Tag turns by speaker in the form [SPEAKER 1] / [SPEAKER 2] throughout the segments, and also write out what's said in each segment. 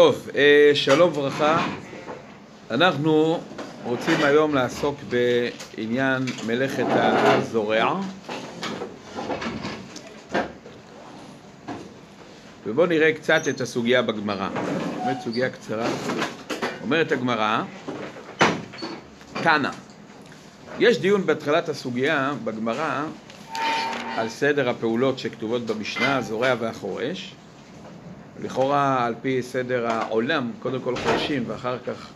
[SPEAKER 1] טוב, אה, שלום וברכה. אנחנו רוצים היום לעסוק בעניין מלאכת הזורע. ובואו נראה קצת את הסוגיה בגמרא. באמת סוגיה קצרה. אומרת הגמרא, תנא, יש דיון בהתחלת הסוגיה בגמרא על סדר הפעולות שכתובות במשנה, זורע והחורש. לכאורה על פי סדר העולם, קודם כל חורשים ואחר כך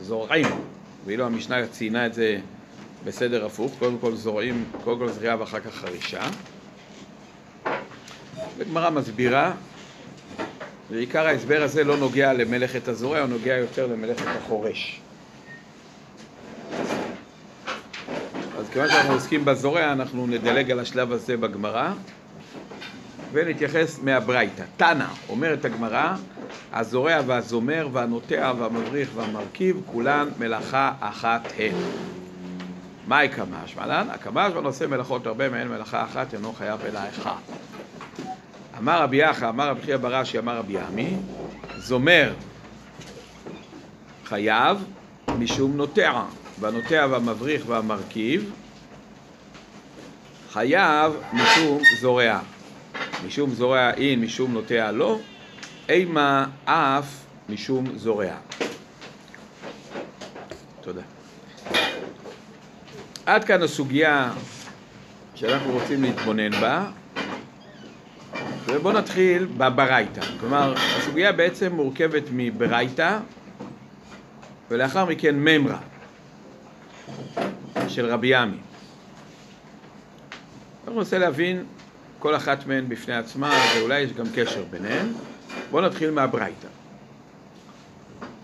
[SPEAKER 1] זורעים, ואילו המשנה ציינה את זה בסדר הפוך, קודם כל זורעים, קודם כל זריעה ואחר כך חרישה. וגמרא מסבירה, ועיקר ההסבר הזה לא נוגע למלאכת הזורע, הוא נוגע יותר למלאכת החורש. אז כיוון שאנחנו עוסקים בזורע, אנחנו נדלג על השלב הזה בגמרא. ונתייחס מהברייתא. תנא, אומרת הגמרא, הזורע והזומר והנוטע והמבריך והמרכיב, כולן מלאכה אחת הן. מהי קמש? מלן, הקמש ונושא מלאכות הרבה מהן מלאכה אחת, אינו חייב אלא אחד. אמר רבי יחא, אמר רבי חייא ברש"י, אמר רבי עמי, זומר חייב משום נוטע, והנוטע והמבריך והמרכיב חייב משום זורע. משום זורע אין, משום נוטע לא, אימה אף משום זורע. תודה. עד כאן הסוגיה שאנחנו רוצים להתבונן בה, ובואו נתחיל בברייתא. כלומר, הסוגיה בעצם מורכבת מברייתא, ולאחר מכן ממרה של רבי עמי. אנחנו ננסה להבין כל אחת מהן בפני עצמה, ואולי יש גם קשר ביניהן. בואו נתחיל מהברייתא.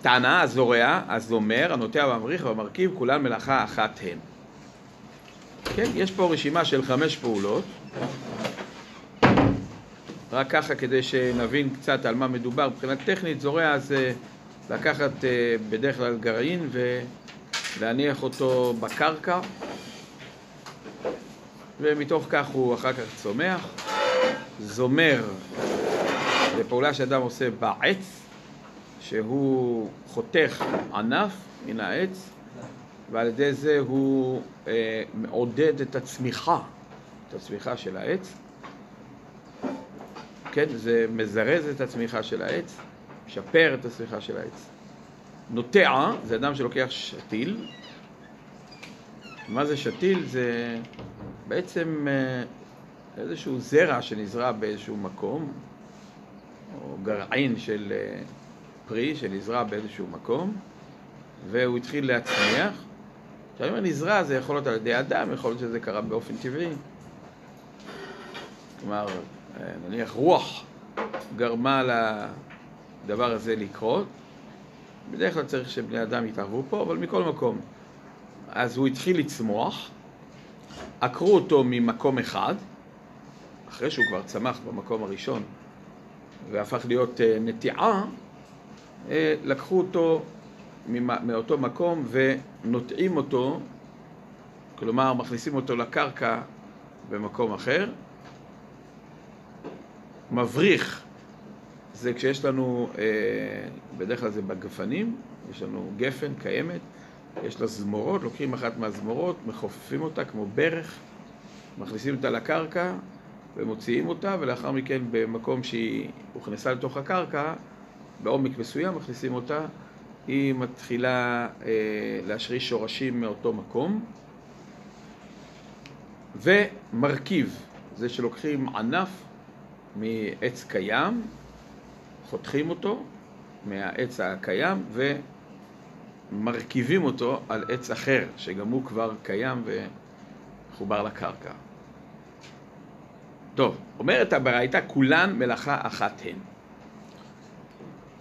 [SPEAKER 1] טענה, הזורע, הזומר, הנוטע והמריך והמרכיב, כולן מלאכה אחת הן. כן, יש פה רשימה של חמש פעולות. רק ככה כדי שנבין קצת על מה מדובר. מבחינת טכנית, זורע זה לקחת אה, בדרך כלל גרעין ולהניח אותו בקרקע ומתוך כך הוא אחר כך צומח. זומר זה פעולה שאדם עושה בעץ, שהוא חותך ענף מן העץ, ועל ידי זה הוא אה, מעודד את הצמיחה, את הצמיחה של העץ. כן, זה מזרז את הצמיחה של העץ, משפר את הצמיחה של העץ. נוטע זה אדם שלוקח שתיל. מה זה שתיל? זה בעצם אה, איזשהו זרע שנזרע באיזשהו מקום, או גרעין של אה, פרי שנזרע באיזשהו מקום, והוא התחיל להצמיח. כשאני אומר נזרע זה יכול להיות על ידי אדם, יכול להיות שזה קרה באופן טבעי. כלומר, אה, נניח רוח גרמה לדבר הזה לקרות. בדרך כלל צריך שבני אדם יתערבו פה, אבל מכל מקום. אז הוא התחיל לצמוח, עקרו אותו ממקום אחד, אחרי שהוא כבר צמח במקום הראשון והפך להיות אה, נטיעה, אה, לקחו אותו מאותו מקום ונוטעים אותו, כלומר מכניסים אותו לקרקע במקום אחר. מבריך זה כשיש לנו, אה, בדרך כלל זה בגפנים, יש לנו גפן קיימת, יש לה זמורות, לוקחים אחת מהזמורות, מחופפים אותה כמו ברך, מכניסים אותה לקרקע ומוציאים אותה, ולאחר מכן במקום שהיא הוכנסה לתוך הקרקע, בעומק מסוים מכניסים אותה, היא מתחילה אה, להשריש שורשים מאותו מקום. ומרכיב, זה שלוקחים ענף מעץ קיים, חותכים אותו מהעץ הקיים, ו... מרכיבים אותו על עץ אחר, שגם הוא כבר קיים וחובר לקרקע. טוב, אומרת הברייתא, כולן מלאכה אחת הן.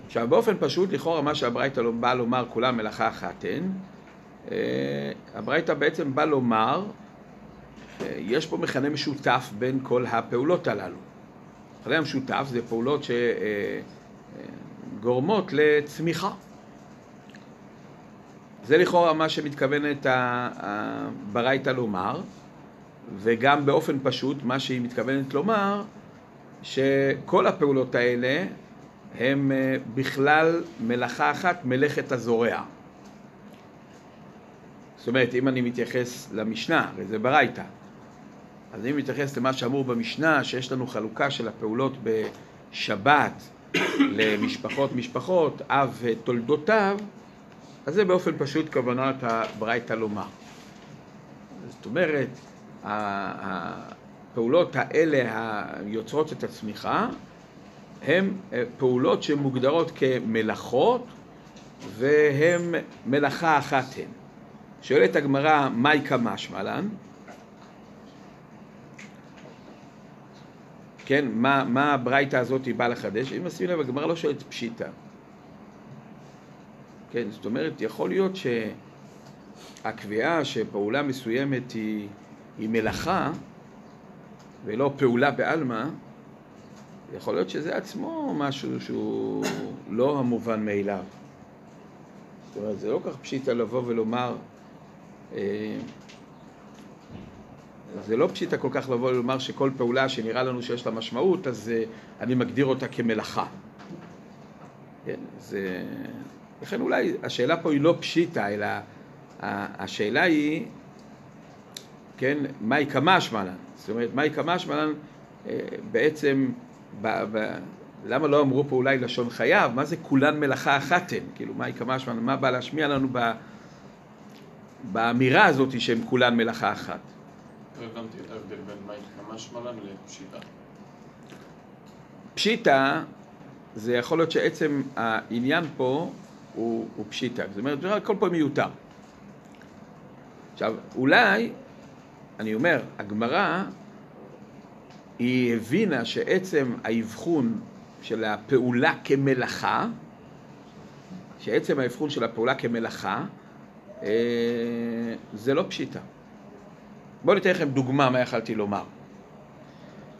[SPEAKER 1] עכשיו, באופן פשוט, לכאורה מה שהברייתא לא באה לומר, כולן מלאכה אחת הן, אה, הברייתא בעצם באה לומר, אה, יש פה מכנה משותף בין כל הפעולות הללו. מכנה המשותף זה פעולות שגורמות לצמיחה. זה לכאורה מה שמתכוונת הברייתא לומר, וגם באופן פשוט מה שהיא מתכוונת לומר, שכל הפעולות האלה הם אה, בכלל מלאכה אחת, מלאכת הזורע. זאת אומרת, אם אני מתייחס למשנה, וזה ברייתא, אז אני מתייחס למה שאמור במשנה, שיש לנו חלוקה של הפעולות בשבת למשפחות משפחות, אב ותולדותיו, אז זה באופן פשוט כוונת הברייתא לומר. זאת אומרת, הפעולות האלה היוצרות את הצמיחה הן אה, פעולות שמוגדרות כמלאכות והן מלאכה אחת הן. שואלת הגמרא, מהי כמשמע? כן, מה, מה הברייתא הזאת באה לחדש? אם נשים לב, הגמרא לא שואלת פשיטא. כן, זאת אומרת, יכול להיות שהקביעה שפעולה מסוימת היא, היא מלאכה ולא פעולה בעלמא, יכול להיות שזה עצמו משהו שהוא לא המובן מאליו. זאת אומרת, זה לא כך פשיטא לבוא ולומר, אה, זה לא פשיטא כל כך לבוא ולומר שכל פעולה שנראה לנו שיש לה משמעות, אז אה, אני מגדיר אותה כמלאכה. כן, זה... לכן אולי השאלה פה היא לא פשיטא, אלא השאלה היא, כן, מהי קמשמע לן? זאת אומרת, מהי קמשמע לן אה, בעצם, ב, ב, למה לא אמרו פה אולי לשון חייו? מה זה כולן מלאכה אחת הן? כאילו, מהי קמשמע לן? מה בא להשמיע לנו ב, באמירה הזאת שהן כולן מלאכה אחת?
[SPEAKER 2] לא הבנתי את ההבדל בין מהי קמשמע לן לפשיטא.
[SPEAKER 1] פשיטא זה יכול להיות שעצם העניין פה הוא, הוא פשיטא. זאת אומרת, הכל פה מיותר. עכשיו, אולי, אני אומר, הגמרא, היא הבינה שעצם האבחון של הפעולה כמלאכה, שעצם האבחון של הפעולה כמלאכה, אה, זה לא פשיטא. בואו ניתן לכם דוגמה מה יכלתי לומר.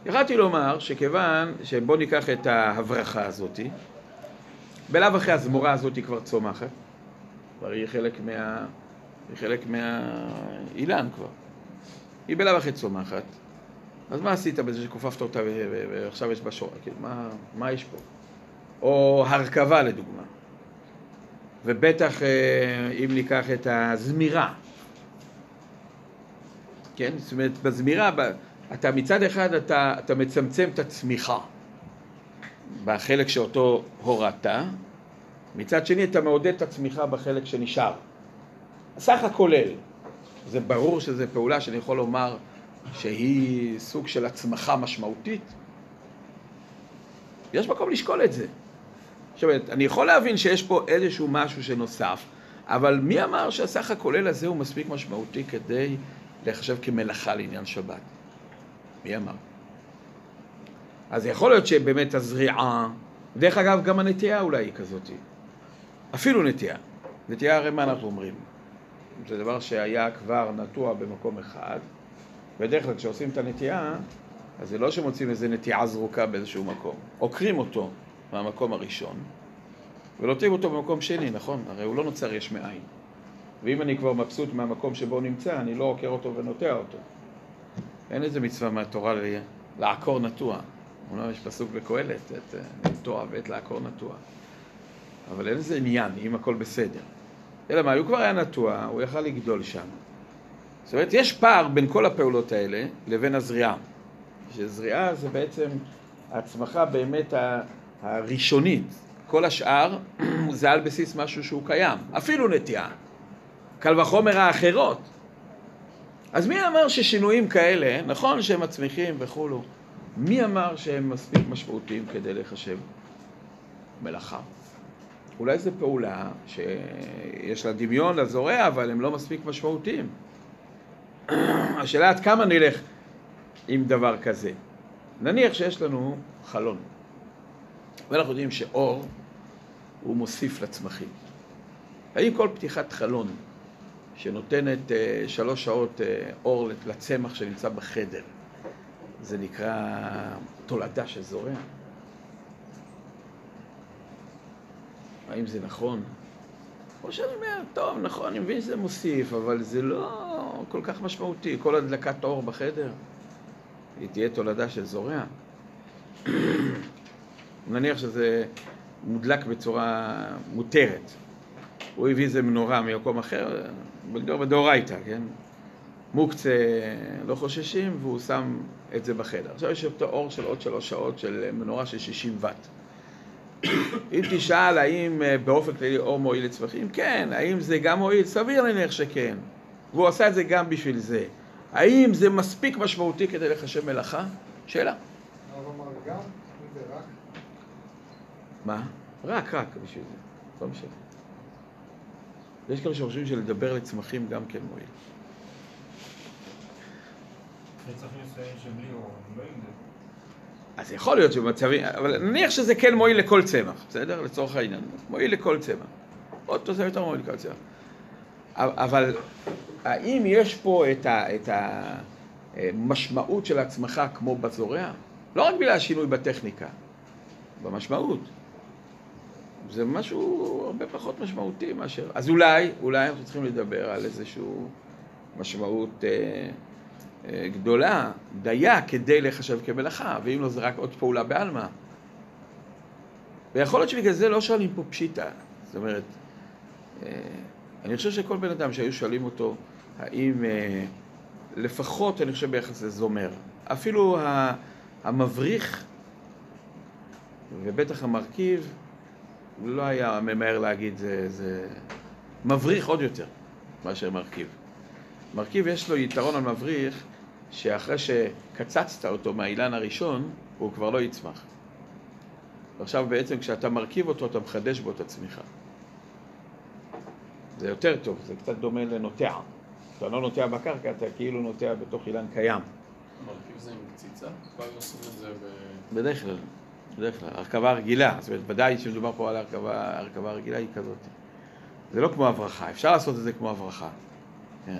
[SPEAKER 1] יכלתי לומר שכיוון שבואו ניקח את ההברכה הזאתי, בלאו הכי הזמורה הזאת היא כבר צומחת, כבר היא חלק מה... היא חלק מהאילן כבר. היא בלאו הכי צומחת, אז מה עשית בזה שכופפת אותה ועכשיו יש בה שור? כאילו, מה, מה יש פה? או הרכבה לדוגמה. ובטח אה, אם ניקח את הזמירה, כן? זאת אומרת, בזמירה, אתה מצד אחד אתה, אתה מצמצם את הצמיחה בחלק שאותו הורדת, מצד שני אתה מעודד את הצמיחה בחלק שנשאר. הסך הכולל, זה ברור שזו פעולה שאני יכול לומר שהיא סוג של הצמחה משמעותית. יש מקום לשקול את זה. עכשיו, אני יכול להבין שיש פה איזשהו משהו שנוסף, אבל מי אמר שהסך הכולל הזה הוא מספיק משמעותי כדי להיחשב כמלאכה לעניין שבת? מי אמר? אז יכול להיות שבאמת הזריעה, דרך אגב גם הנטייה אולי היא כזאת, אפילו נטייה. נטייה הרי מה אנחנו אומרים? זה דבר שהיה כבר נטוע במקום אחד, בדרך כלל כשעושים את הנטייה, אז זה לא שמוצאים איזה נטיעה זרוקה באיזשהו מקום, עוקרים אותו מהמקום הראשון, ולוטים אותו במקום שני, נכון? הרי הוא לא נוצר יש מאין. ואם אני כבר מבסוט מהמקום שבו הוא נמצא, אני לא עוקר אותו ונוטע אותו. אין איזה מצווה מהתורה לעקור נטוע. אומנם יש פסוק בקהלת, את נטוע ואת לעקור נטוע. אבל אין איזה עניין, אם הכל בסדר. אלא מה, הוא כבר היה נטוע, הוא יכל לגדול שם. זאת אומרת, יש פער בין כל הפעולות האלה לבין הזריעה. שזריעה זה בעצם ההצמחה באמת הראשונית. כל השאר זה על בסיס משהו שהוא קיים, אפילו נטיעה. קל וחומר האחרות. אז מי אמר ששינויים כאלה, נכון שהם מצמיחים וכולו, מי אמר שהם מספיק משמעותיים כדי לחשב מלאכה? אולי זו פעולה שיש לה דמיון לזורע, אבל הם לא מספיק משמעותיים. השאלה עד כמה נלך עם דבר כזה. נניח שיש לנו חלון, ואנחנו יודעים שאור הוא מוסיף לצמחים. האם כל פתיחת חלון שנותנת uh, שלוש שעות uh, אור לצמח שנמצא בחדר, זה נקרא תולדה של זורע? האם זה נכון? או שאני אומר, טוב, נכון, אני מבין שזה מוסיף, אבל זה לא כל כך משמעותי. כל הדלקת אור בחדר, היא תהיה תולדה של זורע. נניח שזה מודלק בצורה מותרת. הוא הביא איזה מנורה ממקום אחר, בדאורייתא, כן? מוקצה לא חוששים, והוא שם את זה בחדר. עכשיו יש אותו אור של עוד שלוש שעות של מנורה של 60 ואט. אם תשאל האם אה, באופן כללי אור מועיל לצמחים, כן. האם זה גם מועיל? סביר להניח שכן. והוא עשה את זה גם בשביל זה. האם זה מספיק משמעותי כדי לחשב מלאכה? שאלה. מה? רק, רק בשביל זה. לא משנה. יש כאלה שחושבים שלדבר לצמחים גם כן מועיל.
[SPEAKER 3] לצרכים מסוימים שבלי אור, הם לא ימדדו.
[SPEAKER 1] אז יכול להיות שבמצבים, אבל נניח שזה כן מועיל לכל צמח, בסדר? לצורך העניין. מועיל לכל צמח. עוד תוספת יותר מועיל לכל צמח. אבל האם יש פה את, ה, את המשמעות של הצמחה כמו בזורע? לא רק בגלל השינוי בטכניקה, במשמעות. זה משהו הרבה פחות משמעותי מאשר... אז אולי, אולי אנחנו צריכים לדבר על איזושהי משמעות אה, אה, גדולה, דיה, כדי לחשב כמלאכה, ואם לא זה רק עוד פעולה בעלמא. ויכול להיות שבגלל זה לא שואלים פה פשיטה. זאת אומרת, אה, אני חושב שכל בן אדם שהיו שואלים אותו, האם אה, לפחות, אני חושב ביחס לזומר, אפילו המבריך ובטח המרכיב, לא היה ממהר להגיד זה, זה מבריך עוד יותר מאשר מרכיב. מרכיב יש לו יתרון על מבריך, שאחרי שקצצת אותו מהאילן הראשון, הוא כבר לא יצמח. ועכשיו בעצם כשאתה מרכיב אותו, אתה מחדש בו את הצמיחה. זה יותר טוב, זה קצת דומה לנוטע. כשאתה לא נוטע בקרקע, אתה כאילו נוטע בתוך אילן קיים.
[SPEAKER 2] מרכיב זה עם קציצה? כבר עושים את זה ב...
[SPEAKER 1] בדרך כלל, בדרך כלל, הרכבה רגילה, זאת אומרת, ודאי כשמדובר פה על הרכבה, הרכבה הרגילה היא כזאת. זה לא כמו הברחה, אפשר לעשות את זה כמו הברחה, כן.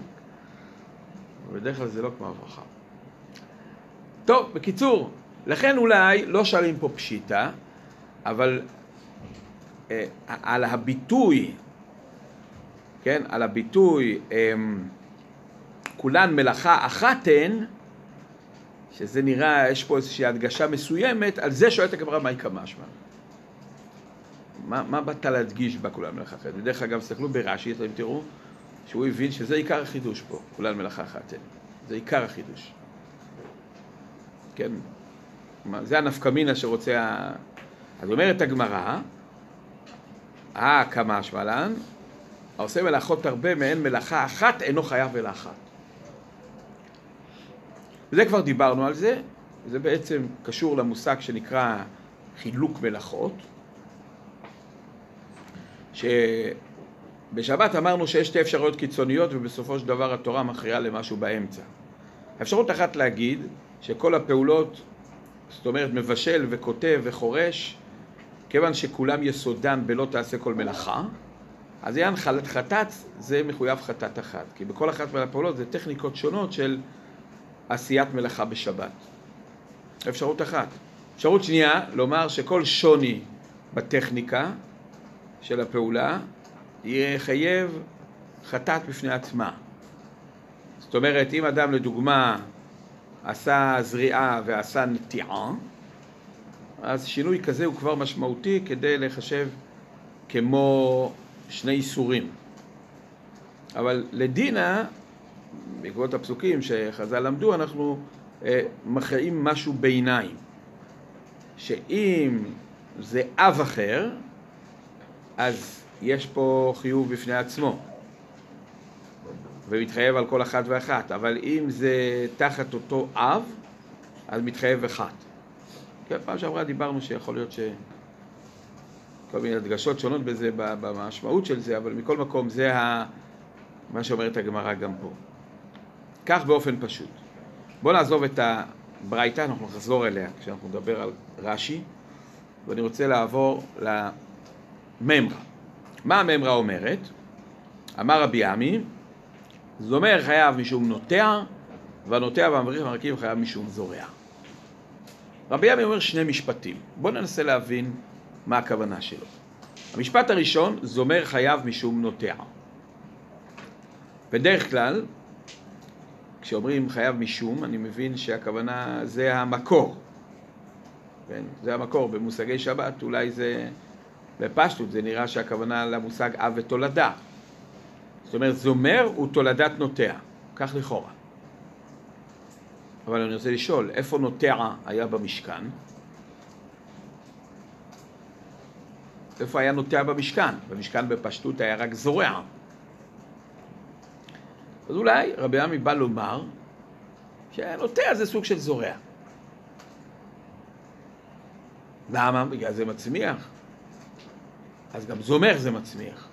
[SPEAKER 1] אבל בדרך כלל זה לא כמו הברחה. טוב, בקיצור, לכן אולי לא שואלים פה פשיטה, אבל אה, על הביטוי, כן, על הביטוי אה, כולן מלאכה אחת הן, שזה נראה, יש פה איזושהי הדגשה מסוימת, על זה שואלת הגמרא מהי כמשמע. מה, מה באת להדגיש בה כולן מלאכה אחת? בדרך אגב, תסתכלו ברש"י, אתם תראו שהוא הבין שזה עיקר החידוש פה, כולן מלאכה אחת. זה עיקר החידוש. כן? זה הנפקמינה שרוצה ה... אז אומרת הגמרא, אה, כמשמע לן, העושה מלאכות הרבה מהן מלאכה אחת אינו חייב אלא אחת. וזה כבר דיברנו על זה, זה בעצם קשור למושג שנקרא חילוק מלאכות, שבשבת אמרנו שיש שתי אפשרויות קיצוניות ובסופו של דבר התורה מכריעה למשהו באמצע. אפשרות אחת להגיד שכל הפעולות, זאת אומרת מבשל וכותב וחורש, כיוון שכולם יסודם בלא תעשה כל מלאכה, אז חלת חטאת זה מחויב חטאת אחת, כי בכל אחת מהפעולות זה טכניקות שונות של עשיית מלאכה בשבת. אפשרות אחת. אפשרות שנייה, לומר שכל שוני בטכניקה של הפעולה יחייב חטאת בפני עצמה. זאת אומרת, אם אדם לדוגמה עשה זריעה ועשה נטיעה, אז שינוי כזה הוא כבר משמעותי כדי לחשב כמו שני איסורים. אבל לדינה, בעקבות הפסוקים שחז"ל למדו, אנחנו אה, מכריעים משהו ביניים. שאם זה אב אחר, אז יש פה חיוב בפני עצמו. ומתחייב על כל אחת ואחת, אבל אם זה תחת אותו אב, אז מתחייב אחת. כן, פעם שעברה דיברנו שיכול להיות ש... כל מיני הדגשות שונות בזה, במשמעות של זה, אבל מכל מקום זה ה... מה שאומרת הגמרא גם פה. כך באופן פשוט. בואו נעזוב את הברייתא, אנחנו נחזור אליה כשאנחנו נדבר על רש"י, ואני רוצה לעבור לממרא. מה הממרא אומרת? אמר רבי עמי, זומר חייב משום נוטע, והנוטע והמבריך והמרכיב חייב משום זורע. רבי עמי אומר שני משפטים. בואו ננסה להבין מה הכוונה שלו. המשפט הראשון, זומר חייב משום נוטע. בדרך כלל, כשאומרים חייב משום, אני מבין שהכוונה זה המקור. כן? זה המקור. במושגי שבת אולי זה בפשטות זה נראה שהכוונה למושג אב ותולדה. זאת אומרת, זומר הוא תולדת נוטע, כך לכאורה. אבל אני רוצה לשאול, איפה נוטע היה במשכן? איפה היה נוטע במשכן? במשכן בפשטות היה רק זורע. אז אולי רבי עמי בא לומר שנוטע זה סוג של זורע. למה? בגלל זה מצמיח. אז גם זומר זה מצמיח.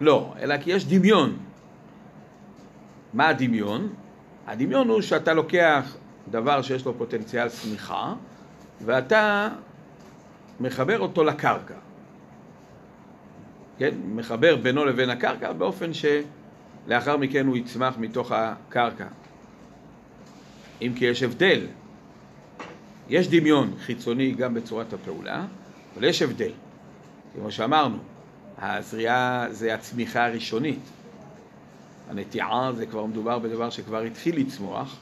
[SPEAKER 1] לא, אלא כי יש דמיון. מה הדמיון? הדמיון הוא שאתה לוקח דבר שיש לו פוטנציאל צמיחה ואתה מחבר אותו לקרקע. כן? מחבר בינו לבין הקרקע באופן שלאחר מכן הוא יצמח מתוך הקרקע. אם כי יש הבדל. יש דמיון חיצוני גם בצורת הפעולה, אבל יש הבדל. כמו שאמרנו, הזריעה זה הצמיחה הראשונית. הנטיעה זה כבר מדובר בדבר שכבר התחיל לצמוח,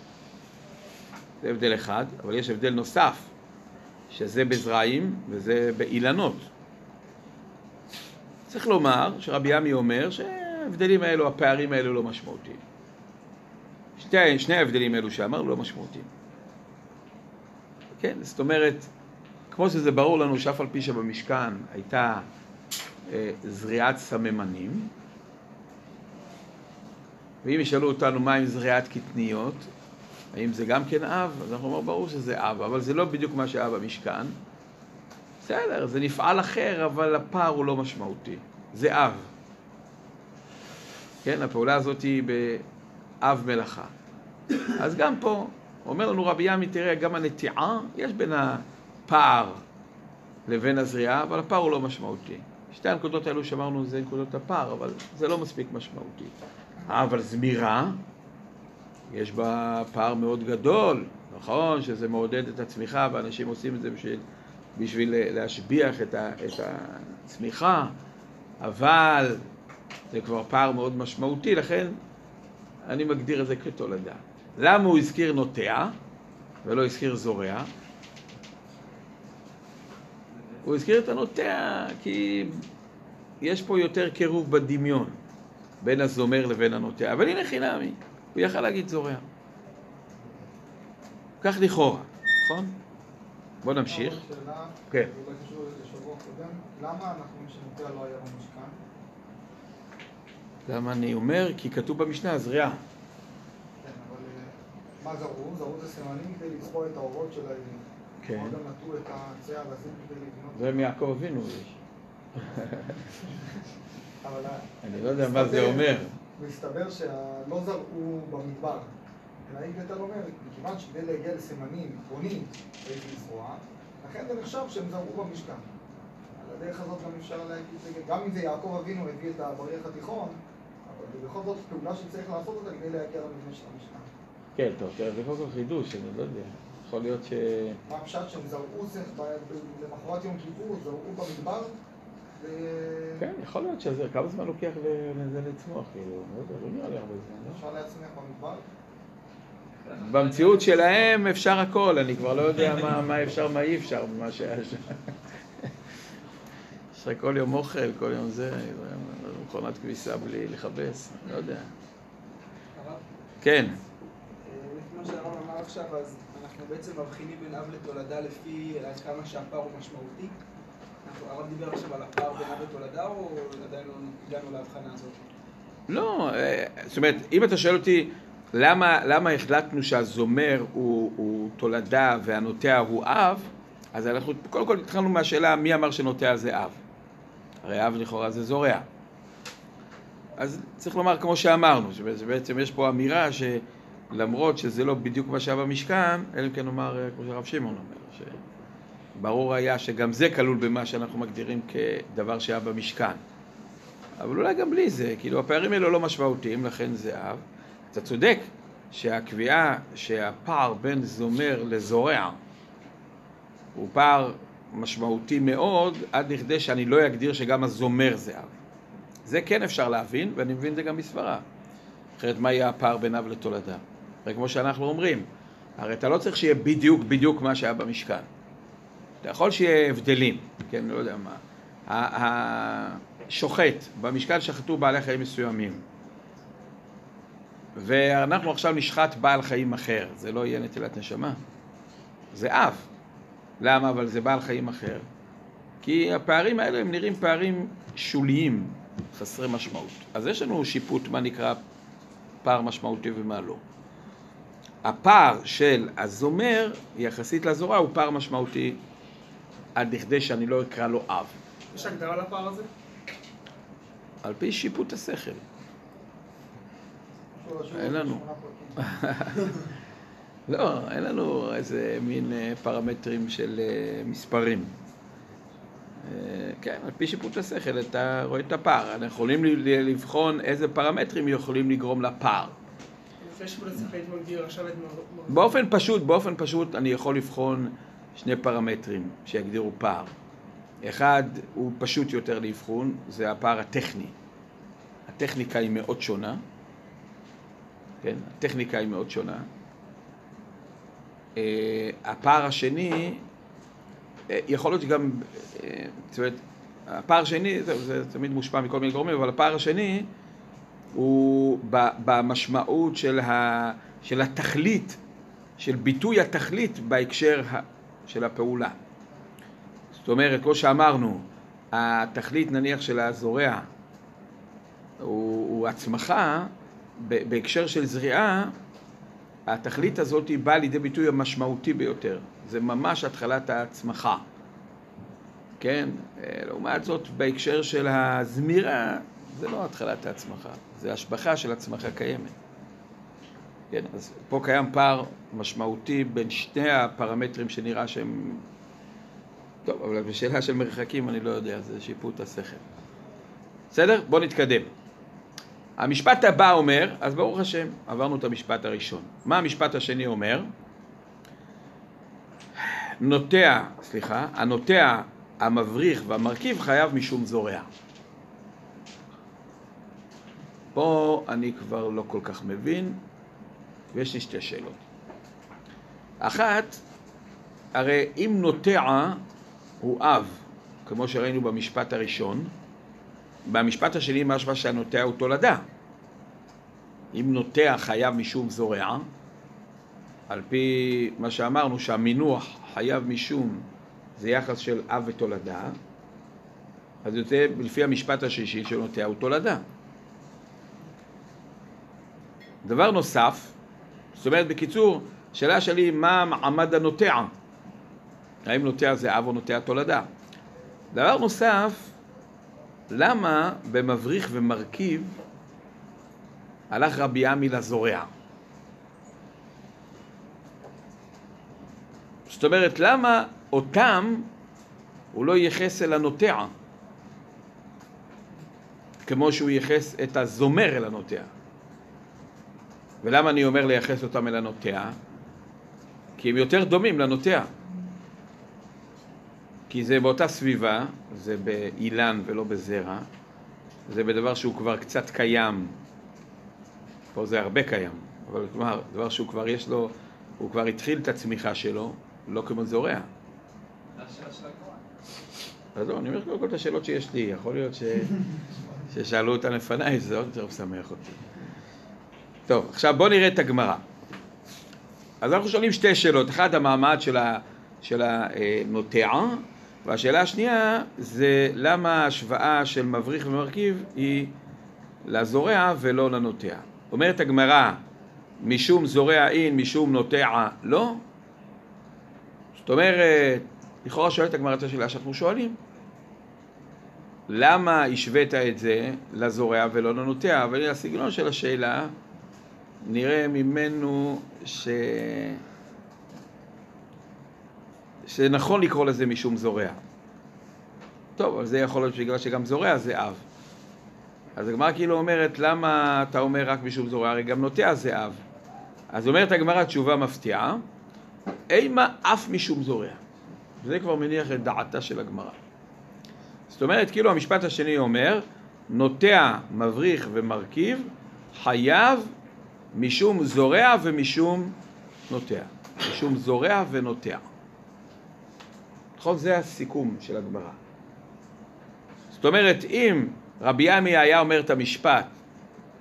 [SPEAKER 1] זה הבדל אחד, אבל יש הבדל נוסף, שזה בזרעים וזה באילנות. צריך לומר שרבי עמי אומר שההבדלים האלו, הפערים האלו לא משמעותיים. שתי, שני ההבדלים האלו שאמר לא משמעותיים. כן, זאת אומרת, כמו שזה ברור לנו שאף על פי שבמשכן הייתה אה, זריעת סממנים, ואם ישאלו אותנו מה עם זריעת קטניות, האם זה גם כן אב? אז אנחנו אומרים, ברור שזה אב, אבל זה לא בדיוק מה שהיה במשכן. בסדר, זה נפעל אחר, אבל הפער הוא לא משמעותי. זה אב. כן, הפעולה הזאת היא באב מלאכה. אז גם פה, אומר לנו רבי ימי, תראה, גם הנטיעה, יש בין הפער לבין הזריעה, אבל הפער הוא לא משמעותי. שתי הנקודות האלו שאמרנו זה נקודות הפער, אבל זה לא מספיק משמעותי. אבל זמירה, יש בה פער מאוד גדול, נכון שזה מעודד את הצמיחה ואנשים עושים את זה בשביל, בשביל להשביח את, ה, את הצמיחה, אבל זה כבר פער מאוד משמעותי, לכן אני מגדיר את זה כתולדה. למה הוא הזכיר נוטע ולא הזכיר זורע? הוא הזכיר את הנוטע כי יש פה יותר קירוב בדמיון בין הזומר לבין הנוטע, אבל הנה חינמי, הוא יכל להגיד זורע. כך לכאורה, נכון? בוא נמשיך. כן.
[SPEAKER 4] למה לא במשכן?
[SPEAKER 1] למה אני אומר? כי כתוב במשנה זריעה.
[SPEAKER 4] כן, אה, מה זרעו? זרעו זה סימנים כדי לצבוע את האורות של.
[SPEAKER 1] כן. זה מיעקב אבינו יש. אני לא יודע מה זה אומר.
[SPEAKER 4] מסתבר שלא זרעו במדבר. אלא אם אתה אומר, מכיוון שכדי להגיע לסימנים אחרונים צריך לזרוע, לכן זה נחשב שהם זרעו במשכן. על הדרך הזאת גם אפשר להגיד, גם אם זה יעקב אבינו הביא את הבריח התיכון, אבל בכל זאת פעולה שצריך לעשות אותה כדי להגיע למבנה של המשכן.
[SPEAKER 1] כן, טוב, זה כל חידוש, אני לא יודע. יכול להיות ש...
[SPEAKER 4] מה הפשט שהם זרעו זה למחרת יום כיפור, זרעו במדבר.
[SPEAKER 1] כן, יכול להיות שזה, כמה זמן לוקח לזה לצמוח, כאילו, לא יודע, לא נראה לי הרבה זמן, לא?
[SPEAKER 4] אפשר להצמיח במדבר?
[SPEAKER 1] במציאות שלהם אפשר הכל, אני כבר לא יודע מה, מה אפשר, מה אי אפשר, במה שהיה שם. יש לך כל יום אוכל, כל יום זה, מכונת כביסה בלי לכבס, לא יודע. כן,
[SPEAKER 5] לפי מה שהרב אמר עכשיו, אז אנחנו בעצם מבחינים בין אב לתולדה לפי עד כמה שהפער הוא משמעותי? הרב דיבר עכשיו על הפער בין אב לתולדה, או עדיין לא הגענו להבחנה הזאת?
[SPEAKER 1] לא, אה, זאת אומרת, אם אתה שואל אותי למה, למה החלטנו שהזומר הוא, הוא תולדה והנוטע הוא אב, אז אנחנו קודם כל התחלנו מהשאלה מי אמר שנוטע זה אב. הרי אב לכאורה זה זורע. אז צריך לומר כמו שאמרנו, שבעצם יש פה אמירה שלמרות שזה לא בדיוק מה שהיה במשכן, אלא אם כן נאמר, אה, כמו שהרב שמעון אומר, שברור היה שגם זה כלול במה שאנחנו מגדירים כדבר שהיה במשכן. אבל אולי גם בלי זה, כאילו הפערים האלו לא משמעותיים, לכן זה אב. אתה צודק שהקביעה שהפער בין זומר לזורע הוא פער משמעותי מאוד, עד לכדי שאני לא אגדיר שגם הזומר זה אב. זה כן אפשר להבין, ואני מבין את זה גם מסברה. אחרת מה יהיה הפער בין אב לתולדה? הרי כמו שאנחנו אומרים, הרי אתה לא צריך שיהיה בדיוק בדיוק מה שהיה במשכן. אתה יכול שיהיה הבדלים, כן, לא יודע מה. השוחט, במשקל שחטו בעלי חיים מסוימים, ואנחנו עכשיו נשחט בעל חיים אחר, זה לא יהיה נטילת נשמה, זה אב. למה? אבל זה בעל חיים אחר. כי הפערים האלה הם נראים פערים שוליים, חסרי משמעות. אז יש לנו שיפוט מה נקרא פער משמעותי ומה לא. הפער של הזומר יחסית לזורה הוא פער משמעותי עד לכדי שאני לא אקרא לו אב.
[SPEAKER 5] יש הגדרה לפער הזה?
[SPEAKER 1] על פי שיפוט השכל. אין לנו. לא, אין לנו איזה מין אה, פרמטרים של אה, מספרים. אה, כן, על פי שיפוט השכל אתה רואה את הפער. אנחנו יכולים לבחון איזה פרמטרים יכולים לגרום לפער. באופן פשוט, באופן פשוט אני יכול לבחון שני פרמטרים שיגדירו פער. אחד הוא פשוט יותר לאבחון, זה הפער הטכני. הטכניקה היא מאוד שונה, כן? הטכניקה היא מאוד שונה. Uh, הפער השני, uh, יכול להיות גם, uh, זאת אומרת, הפער השני, זה, זה תמיד מושפע מכל מיני גורמים, אבל הפער השני הוא במשמעות של, ה, של התכלית, של ביטוי התכלית בהקשר של הפעולה. זאת אומרת, כמו שאמרנו, התכלית נניח של הזורע הוא, הוא הצמחה, בהקשר של זריעה, התכלית הזאת היא באה לידי ביטוי המשמעותי ביותר. זה ממש התחלת ההצמחה. כן? לעומת זאת, בהקשר של הזמירה, זה לא התחלת ההצמחה, זה השבחה של הצמחה קיימת. כן, אז פה קיים פער משמעותי בין שני הפרמטרים שנראה שהם... טוב, אבל בשאלה של מרחקים אני לא יודע, זה שיפוט השכל. בסדר? בואו נתקדם. המשפט הבא אומר, אז ברוך השם, עברנו את המשפט הראשון. מה המשפט השני אומר? נוטע, סליחה, הנוטע, המבריך והמרכיב חייב משום זורע. פה אני כבר לא כל כך מבין, ויש לי שתי שאלות. אחת, הרי אם נוטע הוא אב, כמו שראינו במשפט הראשון, במשפט השני משמע שהנוטע הוא תולדה. אם נוטע חייב משום זורע, על פי מה שאמרנו שהמינוח חייב משום זה יחס של אב ותולדה, אז יוצא לפי המשפט השלישי שנוטע הוא תולדה. דבר נוסף, זאת אומרת בקיצור, שאלה שלי מה מעמד הנוטע? האם נוטע זה אב או נוטע תולדה? דבר נוסף, למה במבריך ומרכיב הלך רבי עמי לזורע? זאת אומרת, למה אותם הוא לא ייחס אל הנוטע כמו שהוא ייחס את הזומר אל הנוטע? ולמה אני אומר לייחס אותם אל הנוטע? כי הם יותר דומים לנוטע. כי זה באותה סביבה, זה באילן ולא בזרע, זה בדבר שהוא כבר קצת קיים, פה זה הרבה קיים, אבל כלומר, דבר שהוא כבר יש לו, הוא כבר התחיל את הצמיחה שלו, לא כמו זורע. אז לא, אני אומר קודם כל את השאלות שיש לי, יכול להיות. ששאלו אותן לפניי, זה עוד יותר משמח אותי. טוב, עכשיו בואו נראה את הגמרא. אז אנחנו שואלים שתי שאלות, אחת המעמד של, ה, של הנוטע, והשאלה השנייה זה למה ההשוואה של מבריך ומרכיב היא לזורע ולא לנוטע. אומרת הגמרא, משום זורע אין, משום נוטע לא? זאת אומרת, לכאורה שואלת הגמרא את השאלה שאנחנו שואלים. למה השווית את זה לזורע ולא לנוטע? אבל הסגנון של השאלה נראה ממנו ש... שנכון לקרוא לזה משום זורע. טוב, אבל זה יכול להיות בגלל שגם זורע זה אב. אז הגמרא כאילו אומרת, למה אתה אומר רק משום זורע? הרי גם נוטע זה אב. אז אומרת הגמרא תשובה מפתיעה, אימה אף משום זורע. וזה כבר מניח את דעתה של הגמרא. זאת אומרת, כאילו המשפט השני אומר, נוטע, מבריך ומרכיב, חייב משום זורע ומשום נוטע. משום זורע ונוטע. נכון? זה הסיכום של הגמרא. זאת אומרת, אם רבי עמי היה אומר את המשפט,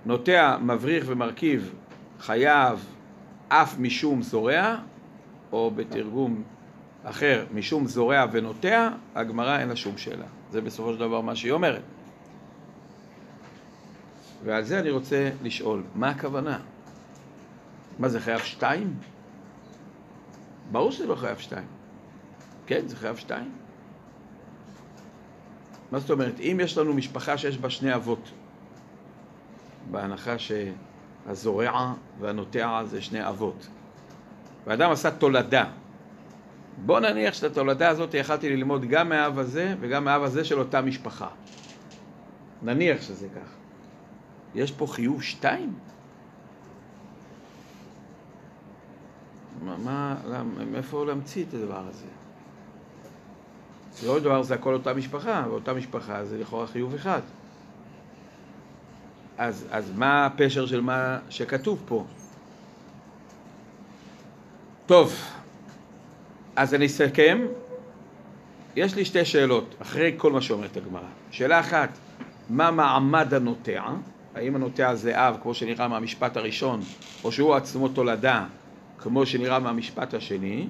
[SPEAKER 1] נוטע, מבריך ומרכיב, חייב אף משום זורע, או בתרגום אחר, משום זורע ונוטע, הגמרא אין לה שום שאלה. זה בסופו של דבר מה שהיא אומרת. ועל זה אני רוצה לשאול, מה הכוונה? מה זה חייב שתיים? ברור שזה לא חייב שתיים. כן, זה חייב שתיים. מה זאת אומרת? אם יש לנו משפחה שיש בה שני אבות, בהנחה שהזורע והנוטע זה שני אבות, ואדם עשה תולדה, בוא נניח שאת התולדה הזאת יכלתי ללמוד גם מהאב הזה וגם מהאב הזה של אותה משפחה. נניח שזה כך. יש פה חיוב שתיים? מה, מה, מאיפה להמציא את הדבר הזה? זה לא דבר, זה הכל אותה משפחה, ואותה משפחה זה לכאורה חיוב אחד. אז, אז מה הפשר של מה שכתוב פה? טוב, אז אני אסכם. יש לי שתי שאלות, אחרי כל מה שאומרת הגמרא. שאלה אחת, מה מעמד הנוטע? האם הנוטע זה אב, כמו שנראה מהמשפט הראשון, או שהוא עצמו תולדה, כמו שנראה מהמשפט השני?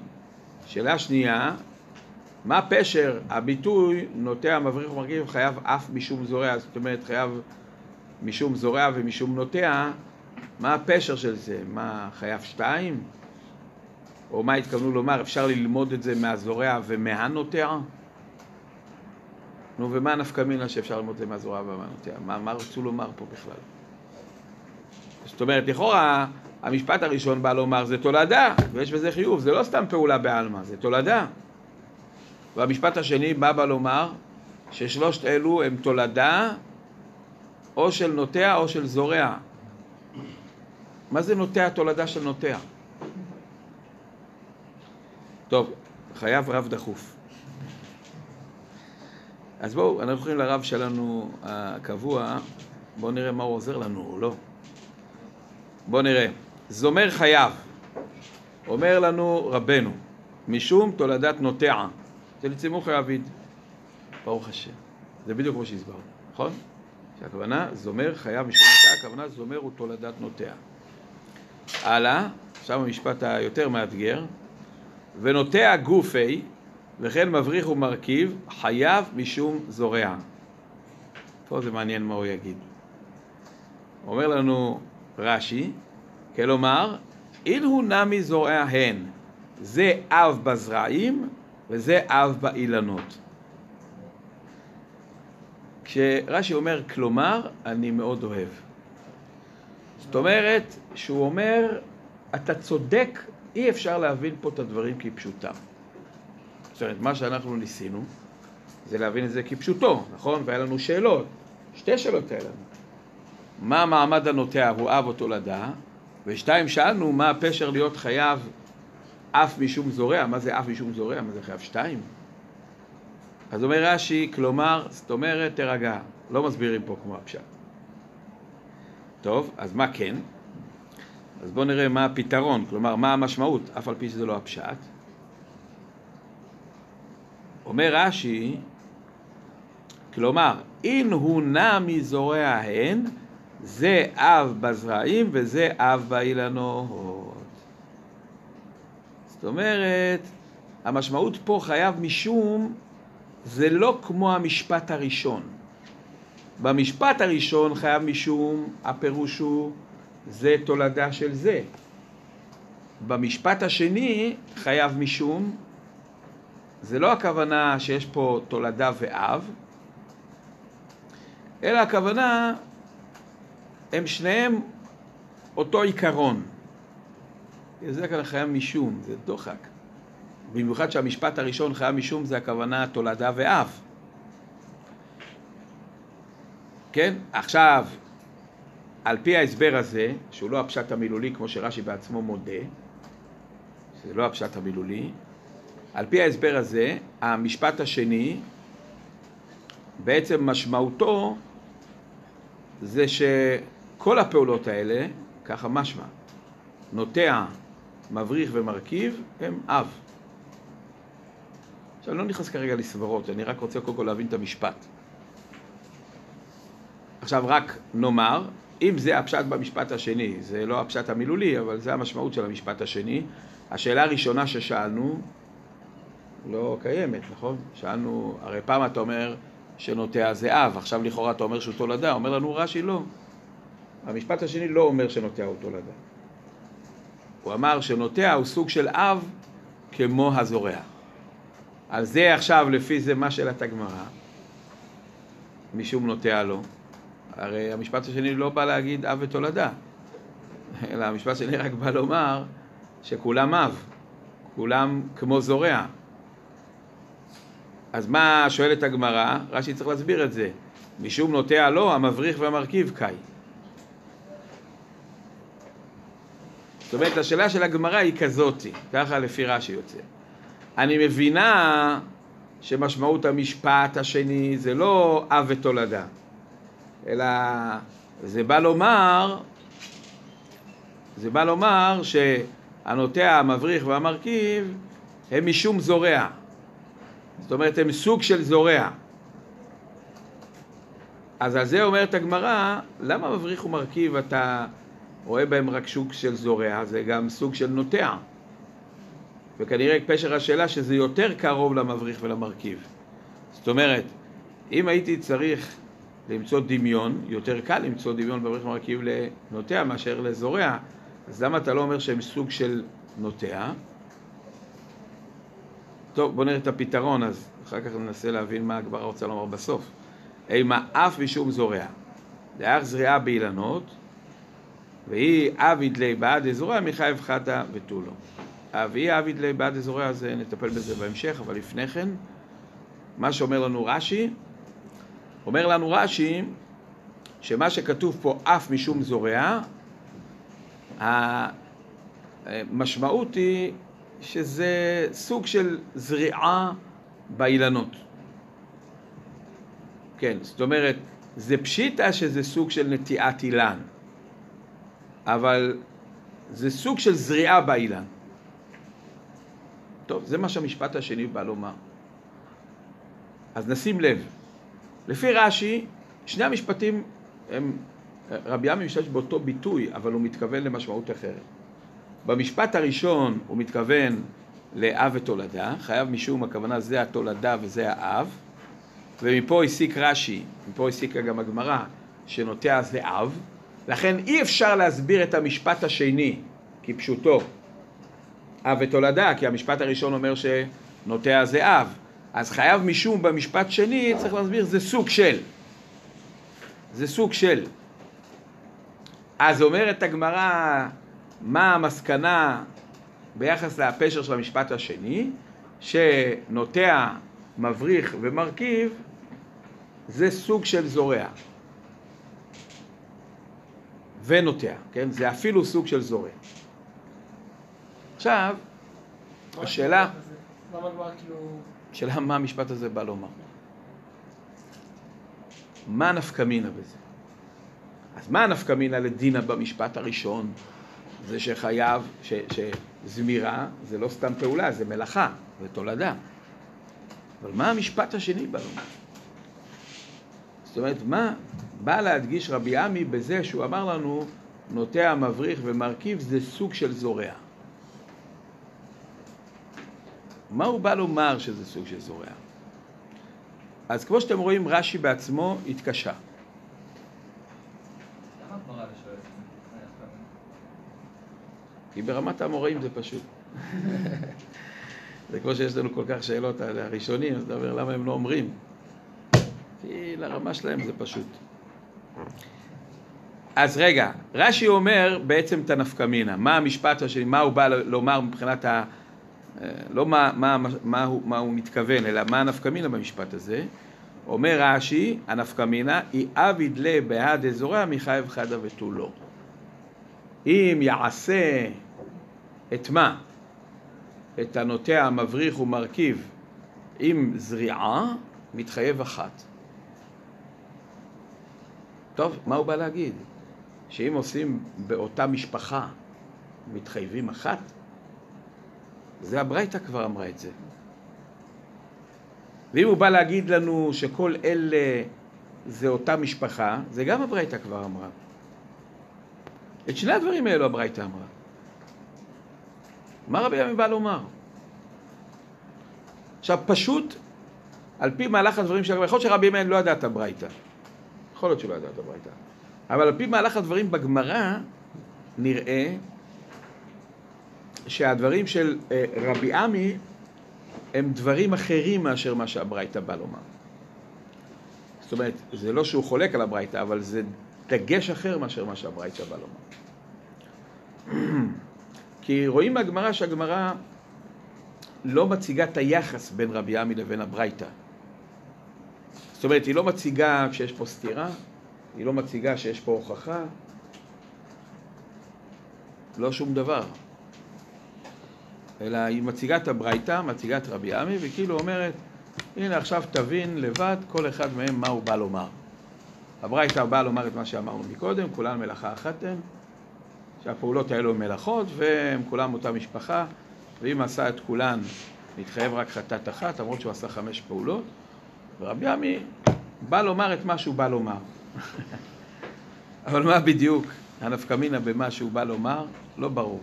[SPEAKER 1] שאלה שנייה, מה פשר הביטוי נוטע, מבריך ומרכיב חייב אף משום זורע, זאת אומרת חייב משום זורע ומשום נוטע, מה הפשר של זה? מה, חייב שתיים? או מה התכוונו לומר, אפשר ללמוד את זה מהזורע ומהנוטע? נו, ומה נפקא מינה שאפשר ללמוד את זה מהזורע ומהנוטע? מה, מה רצו לומר פה בכלל? זאת אומרת, לכאורה, המשפט הראשון בא לומר זה תולדה, ויש בזה חיוב, זה לא סתם פעולה בעלמא, זה תולדה. והמשפט השני בא בא לומר ששלושת אלו הם תולדה או של נוטע או של זורע. מה זה נוטע תולדה של נוטע? טוב, חייב רב דחוף. אז בואו, אנחנו הולכים לרב שלנו הקבוע, בואו נראה מה הוא עוזר לנו או לא. בואו נראה. זומר חייב, אומר לנו רבנו, משום תולדת נוטע. זה לצימוך רביד. ברוך השם. זה בדיוק כמו שהסברנו, נכון? שהכוונה, זומר חייב משום נוטע, הכוונה זומר הוא תולדת נוטע. הלאה, עכשיו המשפט היותר מאתגר. ונוטע גופי, וכן מבריך ומרכיב, חייב משום זורע. פה זה מעניין מה הוא יגיד. אומר לנו רש"י, כלומר, אילו נמי זורע הן, זה אב בזרעים וזה אב באילנות. כשרש"י אומר כלומר, אני מאוד אוהב. זאת אומרת, שהוא אומר, אתה צודק, אי אפשר להבין פה את הדברים כפשוטם. זאת אומרת, מה שאנחנו ניסינו, זה להבין את זה כפשוטו, נכון? והיה לנו שאלות, שתי שאלות היה לנו. מה מעמד הנוטע, הוא אב או תולדה? ושתיים, שאלנו מה הפשר להיות חייב אף משום זורע, מה זה אף משום זורע? מה זה חייב שתיים? אז אומר רש"י, כלומר, זאת אומרת, תרגע, לא מסבירים פה כמו הפשט. טוב, אז מה כן? אז בואו נראה מה הפתרון, כלומר, מה המשמעות, אף על פי שזה לא הפשט. אומר רש"י, כלומר, אם הוא נע מזורע הן, זה אב בזרעים וזה אב באילנות. זאת אומרת, המשמעות פה חייב משום, זה לא כמו המשפט הראשון. במשפט הראשון חייב משום, הפירוש הוא, זה תולדה של זה. במשפט השני חייב משום, זה לא הכוונה שיש פה תולדה ואב, אלא הכוונה, הם שניהם אותו עיקרון. זה כאן חייב משום, זה דוחק. במיוחד שהמשפט הראשון חייב משום זה הכוונה תולדה ואב. כן? עכשיו, על פי ההסבר הזה, שהוא לא הפשט המילולי כמו שרש"י בעצמו מודה, שזה לא הפשט המילולי, על פי ההסבר הזה, המשפט השני, בעצם משמעותו זה שכל הפעולות האלה, ככה משמע, נוטע מבריך ומרכיב הם אב. עכשיו, אני לא נכנס כרגע לסברות, אני רק רוצה קודם כל להבין את המשפט. עכשיו, רק נאמר, אם זה הפשט במשפט השני, זה לא הפשט המילולי, אבל זה המשמעות של המשפט השני, השאלה הראשונה ששאלנו לא קיימת, נכון? שאלנו, הרי פעם אתה אומר שנוטע זה אב, עכשיו לכאורה אתה אומר שהוא תולדה, אומר לנו רש"י לא. המשפט השני לא אומר שנוטע הוא תולדה. הוא אמר שנוטע הוא סוג של אב כמו הזורע. על זה עכשיו, לפי זה, מה שאלת הגמרא? משום נוטע לו. הרי המשפט השני לא בא להגיד אב ותולדה, אלא המשפט השני רק בא לומר שכולם אב, כולם כמו זורע. אז מה שואלת הגמרא? רש"י צריך להסביר את זה. משום נוטע לו, המבריך והמרכיב קאי. זאת אומרת, השאלה של הגמרא היא כזאתי, ככה לפי רש"י יוצא. אני מבינה שמשמעות המשפט השני זה לא אב ותולדה, אלא זה בא לומר, זה בא לומר שהנוטע, המבריך והמרכיב הם משום זורע. זאת אומרת, הם סוג של זורע. אז על זה אומרת הגמרא, למה מבריך ומרכיב אתה רואה בהם רק סוג של זורע? זה גם סוג של נוטע. וכנראה פשר השאלה שזה יותר קרוב למבריך ולמרכיב. זאת אומרת, אם הייתי צריך למצוא דמיון, יותר קל למצוא דמיון במבריך ומרכיב לנוטע מאשר לזורע, אז למה אתה לא אומר שהם סוג של נוטע? טוב, בואו נראה את הפתרון אז, אחר כך ננסה להבין מה הגמרא רוצה לומר בסוף. אימה אף משום זורע. דאך זריעה באילנות, והיא אביד לי בעד אזורע מחייב חטא ותו לא. והיא אביד לי בעד אזורע, אז נטפל בזה בהמשך, אבל לפני כן, מה שאומר לנו רש"י, אומר לנו רש"י שמה שכתוב פה אף משום זורע, המשמעות היא שזה סוג של זריעה באילנות. כן, זאת אומרת, זה פשיטה שזה סוג של נטיעת אילן, אבל זה סוג של זריעה באילן. טוב, זה מה שהמשפט השני בא לומר. אז נשים לב, לפי רש"י, שני המשפטים הם, רבי עמי משתמש באותו ביטוי, אבל הוא מתכוון למשמעות אחרת. במשפט הראשון הוא מתכוון לאב ותולדה, חייב משום הכוונה זה התולדה וזה האב, ומפה הסיק רש"י, מפה הסיקה גם הגמרא, שנוטע זה אב, לכן אי אפשר להסביר את המשפט השני כפשוטו, אב ותולדה, כי המשפט הראשון אומר שנוטע זה אב, אז חייב משום במשפט שני, צריך להסביר, זה סוג של. זה סוג של. אז אומרת הגמרא, מה המסקנה ביחס לפשר של המשפט השני, שנוטע, מבריך ומרכיב זה סוג של זורע. ונוטע, כן? זה אפילו סוג של זורע. עכשיו, השאלה...
[SPEAKER 4] הגמרא כאילו...
[SPEAKER 1] השאלה מה המשפט הזה בא לומר. מה נפקא מינה בזה? אז מה נפקא מינה לדינה במשפט הראשון? זה שחייב, ש, שזמירה זה לא סתם פעולה, זה מלאכה, זה תולדה. אבל מה המשפט השני בא לומר? זאת אומרת, מה בא להדגיש רבי עמי בזה שהוא אמר לנו נוטע, מבריך ומרכיב זה סוג של זורע. מה הוא בא לומר שזה סוג של זורע? אז כמו שאתם רואים, רש"י בעצמו התקשה. כי ברמת האמוראים זה פשוט. זה כמו שיש לנו כל כך שאלות על הראשונים, אז אתה אומר, למה הם לא אומרים? כי לרמה שלהם זה פשוט. אז רגע, רש"י אומר בעצם את הנפקמינה, מה המשפט השני, מה הוא בא לומר מבחינת ה... לא מה, מה, מה, הוא, מה הוא מתכוון, אלא מה הנפקמינה במשפט הזה. אומר רש"י, הנפקמינה היא אביד לה בהד אזוריה מחייב חדה ותו לא. אם יעשה את מה? את הנוטע, המבריך ומרכיב עם זריעה, מתחייב אחת. טוב, מה הוא בא להגיד? שאם עושים באותה משפחה, מתחייבים אחת? זה הברייתא כבר אמרה את זה. ואם הוא בא להגיד לנו שכל אלה זה אותה משפחה, זה גם הברייתא כבר אמרה. את שני הדברים האלו הברייתא אמרה. מה רבי ימי בא לומר? עכשיו, פשוט, על פי מהלך הדברים של הגמרא, יכול להיות שרבי ימי לא ידע את הברייתא. יכול להיות שהוא לא ידע את הברייתא. אבל על פי מהלך הדברים בגמרא, נראה שהדברים של אה, רבי עמי הם דברים אחרים מאשר מה שהברייתא בא לומר. זאת אומרת, זה לא שהוא חולק על הברייתא, אבל זה דגש אחר מאשר מה שהברייתא בא לומר. כי רואים מהגמרא שהגמרא לא מציגה את היחס בין רבי עמי לבין הברייתא. זאת אומרת, היא לא מציגה שיש פה סתירה, היא לא מציגה שיש פה הוכחה, לא שום דבר. אלא היא מציגה את הברייתא, מציגה את רבי עמי, וכאילו אומרת, הנה עכשיו תבין לבד כל אחד מהם מה הוא בא לומר. הברייתא באה לומר את מה שאמרנו מקודם, כולן מלאכה אחת הן, שהפעולות האלו הן מלאכות, והן כולן אותה משפחה, ואם עשה את כולן, מתחייב רק חטאת אחת, למרות שהוא עשה חמש פעולות, ורבי עמי בא לומר את מה שהוא בא לומר. אבל מה בדיוק הנפקמינה במה שהוא בא לומר? לא ברור.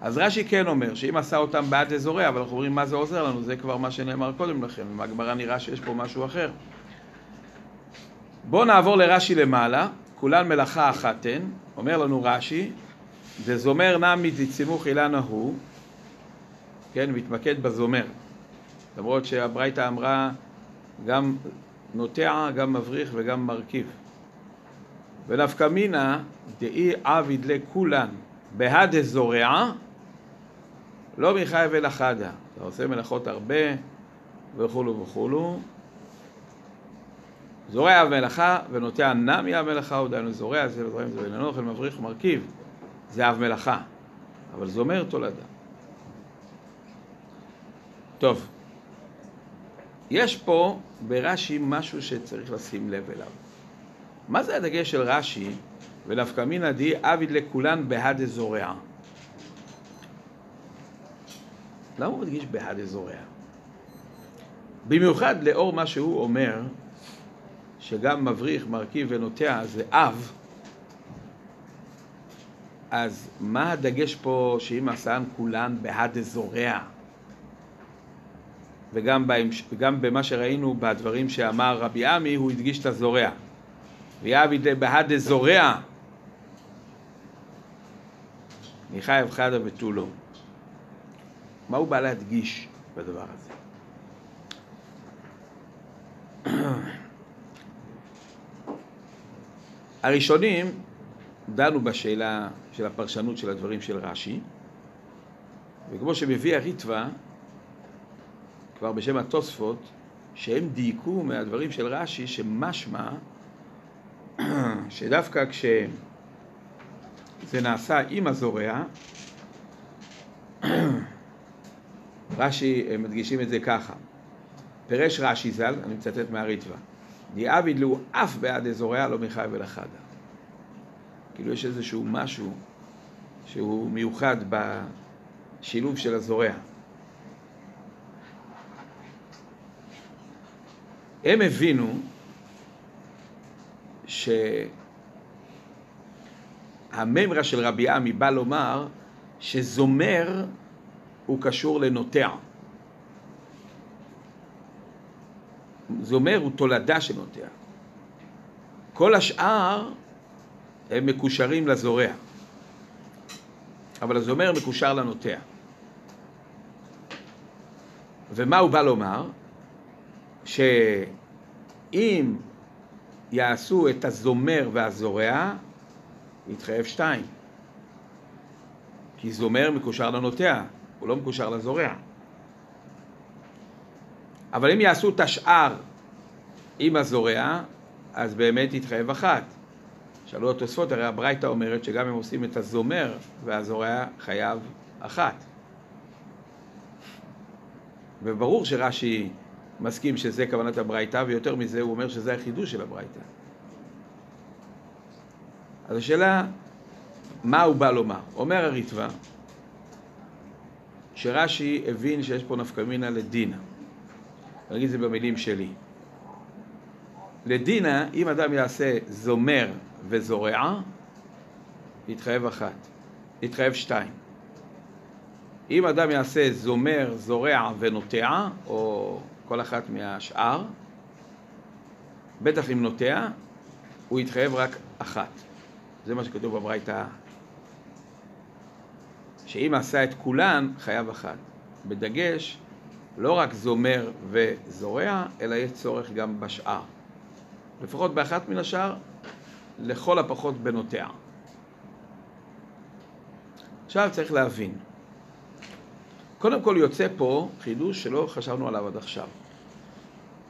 [SPEAKER 1] אז רש"י כן אומר שאם עשה אותם בעד אזורי, אבל אנחנו אומרים מה זה עוזר לנו, זה כבר מה שנאמר קודם לכן, ומהגמרא נראה שיש פה משהו אחר. בואו נעבור לרש"י למעלה, כולן מלאכה אחת הן, אומר לנו רש"י, דזומר נמי דצימוך אילנה הוא, כן, מתמקד בזומר, למרות שהברייתא אמרה גם נוטע, גם מבריך וגם מרכיב. ונפקא מינה דאי עביד לכולן בהדה זורע לא מחייב אלא חדה. אתה עושה מלאכות הרבה וכולו וכולו. זורע מלאכה ונוטע נמי אב מלאכה, הוא דהיינו זורע, זה זורעים זה בן אוכל, מבריך ומרכיב, זה אב מלאכה, אבל זומר תולדה. טוב, יש פה ברש"י משהו שצריך לשים לב אליו. מה זה הדגש של רש"י ונפקא מינא די עביד לכולן בהדה זורע? למה הוא מדגיש בהדה זורע? במיוחד לאור מה שהוא אומר, שגם מבריך, מרכיב ונוטע זה אב, אז מה הדגש פה שאם עשן כולן בהדה זורע? וגם, בהמש... במה שראינו בדברים שאמר רבי עמי, הוא הדגיש את הזורע. ויעביד בהדה זורע, מחייב חדה ותו לא. מה הוא בא להדגיש בדבר הזה? הראשונים דנו בשאלה של הפרשנות של הדברים של רש"י, וכמו שמביא הריטווה, כבר בשם התוספות, שהם דייקו מהדברים של רש"י, שמשמע שדווקא כשזה נעשה עם הזורע, רש"י מדגישים את זה ככה, פירש רש"י ז"ל, אני מצטט מהריטווה, דיעביד לו אף בעד אזוריה לא מחייב אל החדה. כאילו יש איזשהו משהו שהוא מיוחד בשילוב של הזורע. הם הבינו שהממרה של רבי עמי בא לומר שזומר הוא קשור לנוטע. זומר הוא תולדה של נוטע. כל השאר הם מקושרים לזורע. אבל הזומר מקושר לנוטע. ומה הוא בא לומר? שאם יעשו את הזומר והזורע, יתחייב שתיים. כי זומר מקושר לנוטע, הוא לא מקושר לזורע. אבל אם יעשו את השאר עם הזורע, אז באמת יתחייב אחת. שאלו התוספות, הרי הברייתא אומרת שגם אם עושים את הזומר והזורע חייב אחת. וברור שרש"י מסכים שזה כוונת הברייתא, ויותר מזה הוא אומר שזה החידוש של הברייתא. אז השאלה, מה הוא בא לומר? אומר הריטב"א, שרש"י הבין שיש פה נפקא מינה לדינה. אני אגיד את זה במילים שלי. לדינה, אם אדם יעשה זומר וזורע, יתחייב אחת, יתחייב שתיים. אם אדם יעשה זומר, זורע ונוטע, או כל אחת מהשאר, בטח אם נוטע, הוא יתחייב רק אחת. זה מה שכתוב בברייתא, שאם עשה את כולן, חייב אחת. בדגש, לא רק זומר וזורע, אלא יש צורך גם בשאר. לפחות באחת מן השאר, לכל הפחות בנוטע. עכשיו צריך להבין. קודם כל יוצא פה חידוש שלא חשבנו עליו עד עכשיו.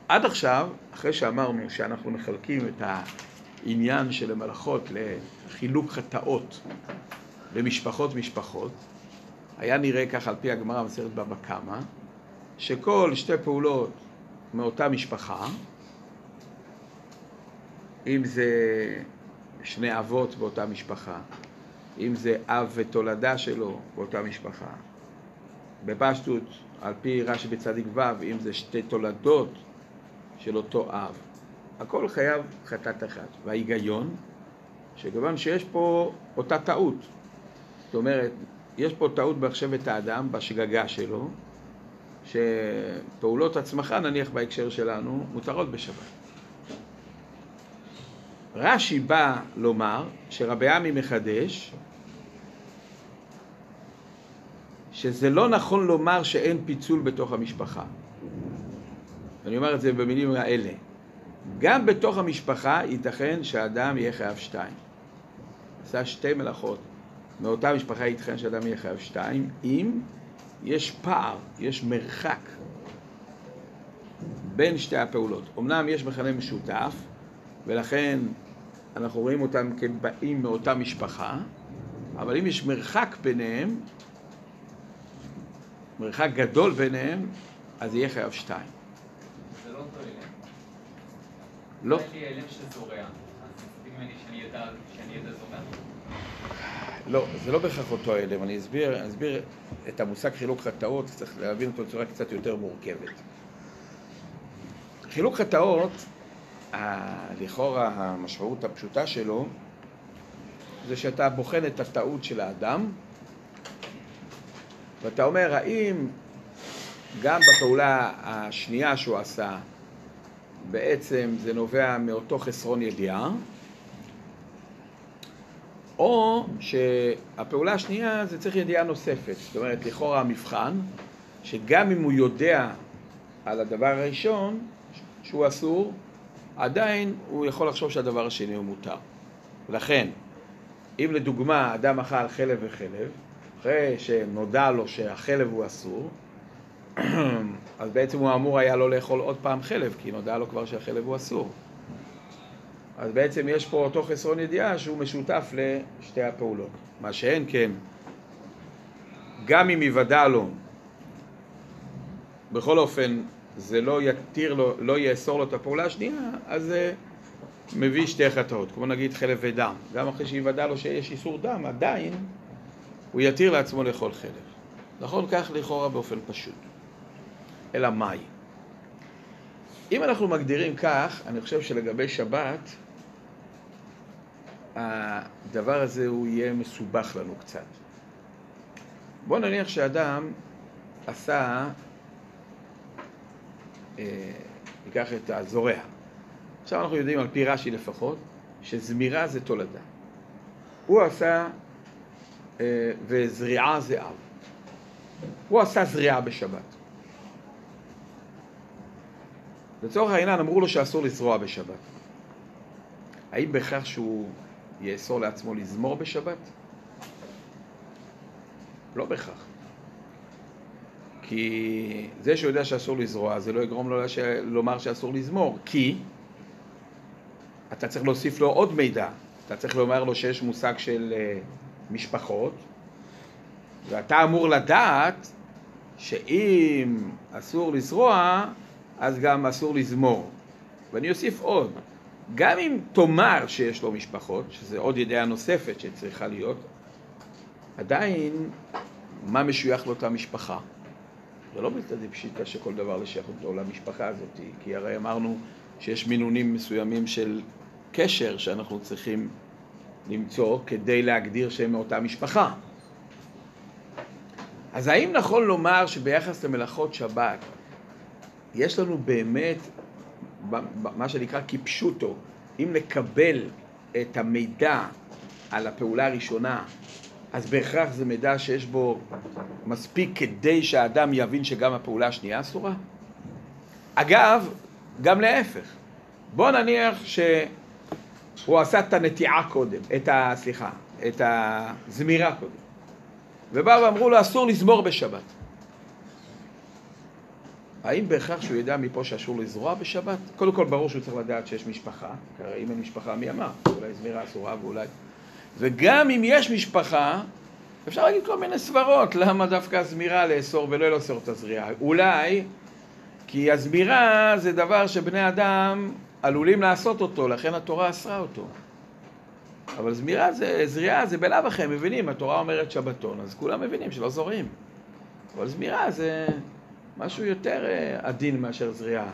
[SPEAKER 1] עד עכשיו, אחרי שאמרנו שאנחנו מחלקים את העניין של המלאכות לחילוק חטאות למשפחות משפחות, היה נראה כך על פי הגמרא במסכת בבא קמא, שכל שתי פעולות מאותה משפחה, אם זה שני אבות באותה משפחה, אם זה אב ותולדה שלו באותה משפחה, בפשטות, על פי רש"י בצדיק ו', אם זה שתי תולדות של אותו אב, הכל חייב חטאת אחת. וההיגיון, שכיוון שיש פה אותה טעות, זאת אומרת, יש פה טעות בהחשבת האדם, בשגגה שלו, שפעולות הצמחה, נניח בהקשר שלנו, מותרות בשבת. רש"י בא לומר שרבי עמי מחדש שזה לא נכון לומר שאין פיצול בתוך המשפחה. אני אומר את זה במילים האלה. גם בתוך המשפחה ייתכן שאדם יהיה חייב שתיים. עשה שתי מלאכות. מאותה משפחה ייתכן שאדם יהיה חייב שתיים, אם יש פער, יש מרחק בין שתי הפעולות. אמנם יש מכנה משותף, ולכן אנחנו רואים אותם כבאים מאותה משפחה, אבל אם יש מרחק ביניהם, מרחק גדול ביניהם, אז יהיה חייב שתיים.
[SPEAKER 6] זה לא אותו אלם.
[SPEAKER 1] לא.
[SPEAKER 6] יש לי אלם שזורע. אז ממני שאני זורע?
[SPEAKER 1] לא, זה לא בהכרח אותו הלם. אני אסביר, אני אסביר את המושג חילוק חטאות, צריך להבין אותו בצורה קצת יותר מורכבת. חילוק חטאות, לכאורה המשמעות הפשוטה שלו, זה שאתה בוחן את הטעות של האדם, ואתה אומר, האם גם בפעולה השנייה שהוא עשה, בעצם זה נובע מאותו חסרון ידיעה, או שהפעולה השנייה זה צריך ידיעה נוספת. זאת אומרת, לכאורה המבחן, שגם אם הוא יודע על הדבר הראשון שהוא אסור, עדיין הוא יכול לחשוב שהדבר השני הוא מותר. ולכן, אם לדוגמה אדם אכל חלב וחלב, אחרי שנודע לו שהחלב הוא אסור, אז בעצם הוא אמור היה לא לאכול עוד פעם חלב, כי נודע לו כבר שהחלב הוא אסור. אז בעצם יש פה אותו חסרון ידיעה שהוא משותף לשתי הפעולות. מה שאין כן, גם אם יוודע לו, בכל אופן זה לא יתיר לו, לא יאסור לו את הפעולה השנייה, אז זה מביא שתי חטאות, כמו נגיד חלב ודם. גם אחרי שיוודע לו שיש איסור דם, עדיין הוא יתיר לעצמו לאכול חלב. נכון כך לכאורה באופן פשוט. אלא מאי? אם אנחנו מגדירים כך, אני חושב שלגבי שבת, הדבר הזה הוא יהיה מסובך לנו קצת. בוא נניח שאדם עשה, אה, ניקח את הזורע. עכשיו אנחנו יודעים על פי רש"י לפחות, שזמירה זה תולדה. הוא עשה, וזריעה זה אב. הוא עשה זריעה בשבת. לצורך העניין אמרו לו שאסור לזרוע בשבת. האם בכך שהוא יאסור לעצמו לזמור בשבת? לא בכך. כי זה שהוא יודע שאסור לזרוע, זה לא יגרום לו לש... לומר שאסור לזמור, כי אתה צריך להוסיף לו עוד מידע. אתה צריך לומר לו שיש מושג של uh, משפחות, ואתה אמור לדעת שאם אסור לזרוע, אז גם אסור לזמור. ואני אוסיף עוד, גם אם תאמר שיש לו משפחות, שזה עוד ידיעה נוספת שצריכה להיות, עדיין, מה משוייך לאותה משפחה? זה לא בלתי פשיטה שכל דבר לשייך אותו למשפחה הזאת, כי הרי אמרנו שיש מינונים מסוימים של קשר שאנחנו צריכים למצוא כדי להגדיר שהם מאותה משפחה. אז האם נכון לומר שביחס למלאכות שבת יש לנו באמת מה שנקרא כפשוטו, אם נקבל את המידע על הפעולה הראשונה, אז בהכרח זה מידע שיש בו מספיק כדי שהאדם יבין שגם הפעולה השנייה אסורה? אגב, גם להפך. בוא נניח שהוא עשה את הנטיעה קודם, את ה... סליחה, את הזמירה קודם. ובאו ואמרו לו, אסור לזמור בשבת. האם בהכרח שהוא ידע מפה שאסור לזרוע בשבת? קודם כל ברור שהוא צריך לדעת שיש משפחה, הרי אם אין משפחה מי אמר? אולי זמירה אסורה ואולי... וגם אם יש משפחה, אפשר להגיד כל מיני סברות, למה דווקא הזמירה לאסור ולא לאסור את הזריעה. אולי כי הזמירה זה דבר שבני אדם עלולים לעשות אותו, לכן התורה אסרה אותו. אבל זמירה זה, זריעה זה בלאו הכי, הם מבינים, התורה אומרת שבתון, אז כולם מבינים שלא זורעים. אבל זמירה זה משהו יותר אה, עדין מאשר זריעה.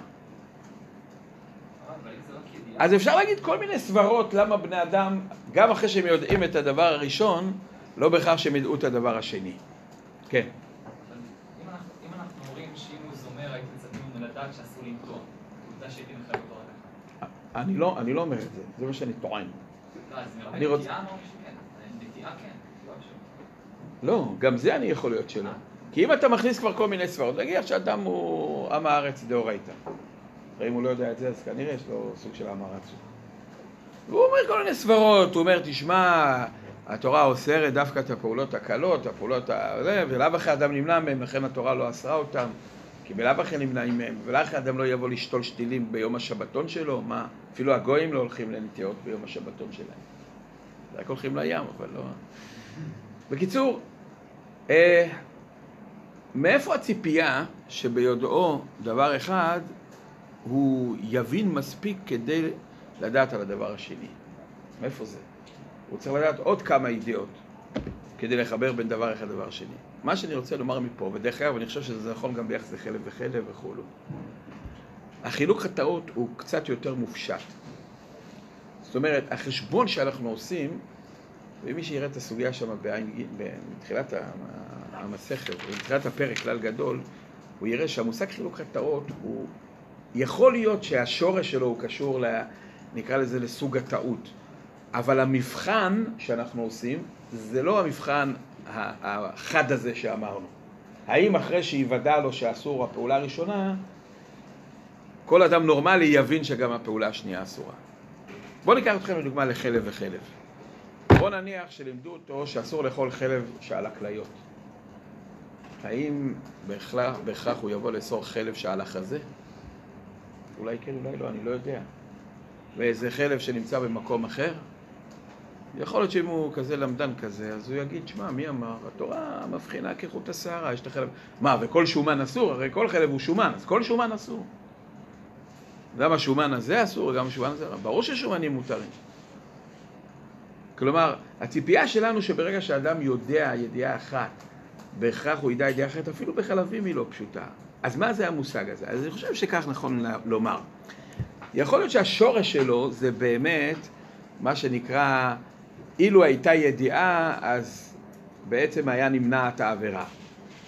[SPEAKER 1] אז אפשר להגיד כל מיני סברות למה בני אדם, גם אחרי שהם יודעים את הדבר הראשון, לא בהכרח שהם ידעו את הדבר השני. כן.
[SPEAKER 6] אם אנחנו אומרים שאם הוא זומר הייתם מצפים לדעת שאסור רק
[SPEAKER 1] אני לא, אני לא אומר את זה, זה מה שאני טוען.
[SPEAKER 6] לא,
[SPEAKER 1] אני רוצה-
[SPEAKER 6] כן, לא.
[SPEAKER 1] לא, גם זה אני יכול להיות שלא. כי אם אתה מכניס כבר כל מיני סברות, נגיד שאדם הוא עם הארץ דאורייתא. הרי אם הוא לא יודע את זה, אז כנראה יש לו סוג של עם הארץ. והוא אומר כל מיני סברות, הוא אומר, תשמע, התורה אוסרת דווקא את הפעולות הקלות, הפעולות ה... ולאו הכי אדם נמנע מהם, לכן התורה לא אסרה אותם, כי בלאו הכי נמנעים מהם, ולאו הכי אדם לא יבוא לשתול שתילים ביום השבתון שלו, מה? אפילו הגויים לא הולכים לנטיעות ביום השבתון שלהם. רק הולכים לים, אבל לא... בקיצור, אה, מאיפה הציפייה שביודעו דבר אחד הוא יבין מספיק כדי לדעת על הדבר השני? מאיפה זה? הוא צריך לדעת עוד כמה ידיעות כדי לחבר בין דבר אחד לדבר שני. מה שאני רוצה לומר מפה, ודרך אגב, אני חושב שזה נכון גם ביחס לחלב וחלב וכולו. החילוק חטאות הוא קצת יותר מופשט. זאת אומרת, החשבון שאנחנו עושים, ומי שיראה את הסוגיה שם בתחילת המסכת, בתחילת הפרק, כלל גדול, הוא יראה שהמושג חילוק חטאות הוא, יכול להיות שהשורש שלו הוא קשור, ל, נקרא לזה, לסוג הטעות. אבל המבחן שאנחנו עושים, זה לא המבחן החד הזה שאמרנו. האם אחרי שיוודע לו שאסור הפעולה הראשונה, כל אדם נורמלי יבין שגם הפעולה השנייה אסורה. בואו ניקח אתכם לדוגמה לחלב וחלב. בואו נניח שלימדו אותו שאסור לאכול חלב שעל הכליות. האם בהכרח, בהכרח הוא יבוא לאסור חלב שעל החזה? אולי כן, אולי לא, אני לא יודע. ואיזה חלב שנמצא במקום אחר? יכול להיות שאם הוא כזה למדן כזה, אז הוא יגיד, שמע, מי אמר? התורה מבחינה כחוט השערה, יש את החלב... מה, וכל שומן אסור? הרי כל חלב הוא שומן, אז כל שומן אסור. גם השומן הזה אסור, וגם השומן הזה... ברור ששומנים מותרים. כלומר, הציפייה שלנו שברגע שאדם יודע ידיעה אחת, בהכרח הוא ידע ידיעה אחרת, אפילו בחלבים היא לא פשוטה. אז מה זה המושג הזה? אז אני חושב שכך נכון לומר. יכול להיות שהשורש שלו זה באמת מה שנקרא, אילו הייתה ידיעה, אז בעצם היה נמנעת העבירה.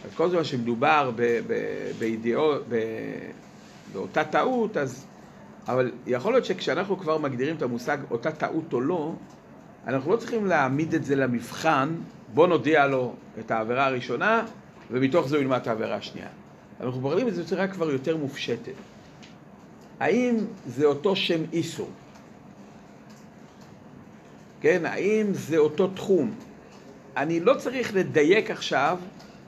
[SPEAKER 1] אז כל זמן שמדובר ב- ב- בידיעות, ב- באותה טעות, אז... אבל יכול להיות שכשאנחנו כבר מגדירים את המושג אותה טעות או לא, אנחנו לא צריכים להעמיד את זה למבחן, בוא נודיע לו את העבירה הראשונה, ומתוך זה הוא ילמד את העבירה השנייה. אנחנו מבררים את זה בצורה כבר יותר מופשטת. האם זה אותו שם איסור? כן, האם זה אותו תחום? אני לא צריך לדייק עכשיו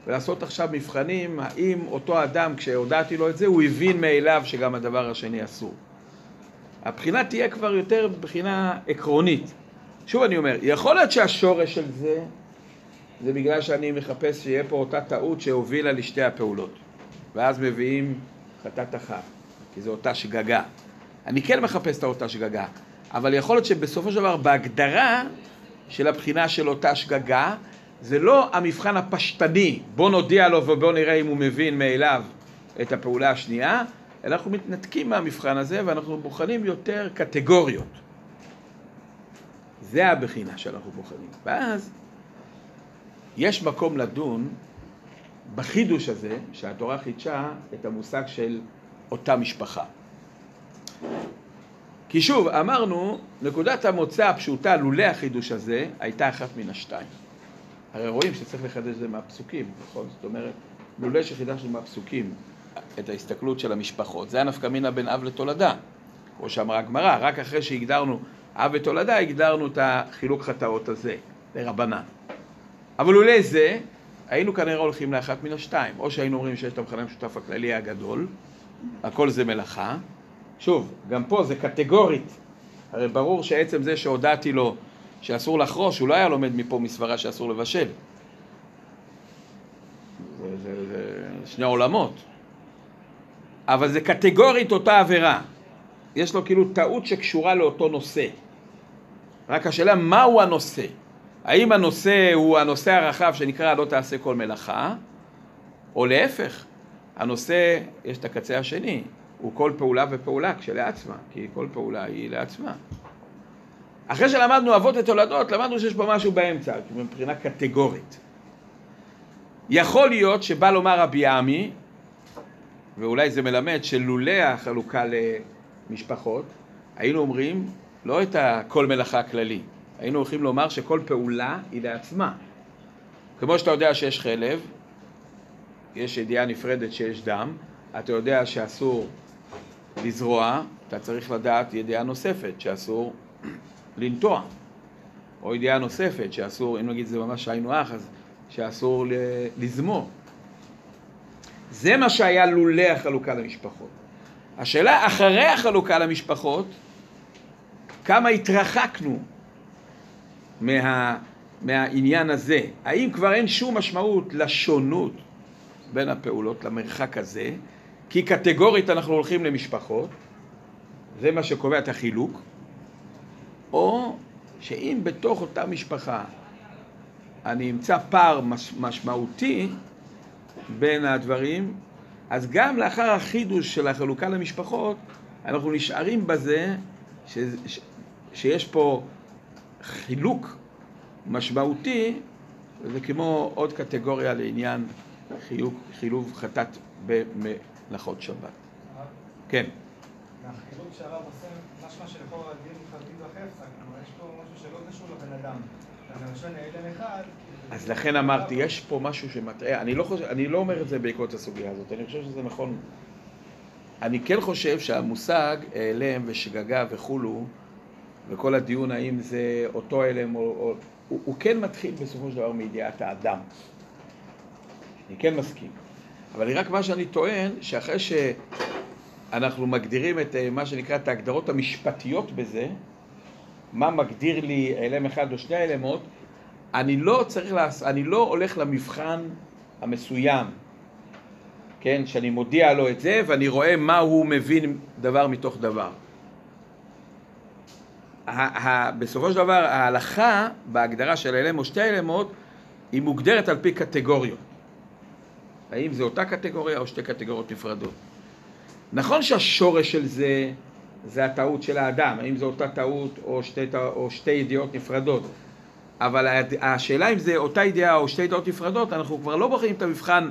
[SPEAKER 1] ולעשות עכשיו מבחנים, האם אותו אדם, כשהודעתי לו את זה, הוא הבין מאליו שגם הדבר השני אסור. הבחינה תהיה כבר יותר בחינה עקרונית. שוב אני אומר, יכול להיות שהשורש של זה, זה בגלל שאני מחפש שיהיה פה אותה טעות שהובילה לשתי הפעולות. ואז מביאים חטאת אחת, כי זו אותה שגגה. אני כן מחפש את אותה שגגה, אבל יכול להיות שבסופו של דבר בהגדרה של הבחינה של אותה שגגה, זה לא המבחן הפשטני, בוא נודיע לו ובוא נראה אם הוא מבין מאליו את הפעולה השנייה, אנחנו מתנתקים מהמבחן הזה ואנחנו בוחנים יותר קטגוריות. זה הבחינה שאנחנו בוחנים. ואז יש מקום לדון בחידוש הזה שהתורה חידשה את המושג של אותה משפחה. כי שוב, אמרנו, נקודת המוצא הפשוטה לולא החידוש הזה הייתה אחת מן השתיים. הרי רואים שצריך לחדש את זה מהפסוקים, נכון? זאת אומרת, לולא שחידשנו מהפסוקים את ההסתכלות של המשפחות, זה היה נפקא מינה בין אב לתולדה, כמו שאמרה הגמרא, רק אחרי שהגדרנו אב ותולדה, הגדרנו את החילוק חטאות הזה, לרבנן. אבל לולא זה, היינו כנראה הולכים לאחת מן השתיים, או שהיינו אומרים שיש את המכנה המשותף הכללי הגדול, הכל זה מלאכה, שוב, גם פה זה קטגורית, הרי ברור שעצם זה שהודעתי לו שאסור לחרוש, הוא לא היה לומד מפה מסברה שאסור לבשל. זה, זה, זה שני עולמות. אבל זה קטגורית אותה עבירה. יש לו כאילו טעות שקשורה לאותו נושא. רק השאלה מהו הנושא. האם הנושא הוא הנושא הרחב שנקרא לא תעשה כל מלאכה, או להפך, הנושא, יש את הקצה השני, הוא כל פעולה ופעולה כשלעצמה, כי כל פעולה היא לעצמה. אחרי שלמדנו אבות ותולדות, למדנו שיש פה משהו באמצע, מבחינה קטגורית. יכול להיות שבא לומר רבי עמי, ואולי זה מלמד שלולא החלוקה למשפחות, היינו אומרים לא את הכל מלאכה הכללי, היינו הולכים לומר שכל פעולה היא לעצמה. כמו שאתה יודע שיש חלב, יש ידיעה נפרדת שיש דם, אתה יודע שאסור לזרוע, אתה צריך לדעת ידיעה נוספת שאסור לנטוע, או ידיעה נוספת שאסור, אם נגיד זה ממש היינו אח, אז שאסור לזמור. זה מה שהיה לולא החלוקה למשפחות. השאלה אחרי החלוקה למשפחות, כמה התרחקנו מה, מהעניין הזה? האם כבר אין שום משמעות לשונות בין הפעולות, למרחק הזה? כי קטגורית אנחנו הולכים למשפחות, זה מה שקובע את החילוק, או שאם בתוך אותה משפחה אני אמצא פער מש, משמעותי בין הדברים, אז גם לאחר החידוש של החלוקה למשפחות, אנחנו נשארים בזה ש, ש, שיש פה חילוק משמעותי, וזה כמו עוד קטגוריה לעניין חילוק, חילוב חטאת במלאכות שבת. כן.
[SPEAKER 7] מהחילוק שהרב עושה, משמע שלכל הדין חלקים וחפצה, כלומר יש פה משהו שלא קשור לבן אדם. אחד...
[SPEAKER 1] אז לכן אמרתי, יש פה משהו שמטעה, אני לא, חושב, אני לא אומר את זה בעקבות הסוגיה הזאת, אני חושב שזה נכון. אני כן חושב שהמושג העלם ושגגה וכולו, וכל הדיון האם זה אותו הלם או... או הוא, הוא כן מתחיל בסופו של דבר מידיעת האדם. אני כן מסכים. אבל רק מה שאני טוען, שאחרי שאנחנו מגדירים את אה, מה שנקרא את ההגדרות המשפטיות בזה, מה מגדיר לי הלם אחד או שני הלמות, אני לא צריך לעשות, אני לא הולך למבחן המסוים, כן, שאני מודיע לו את זה ואני רואה מה הוא מבין דבר מתוך דבר. בסופו של דבר ההלכה בהגדרה של הלם או שתי הלמות היא מוגדרת על פי קטגוריות. האם זה אותה קטגוריה או שתי קטגוריות נפרדות. נכון שהשורש של זה זה הטעות של האדם, האם זו אותה טעות או שתי, או שתי ידיעות נפרדות. אבל השאלה אם זה אותה ידיעה או שתי ידיעות נפרדות, אנחנו כבר לא בוחרים את המבחן,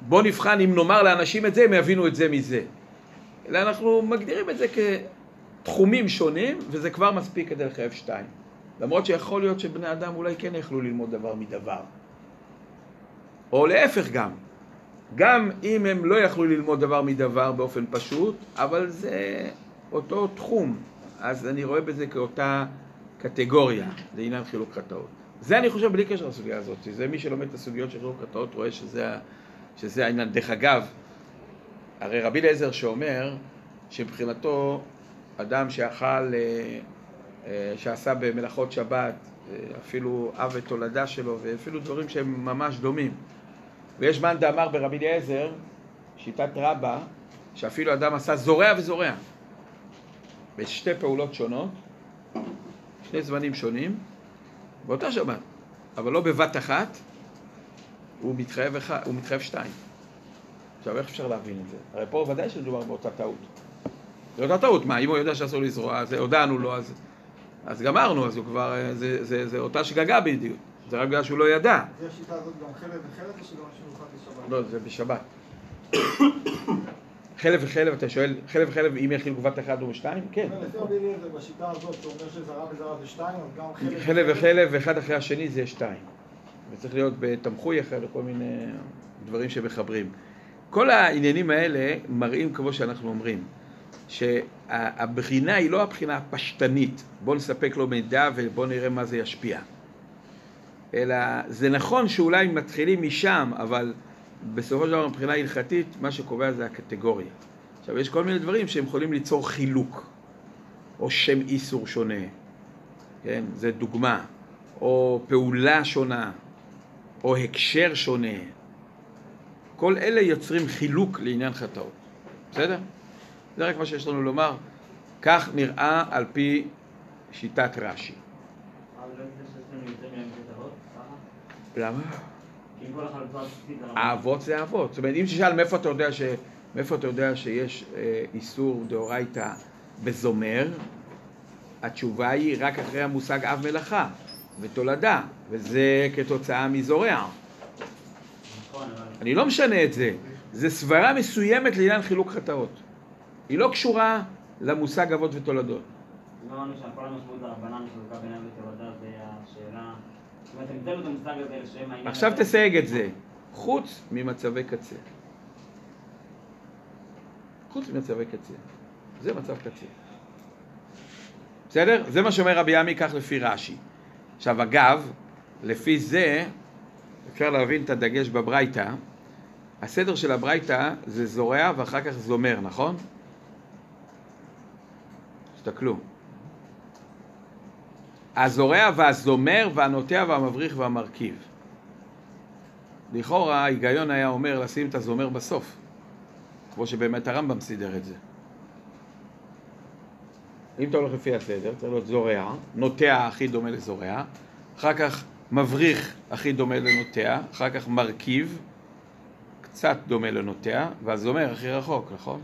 [SPEAKER 1] בוא נבחן אם נאמר לאנשים את זה, הם יבינו את זה מזה. אלא אנחנו מגדירים את זה כתחומים שונים, וזה כבר מספיק כדי לחייב שתיים. למרות שיכול להיות שבני אדם אולי כן יכלו ללמוד דבר מדבר. או להפך גם. גם אם הם לא יכלו ללמוד דבר מדבר באופן פשוט, אבל זה אותו תחום, אז אני רואה בזה כאותה קטגוריה לעניין חילוק חטאות. זה אני חושב בלי קשר לסוגיה הזאת, זה מי שלומד את הסוגיות של חילוק חטאות רואה שזה, שזה העניין. דרך אגב, הרי רבי אליעזר שאומר שמבחינתו אדם שאכל, אה, אה, שעשה במלאכות שבת, אה, אפילו אב ותולדה שלו, ואפילו דברים שהם ממש דומים. ויש מאן דאמר ברבי אליעזר, שיטת רבה, שאפילו אדם עשה זורע וזורע. בשתי פעולות שונות, שני זמנים שונים, באותה שבת. אבל לא בבת אחת, הוא מתחייב, אחד, הוא מתחייב שתיים. עכשיו, איך אפשר להבין את זה? הרי פה ודאי שמדובר באותה טעות. זו אותה טעות, מה, אם הוא יודע שאסור לזרוע, אז הודענו לו, אז, אז גמרנו, אז הוא כבר, אה, זה, זה, זה אותה שגגה בדיוק. זה רק בגלל שהוא לא ידע.
[SPEAKER 4] זה השיטה הזאת גם חלב וחלב, או שגם משהו מיוחד לשבת?
[SPEAKER 1] לא, זה בשבת. חלב וחלב, אתה שואל, חלב וחלב, אם יחיל גובת אחד או שתיים? כן.
[SPEAKER 4] אומר, בשיטה הזאת, שאומר שזרע וזרע זה שתיים, אז גם חלב
[SPEAKER 1] חלב וחלב, אחד אחרי השני זה שתיים. וצריך להיות בתמחוי אחר לכל מיני דברים שמחברים. כל העניינים האלה מראים, כמו שאנחנו אומרים, שהבחינה היא לא הבחינה הפשטנית, בוא נספק לו מידע ובוא נראה מה זה ישפיע. אלא זה נכון שאולי מתחילים משם, אבל בסופו של דבר מבחינה הלכתית, מה שקובע זה הקטגוריה. עכשיו, יש כל מיני דברים שהם יכולים ליצור חילוק, או שם איסור שונה, כן? זה דוגמה, או פעולה שונה, או הקשר שונה. כל אלה יוצרים חילוק לעניין חטאות, בסדר? זה רק מה שיש לנו לומר. כך נראה על פי שיטת רש"י.
[SPEAKER 8] אבל לא יוצא שיש לנו יותר מהם כתבות, ככה?
[SPEAKER 1] למה? האבות זה האבות. זאת אומרת, אם תשאל מאיפה אתה יודע, ש... מאיפה אתה יודע שיש אה, איסור דאורייתא בזומר, התשובה היא רק אחרי המושג אב מלאכה ותולדה, וזה כתוצאה מזורע.
[SPEAKER 8] נכון.
[SPEAKER 1] אני לא משנה את זה, זה סברה מסוימת לעניין חילוק חטאות. היא לא קשורה למושג אבות ותולדות.
[SPEAKER 8] אם אמרנו שכל המשמעות הרבנן זה השאלה... זאת אומרת, המצאנו את המושג הזה לשם העניין...
[SPEAKER 1] עכשיו. תסייג את זה, חוץ ממצבי קצה. חוץ ממצבי קצה. זה מצב קצה. בסדר? זה מה שאומר רבי עמי כך לפי רש"י. עכשיו אגב, לפי זה אפשר להבין את הדגש בברייתא. הסדר של הברייתא זה זורע ואחר כך זומר, נכון? תסתכלו. הזורע והזומר והנוטע והמבריך והמרכיב. לכאורה ההיגיון היה אומר לשים את הזומר בסוף, כמו שבאמת הרמב"ם סידר את זה. אם אתה הולך לפי הסדר, צריך להיות זורע, נוטע הכי דומה לזורע, אחר כך מבריך הכי דומה לנוטע, אחר כך מרכיב, קצת דומה לנוטע, והזומר הכי רחוק, נכון?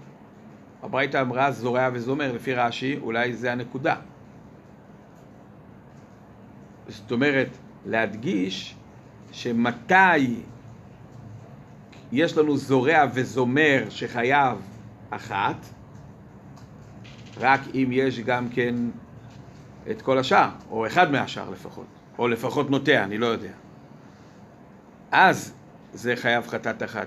[SPEAKER 1] הברייתא אמרה זורע וזומר, לפי רש"י, אולי זה הנקודה. זאת אומרת, להדגיש שמתי יש לנו זורע וזומר שחייב אחת, רק אם יש גם כן את כל השאר, או אחד מהשאר לפחות, או לפחות נוטע, אני לא יודע. אז זה חייב חטאת אחת.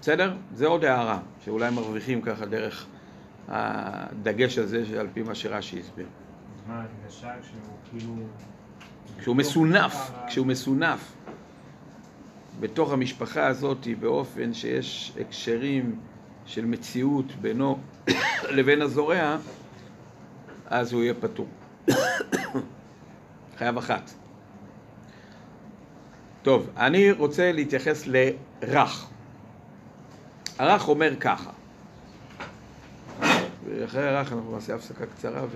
[SPEAKER 1] בסדר? זה עוד הערה, שאולי מרוויחים ככה דרך הדגש הזה שעל פי מה שרש"י הסביר.
[SPEAKER 3] מה, כשהוא כאילו...
[SPEAKER 1] כשהוא מסונף, כשהוא מסונף בתוך המשפחה הזאת באופן שיש הקשרים של מציאות בינו לבין הזורע, אז הוא יהיה פטור. חייב אחת. טוב, אני רוצה להתייחס לרך. הרך אומר ככה, ואחרי הרך אנחנו נעשה הפסקה קצרה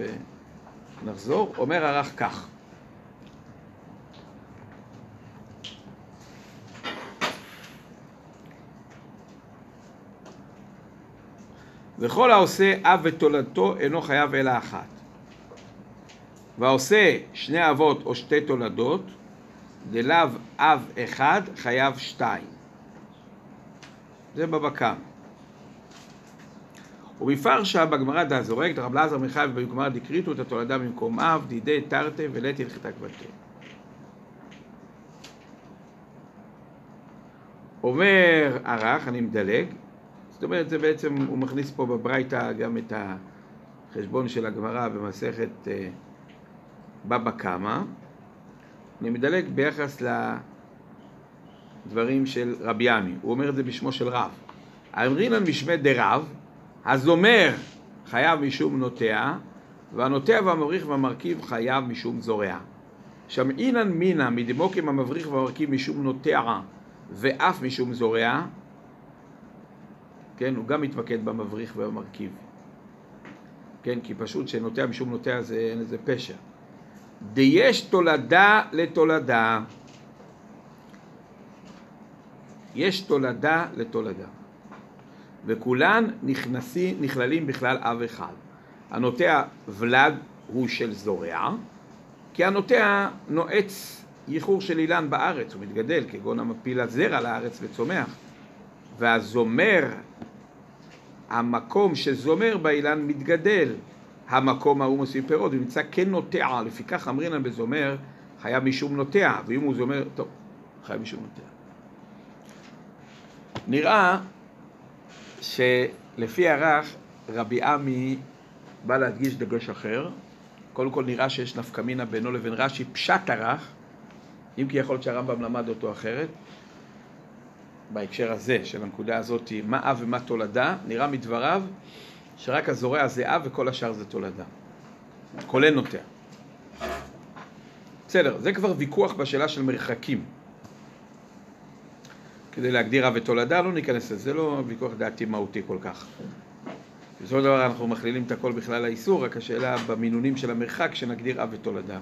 [SPEAKER 1] ונחזור. אומר הרך כך, וכל העושה אב ותולדתו אינו חייב אלא אחת. והעושה שני אבות או שתי תולדות, דלאו אב אחד חייב שתיים. זה בבא קמא. ומפרשה בגמרא דאזורק, דרב אלעזר מחייב בגמרא דקריתו את התולדה במקום אב, דידי תרתי ולתי הלכתה כבתי. אומר ערך, אני מדלג, זאת אומרת, זה בעצם, הוא מכניס פה בברייתא גם את החשבון של הגמרא במסכת אה, בבא קמא. אני מדלג ביחס לדברים של רבי עמי, הוא אומר את זה בשמו של רב. אמרינן משמי דרב, הזומר חייב משום נוטע, והנוטע והמבריך והמרכיב חייב משום זורע. שמעינן מינא מדמוקים המבריך והמרכיב משום נוטע ואף משום זורע, כן, הוא גם מתמקד במבריך ובמרכיב. כן, כי פשוט שנוטע משום נוטע זה איזה פשע. דיש תולדה לתולדה. יש תולדה לתולדה. וכולן נכנסים, נכללים בכלל אב אחד. הנוטע ולד הוא של זורע, כי הנוטע נועץ ייחור של אילן בארץ, הוא מתגדל, כגון המפיל הזרע לארץ וצומח. והזומר, המקום שזומר באילן מתגדל, המקום ההוא מוסיף פירות, הוא נמצא כנוטע, לפיכך אמרינן בזומר חייב משום נוטע, ואם הוא זומר, טוב, חייב משום נוטע. נראה שלפי הרך רבי עמי בא להדגיש דגש אחר. קודם כל נראה שיש נפקא מינה בינו לבין רש"י פשט הרך, אם כי יכול להיות שהרמב"ם למד אותו אחרת. בהקשר הזה, של הנקודה הזאת, מה אב ומה תולדה, נראה מדבריו שרק הזורע זה אב וכל השאר זה תולדה. כולל נוטע. בסדר, זה כבר ויכוח בשאלה של מרחקים. כדי להגדיר אב ותולדה, לא ניכנס לזה, זה לא ויכוח דעתי מהותי כל כך. בסופו של דבר אנחנו מכלילים את הכל בכלל האיסור, רק השאלה במינונים של המרחק שנגדיר אב ותולדה.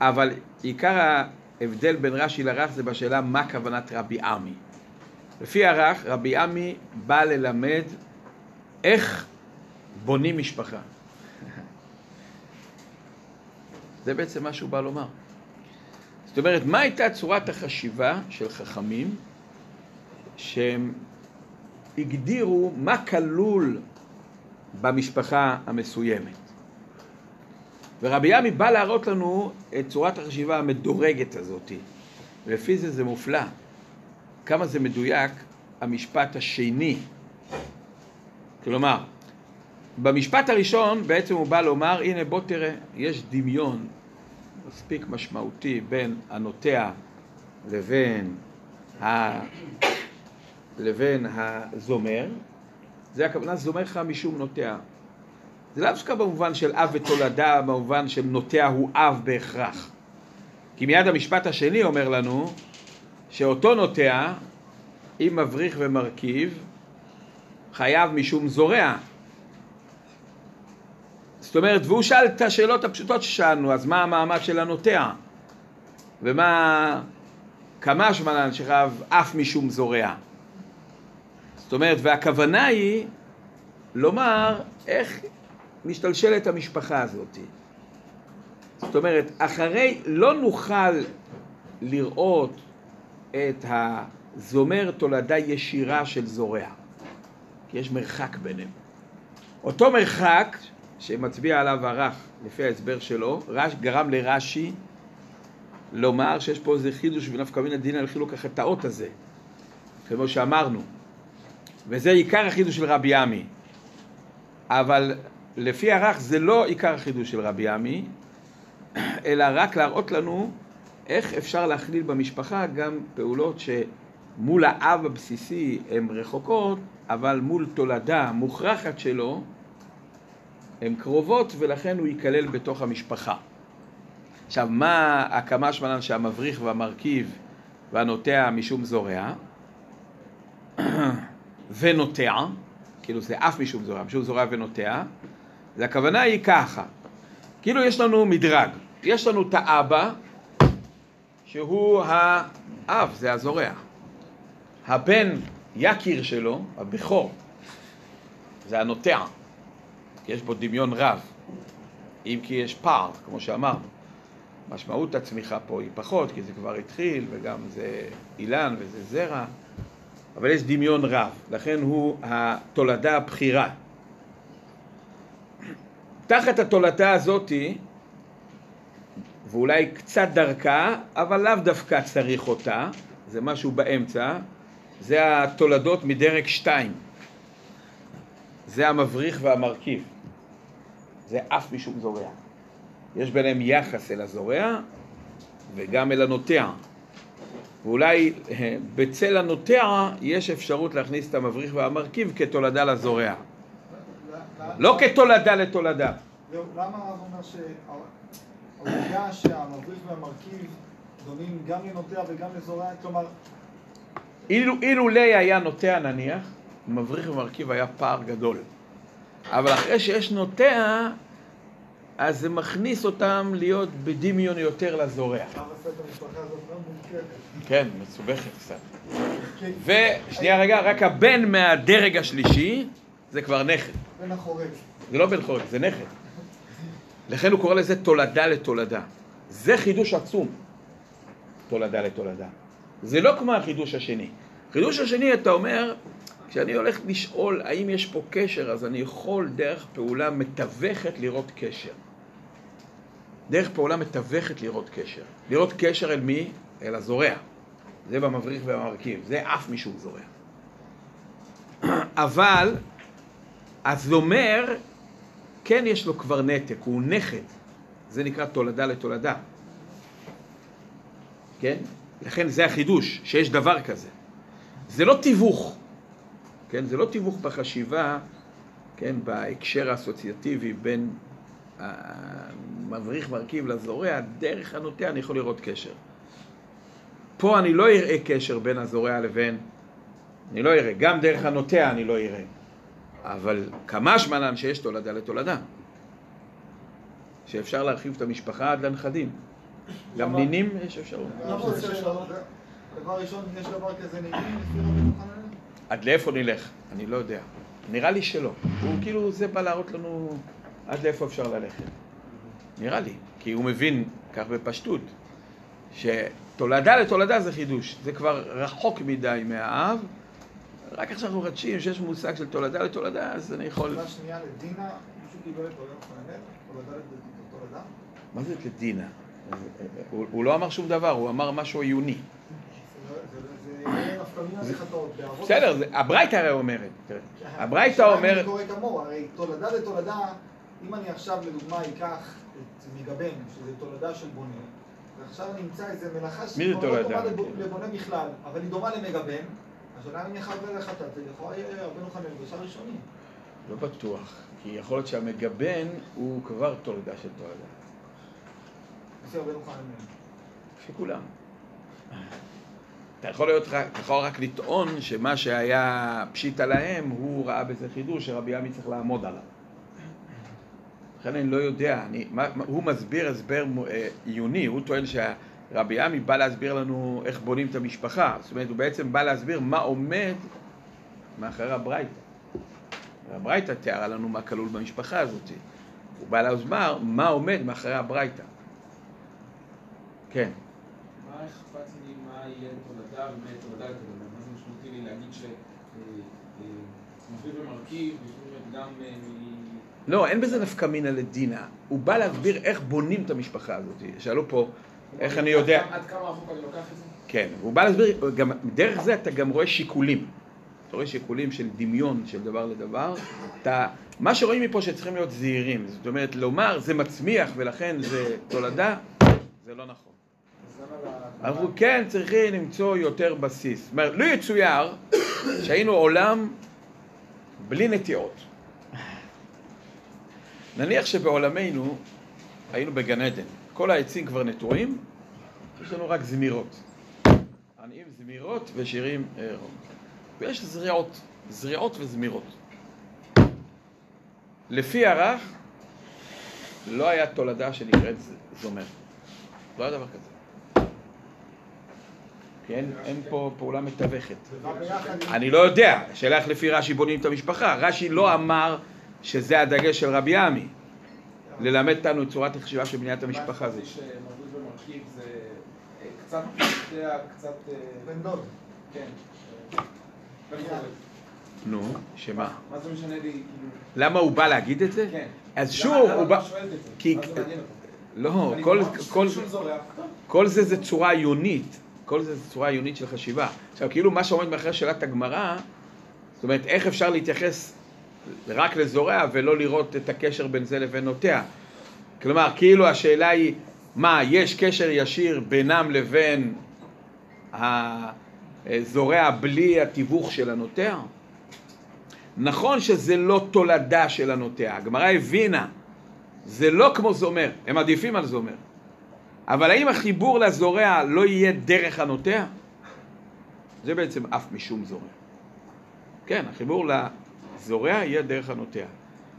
[SPEAKER 1] אבל עיקר ההבדל בין רש"י לרך זה בשאלה מה כוונת רבי עמי. לפי הרך, רבי עמי בא ללמד איך בונים משפחה. זה בעצם מה שהוא בא לומר. זאת אומרת, מה הייתה צורת החשיבה של חכמים שהם הגדירו מה כלול במשפחה המסוימת. ורבי ימי בא להראות לנו את צורת החשיבה המדורגת הזאת. ולפי זה זה מופלא. כמה זה מדויק המשפט השני. כלומר, במשפט הראשון בעצם הוא בא לומר, הנה בוא תראה, יש דמיון מספיק משמעותי בין הנוטע לבין. לבין הזומר, זה הכוונה זומר לך משום נוטע. זה לאו דווקא במובן של אב ותולדה, במובן של נוטע הוא אב בהכרח. כי מיד המשפט השני אומר לנו שאותו נוטע, אם מבריך ומרכיב, חייב משום זורע. זאת אומרת, והוא שאל את השאלות הפשוטות ששאלנו, אז מה המעמד של הנוטע? ומה כמה שמלן שחייב אף משום זורע? זאת אומרת, והכוונה היא לומר איך משתלשלת המשפחה הזאת. זאת אומרת, אחרי, לא נוכל לראות את הזומר תולדה ישירה של זורע, כי יש מרחק ביניהם. אותו מרחק שמצביע עליו הרך, לפי ההסבר שלו, רש, גרם לרש"י לומר שיש פה איזה חידוש ונפקא מן הדין על חילוק החטאות הזה, כמו שאמרנו. וזה עיקר החידוש של רבי עמי. אבל לפי הרך זה לא עיקר החידוש של רבי עמי, אלא רק להראות לנו איך אפשר להכליל במשפחה גם פעולות שמול האב הבסיסי הן רחוקות, אבל מול תולדה מוכרחת שלו הן קרובות ולכן הוא ייכלל בתוך המשפחה. עכשיו, מה הקמה שמלן שהמבריך והמרכיב והנוטע משום זורע ונוטע, כאילו זה אף משום זורע, משום זורע ונוטע, זה הכוונה היא ככה, כאילו יש לנו מדרג, יש לנו את האבא שהוא האב, זה הזורע, הבן יקיר שלו, הבכור, זה הנוטע, יש בו דמיון רב, אם כי יש פער, כמו שאמרנו. משמעות הצמיחה פה היא פחות, כי זה כבר התחיל, וגם זה אילן וזה זרע, אבל יש דמיון רב, לכן הוא התולדה הבכירה. תחת התולדה הזאתי, ואולי קצת דרכה, אבל לאו דווקא צריך אותה, זה משהו באמצע, זה התולדות מדרג שתיים. זה המבריך והמרכיב. זה אף משום זורע. יש ביניהם יחס אל הזורע וגם אל הנוטע. ואולי אה, בצל הנוטע יש אפשרות להכניס את המבריך והמרכיב כתולדה לזורע. לא כתולדה לתולדה.
[SPEAKER 4] זהו, למה הרב אומר שהעובדה שהמבריך והמרכיב דומים גם לנוטע וגם לזורע, כלומר,
[SPEAKER 1] אילו, אילולא היה נוטע נניח, מבריך ומרכיב היה פער גדול. אבל אחרי שיש נוטע, אז זה מכניס אותם להיות בדמיון יותר לזורע.
[SPEAKER 4] מורכבת.
[SPEAKER 1] כן, מסובכת קצת.
[SPEAKER 4] כן.
[SPEAKER 1] ושנייה רגע, רק הבן מהדרג השלישי זה כבר נכד.
[SPEAKER 4] בן החורג.
[SPEAKER 1] זה לא בן חורג, זה נכד. לכן הוא קורא לזה תולדה לתולדה. זה חידוש עצום, תולדה לתולדה. זה לא כמו החידוש השני. חידוש השני, אתה אומר, כשאני הולך לשאול האם יש פה קשר, אז אני יכול דרך פעולה מתווכת לראות קשר. דרך פעולה מתווכת לראות קשר. לראות קשר אל מי? אל הזורע. זה במבריך ובמרכיב. זה אף משום זורע. אבל הזומר, כן יש לו כבר נתק, הוא נכד. זה נקרא תולדה לתולדה. כן? לכן זה החידוש, שיש דבר כזה. זה לא תיווך, כן? זה לא תיווך בחשיבה, כן? בהקשר האסוציאטיבי בין המבריך מרכיב לזורע, דרך הנוטע אני יכול לראות קשר. פה אני לא אראה קשר בין הזורע לבין... אני לא אראה, גם דרך הנוטע אני לא אראה. אבל כמה שמנן שיש תולדה לתולדה. שאפשר להרחיב את המשפחה עד לנכדים. גם? נינים יש אפשרות.
[SPEAKER 4] שלום? דבר ראשון, יש דבר כזה נינים?
[SPEAKER 1] עד לאיפה נלך? אני לא יודע. נראה לי שלא. הוא כאילו, זה בא להראות לנו עד לאיפה אפשר ללכת. נראה לי. כי הוא מבין, כך בפשטות, שתולדה לתולדה זה חידוש. זה כבר רחוק מדי מהאב. רק עכשיו אנחנו מחדשים שיש מושג של תולדה לתולדה, אז אני יכול...
[SPEAKER 4] שאלה שנייה לדינה, מישהו קיבל את? תולדה לתולדה?
[SPEAKER 1] מה זה לדינה? הוא, הוא לא אמר שום דבר, הוא אמר משהו עיוני.
[SPEAKER 4] לא-
[SPEAKER 1] בסדר, הברייתא הרי אומרת. הברייתא אומרת...
[SPEAKER 4] הרי תולדה לתולדה, אם אני עכשיו לדוגמה אקח את מגבן, שזה תולדה של בונה, ועכשיו אני אמצא איזה מלאכה שהיא לא? דומה לב- לבונה בכלל, אבל היא דומה למגבן, השאלה אם אני אחבר לחטאת, זה יכול יהיה הרבה נוחנים בשער ראשוני.
[SPEAKER 1] לא בטוח, כי יכול להיות שהמגבן הוא כבר תולדה של תולדה. שכולם. אתה יכול, להיות אתה יכול רק לטעון שמה שהיה פשיטה להם, הוא ראה בזה חידוש שרבי עמי צריך לעמוד עליו. לכן אני לא יודע, אני, מה, מה, הוא מסביר הסבר אה, עיוני, הוא טוען שהרבי עמי בא להסביר לנו איך בונים את המשפחה, זאת אומרת הוא בעצם בא להסביר מה עומד מאחורי הברייתא. הברייתא תיארה לנו מה כלול במשפחה הזאת. הוא בא להסבר מה עומד מאחורי הברייתא. כן.
[SPEAKER 2] מה אכפת לי מה יהיה תולדה ומה יהיה תולדה? מה זה משמעותי לי להגיד ומרכיב, לפעמים גם אה, מ...
[SPEAKER 1] לא, אין בזה נפקא מינא לדינה. הוא בא להסביר איך בונים את המשפחה הזאת. שאלו פה, איך אני יודע...
[SPEAKER 2] עד כמה רחוק אני לוקח את זה?
[SPEAKER 1] כן, הוא בא להסביר, גם, דרך זה אתה גם רואה שיקולים. אתה רואה שיקולים של דמיון של דבר לדבר. אתה, מה שרואים מפה שצריכים להיות זהירים. זאת אומרת, לומר זה מצמיח ולכן זה תולדה, זה לא נכון. אנחנו כן צריכים למצוא יותר בסיס. זאת אומרת, לו יצויר שהיינו עולם בלי נטיעות. נניח שבעולמנו היינו בגן עדן, כל העצים כבר נטועים, יש לנו רק זמירות. עניים זמירות ושירים ערום. ויש זריעות, זריעות וזמירות. לפי הרח, לא היה תולדה שנקראת זומר. לא היה דבר כזה. כן, אין פה פעולה מתווכת. אני לא יודע, השאלה איך לפי רש"י בונים את המשפחה. רש"י לא אמר שזה הדגש של רבי עמי, ללמד אותנו את צורת החשיבה של בניית המשפחה
[SPEAKER 2] מה שמוביל ומרכיב זה אה, קצת, יודע, קצת... אה,
[SPEAKER 4] בן דוד.
[SPEAKER 2] כן.
[SPEAKER 1] נו, שמה?
[SPEAKER 2] מה זה משנה לי, כאילו...
[SPEAKER 1] למה הוא בא להגיד את זה?
[SPEAKER 2] כן.
[SPEAKER 1] אז שוב,
[SPEAKER 2] למה
[SPEAKER 1] הוא בא...
[SPEAKER 2] שואל את זה?
[SPEAKER 1] כי-? לא.
[SPEAKER 2] טוב.
[SPEAKER 1] כל זה זה צורה עיונית, כל זה זה צורה עיונית של חשיבה. עכשיו, כאילו מה שעומד מאחורי שאלת הגמרא, זאת אומרת, איך אפשר להתייחס רק לזורע ולא לראות את הקשר בין זה לבין נוטע? כלומר, כאילו השאלה היא, מה, יש קשר ישיר בינם לבין הזורע בלי התיווך של הנוטע? נכון שזה לא תולדה של הנוטע, הגמרא הבינה, זה לא כמו זומר, הם עדיפים על זומר. אבל האם החיבור לזורע לא יהיה דרך הנוטע? זה בעצם אף משום זורע. כן, החיבור לזורע יהיה דרך הנוטע.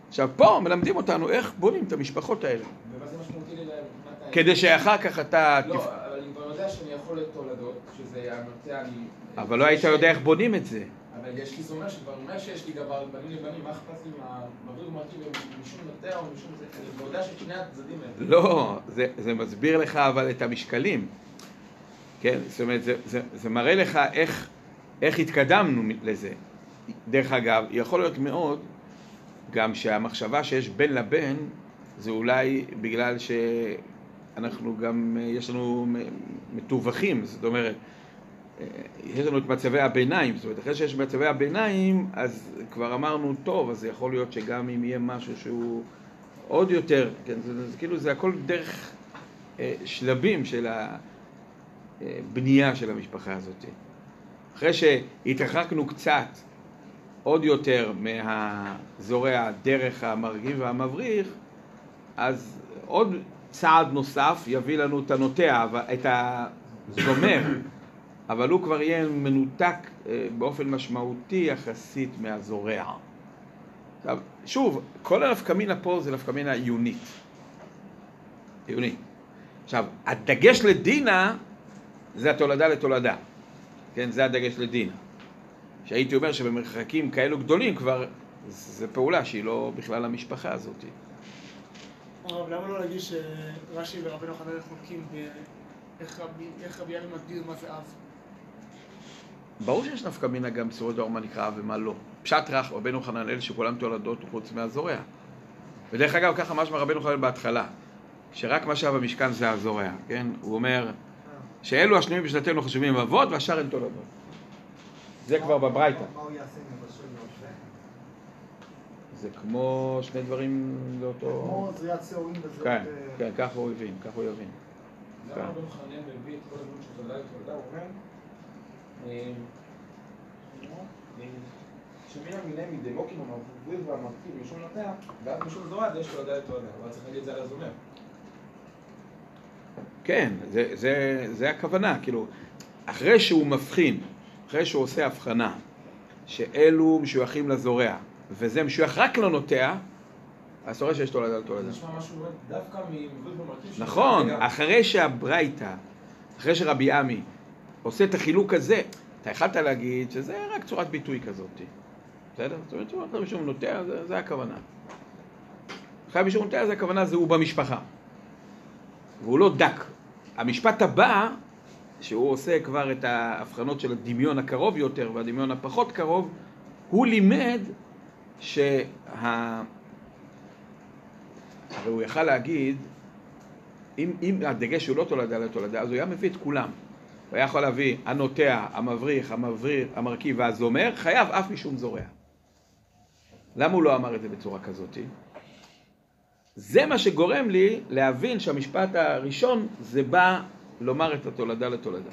[SPEAKER 1] עכשיו, פה מלמדים אותנו איך בונים את המשפחות האלה.
[SPEAKER 2] ומה זה משמעותי לי מתי?
[SPEAKER 1] כדי שאחר כך אתה...
[SPEAKER 2] לא,
[SPEAKER 1] תפ-
[SPEAKER 2] אבל אני כבר יודע שאני יכול לתולדות, שזה הנוטה, אני...
[SPEAKER 1] אבל לא היית יודע איך בונים את זה.
[SPEAKER 2] אבל יש לי, זה אומר שכבר אומר שיש לי דבר בנים לבנים, מה אכפת לי מה... מבריג ומרכיב משום נוטע או משום זה, אני יודע שאת שני הצדדים האלה.
[SPEAKER 1] לא, זה, זה מסביר לך אבל את המשקלים. כן, זאת אומרת, זה, זה, זה מראה לך איך, איך התקדמנו לזה. דרך אגב, יכול להיות מאוד גם שהמחשבה שיש בין לבין זה אולי בגלל שאנחנו גם, יש לנו מתווכים, זאת אומרת, יש לנו את מצבי הביניים, זאת אומרת, אחרי שיש מצבי הביניים, אז כבר אמרנו, טוב, אז יכול להיות שגם אם יהיה משהו שהוא עוד יותר, כן, זה, זה כאילו זה הכל דרך אה, שלבים של הבנייה של המשפחה הזאת. אחרי שהתרחקנו קצת עוד יותר מהזורע דרך המרגיב והמבריך, אז עוד צעד נוסף יביא לנו את הנוטע, את הזומר, אבל הוא כבר יהיה מנותק אה, באופן משמעותי יחסית מהזורע. עכשיו, שוב, כל הנפקמינה פה זה נפקמינה עיונית. עיונית. עכשיו, הדגש לדינה זה התולדה לתולדה. כן, זה הדגש לדינה. שהייתי אומר שבמרחקים כאלו גדולים כבר, זו פעולה שהיא לא בכלל המשפחה הזאת.
[SPEAKER 9] הרב, למה לא להגיד שרש"י ורבנו חנן חולקים באיך רבי, ינאי מגדיר מה זה אב?
[SPEAKER 1] ברור שיש נפקא מינה גם בצורות דור מה נקרא אב ומה לא. פשט רך רבנו חננאל שכולם תולדות חוץ מהזורע. ודרך אגב, ככה משמע רבנו חננאל בהתחלה, שרק מה שהיה במשכן זה הזורע, כן? הוא אומר שאלו השנויים בשנתנו חשובים אבות והשאר הן תולדות. זה כבר בברייתא. זה כמו שני דברים לאותו...
[SPEAKER 4] כמו זריעת שעורים וזריעת...
[SPEAKER 1] כן,
[SPEAKER 4] אה,
[SPEAKER 1] כן, ככה הוא הבין, ככה הוא יבין.
[SPEAKER 2] למה רבנו חנן מביא את כל הדברים של תולדה לתולדה, הוא אומר, אה, שמן המיני מדמוקים המבריד והמרכיב משום נוטע, ואז משום זורע, יש תולדה לתולדה. אבל צריך להגיד את זה על הזומר.
[SPEAKER 1] כן, זה, זה, זה הכוונה, כאילו, אחרי שהוא מבחין, אחרי שהוא עושה הבחנה, שאלו משויכים לזורע, וזה משוייך רק לנוטע, אז אתה רואה שיש תולדה
[SPEAKER 2] זה
[SPEAKER 1] לתולדה.
[SPEAKER 2] נשמע משהו באמת דווקא ממבריד ומרכיב. של-
[SPEAKER 1] נכון, אחרי שהברייתא, אחרי שרבי עמי עושה את החילוק הזה, אתה יכלת להגיד שזה רק צורת ביטוי כזאת, בסדר? זאת אומרת, אחרי מישהו נוטע, זה, זה הכוונה. אחרי מישהו נוטע, זה הכוונה, זה הוא במשפחה. והוא לא דק. המשפט הבא, שהוא עושה כבר את ההבחנות של הדמיון הקרוב יותר והדמיון הפחות קרוב, הוא לימד שה... הרי הוא יכל להגיד, אם, אם הדגש הוא לא תולדה לתולדה, אז הוא היה מביא את כולם. הוא היה יכול להביא הנוטע, המבריך, המבריר, המרכיב והזומר, חייב אף משום זורע. למה הוא לא אמר את זה בצורה כזאת? זה מה שגורם לי להבין שהמשפט הראשון זה בא לומר את התולדה לתולדה.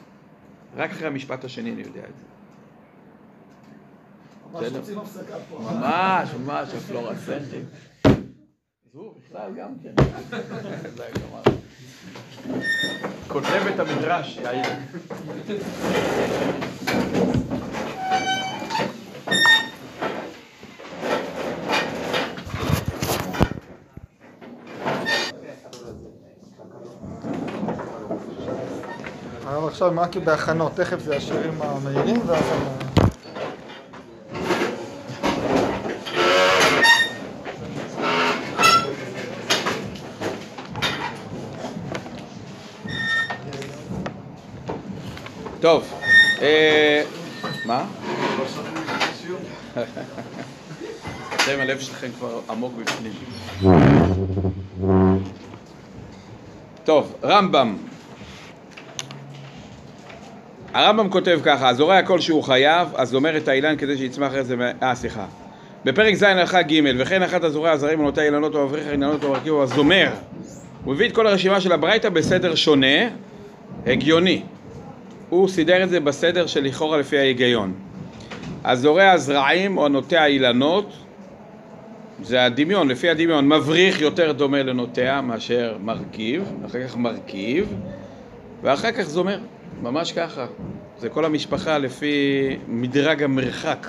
[SPEAKER 1] רק אחרי המשפט השני אני יודע את זה.
[SPEAKER 4] ממש
[SPEAKER 1] בסדר.
[SPEAKER 4] רוצים הפסקה פה.
[SPEAKER 1] ממש, ממש, הפלורסנטים. זו בכלל גם כן. הגמרא. כותבת המדרש, יאיר.
[SPEAKER 4] הרב עכשיו רק בהכנות, תכף זה השירים המהירים ואז...
[SPEAKER 1] טוב, אה, מה? אתם הלב שלכם כבר עמוק בפנים. טוב, רמב"ם. הרמב"ם כותב ככה, הזורע כלשהו חייב, אז אומר את האילן כדי שיצמח איזה... אה, סליחה. בפרק ז' הלכה ג' וכן אחת הזורע הזרים ונוטע אילנות או אבריך אילנות או מרכיב או הזומר. הוא הביא את כל הרשימה של הברייתא בסדר שונה, הגיוני. הוא סידר את זה בסדר שלכאורה לפי ההיגיון. הזורע זרעים או נוטע אילנות, זה הדמיון, לפי הדמיון, מבריך יותר דומה לנוטע מאשר מרכיב, אחר כך מרכיב, ואחר כך זומר, ממש ככה. זה כל המשפחה לפי מדרג המרחק.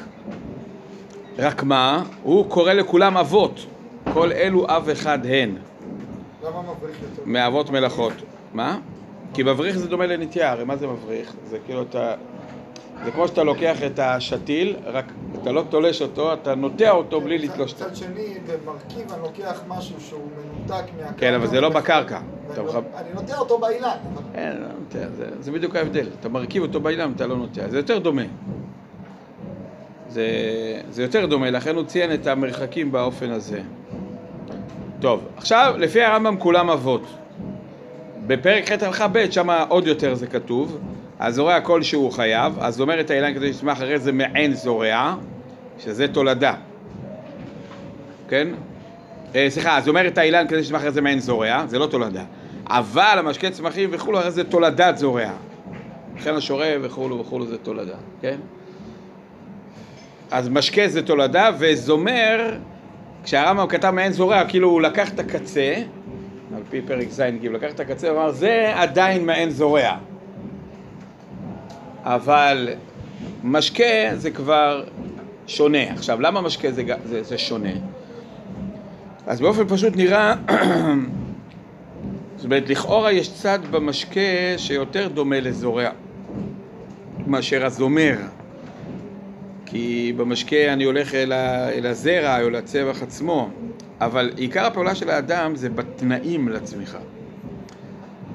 [SPEAKER 1] רק מה, הוא קורא לכולם אבות. כל אלו אב אחד הן,
[SPEAKER 4] למה מבריך יותר?
[SPEAKER 1] מאבות מלאכות. מה? כי מבריך זה דומה לנטייה, הרי מה זה מבריך? זה כאילו אתה... זה כמו שאתה לוקח את השתיל, רק אתה לא תולש אותו, אתה נוטע אותו בלי לתלוש אותו.
[SPEAKER 4] מצד שני, במרכיב אני לוקח משהו שהוא מנותק מהקרקע.
[SPEAKER 1] כן, אבל זה לא בקרקע.
[SPEAKER 4] לא- אני נוטע אותו באילן.
[SPEAKER 1] אין, לא זה, בדיוק ההבדל. אתה מרכיב אותו באילן, אתה לא נוטע. זה יותר דומה. זה יותר דומה, לכן הוא ציין את המרחקים באופן הזה. טוב, עכשיו, לפי הרמב"ם כולם אבות. בפרק ח' הלכה ב', שם עוד יותר זה כתוב. הזורע כלשהו חייב, אז אומרת האילן כדי שיצמח אחרי זה מעין זורע, שזה תולדה. כן? אה, סליחה, אז אומרת האילן כדי שיצמח אחרי זה מעין זורע, זה לא תולדה. אבל המשקה צמחים וכולו, הרי זה תולדת זורע. לכן השורה וכולו וכולו זה תולדה, כן? אז משקה זה תולדה, וזומר, כשהרמב"ם כתב מעין זורע, כאילו הוא לקח את הקצה, על פי פרק ז' ג', לקח את הקצה ואמר, זה עדיין מעין זורע. אבל משקה זה כבר שונה. עכשיו, למה משקה זה, זה, זה שונה? אז באופן פשוט נראה, זאת אומרת, לכאורה יש צד במשקה שיותר דומה לזורע מאשר הזומר. כי במשקה אני הולך אל, ה, אל הזרע או לצמח עצמו, אבל עיקר הפעולה של האדם זה בתנאים לצמיחה.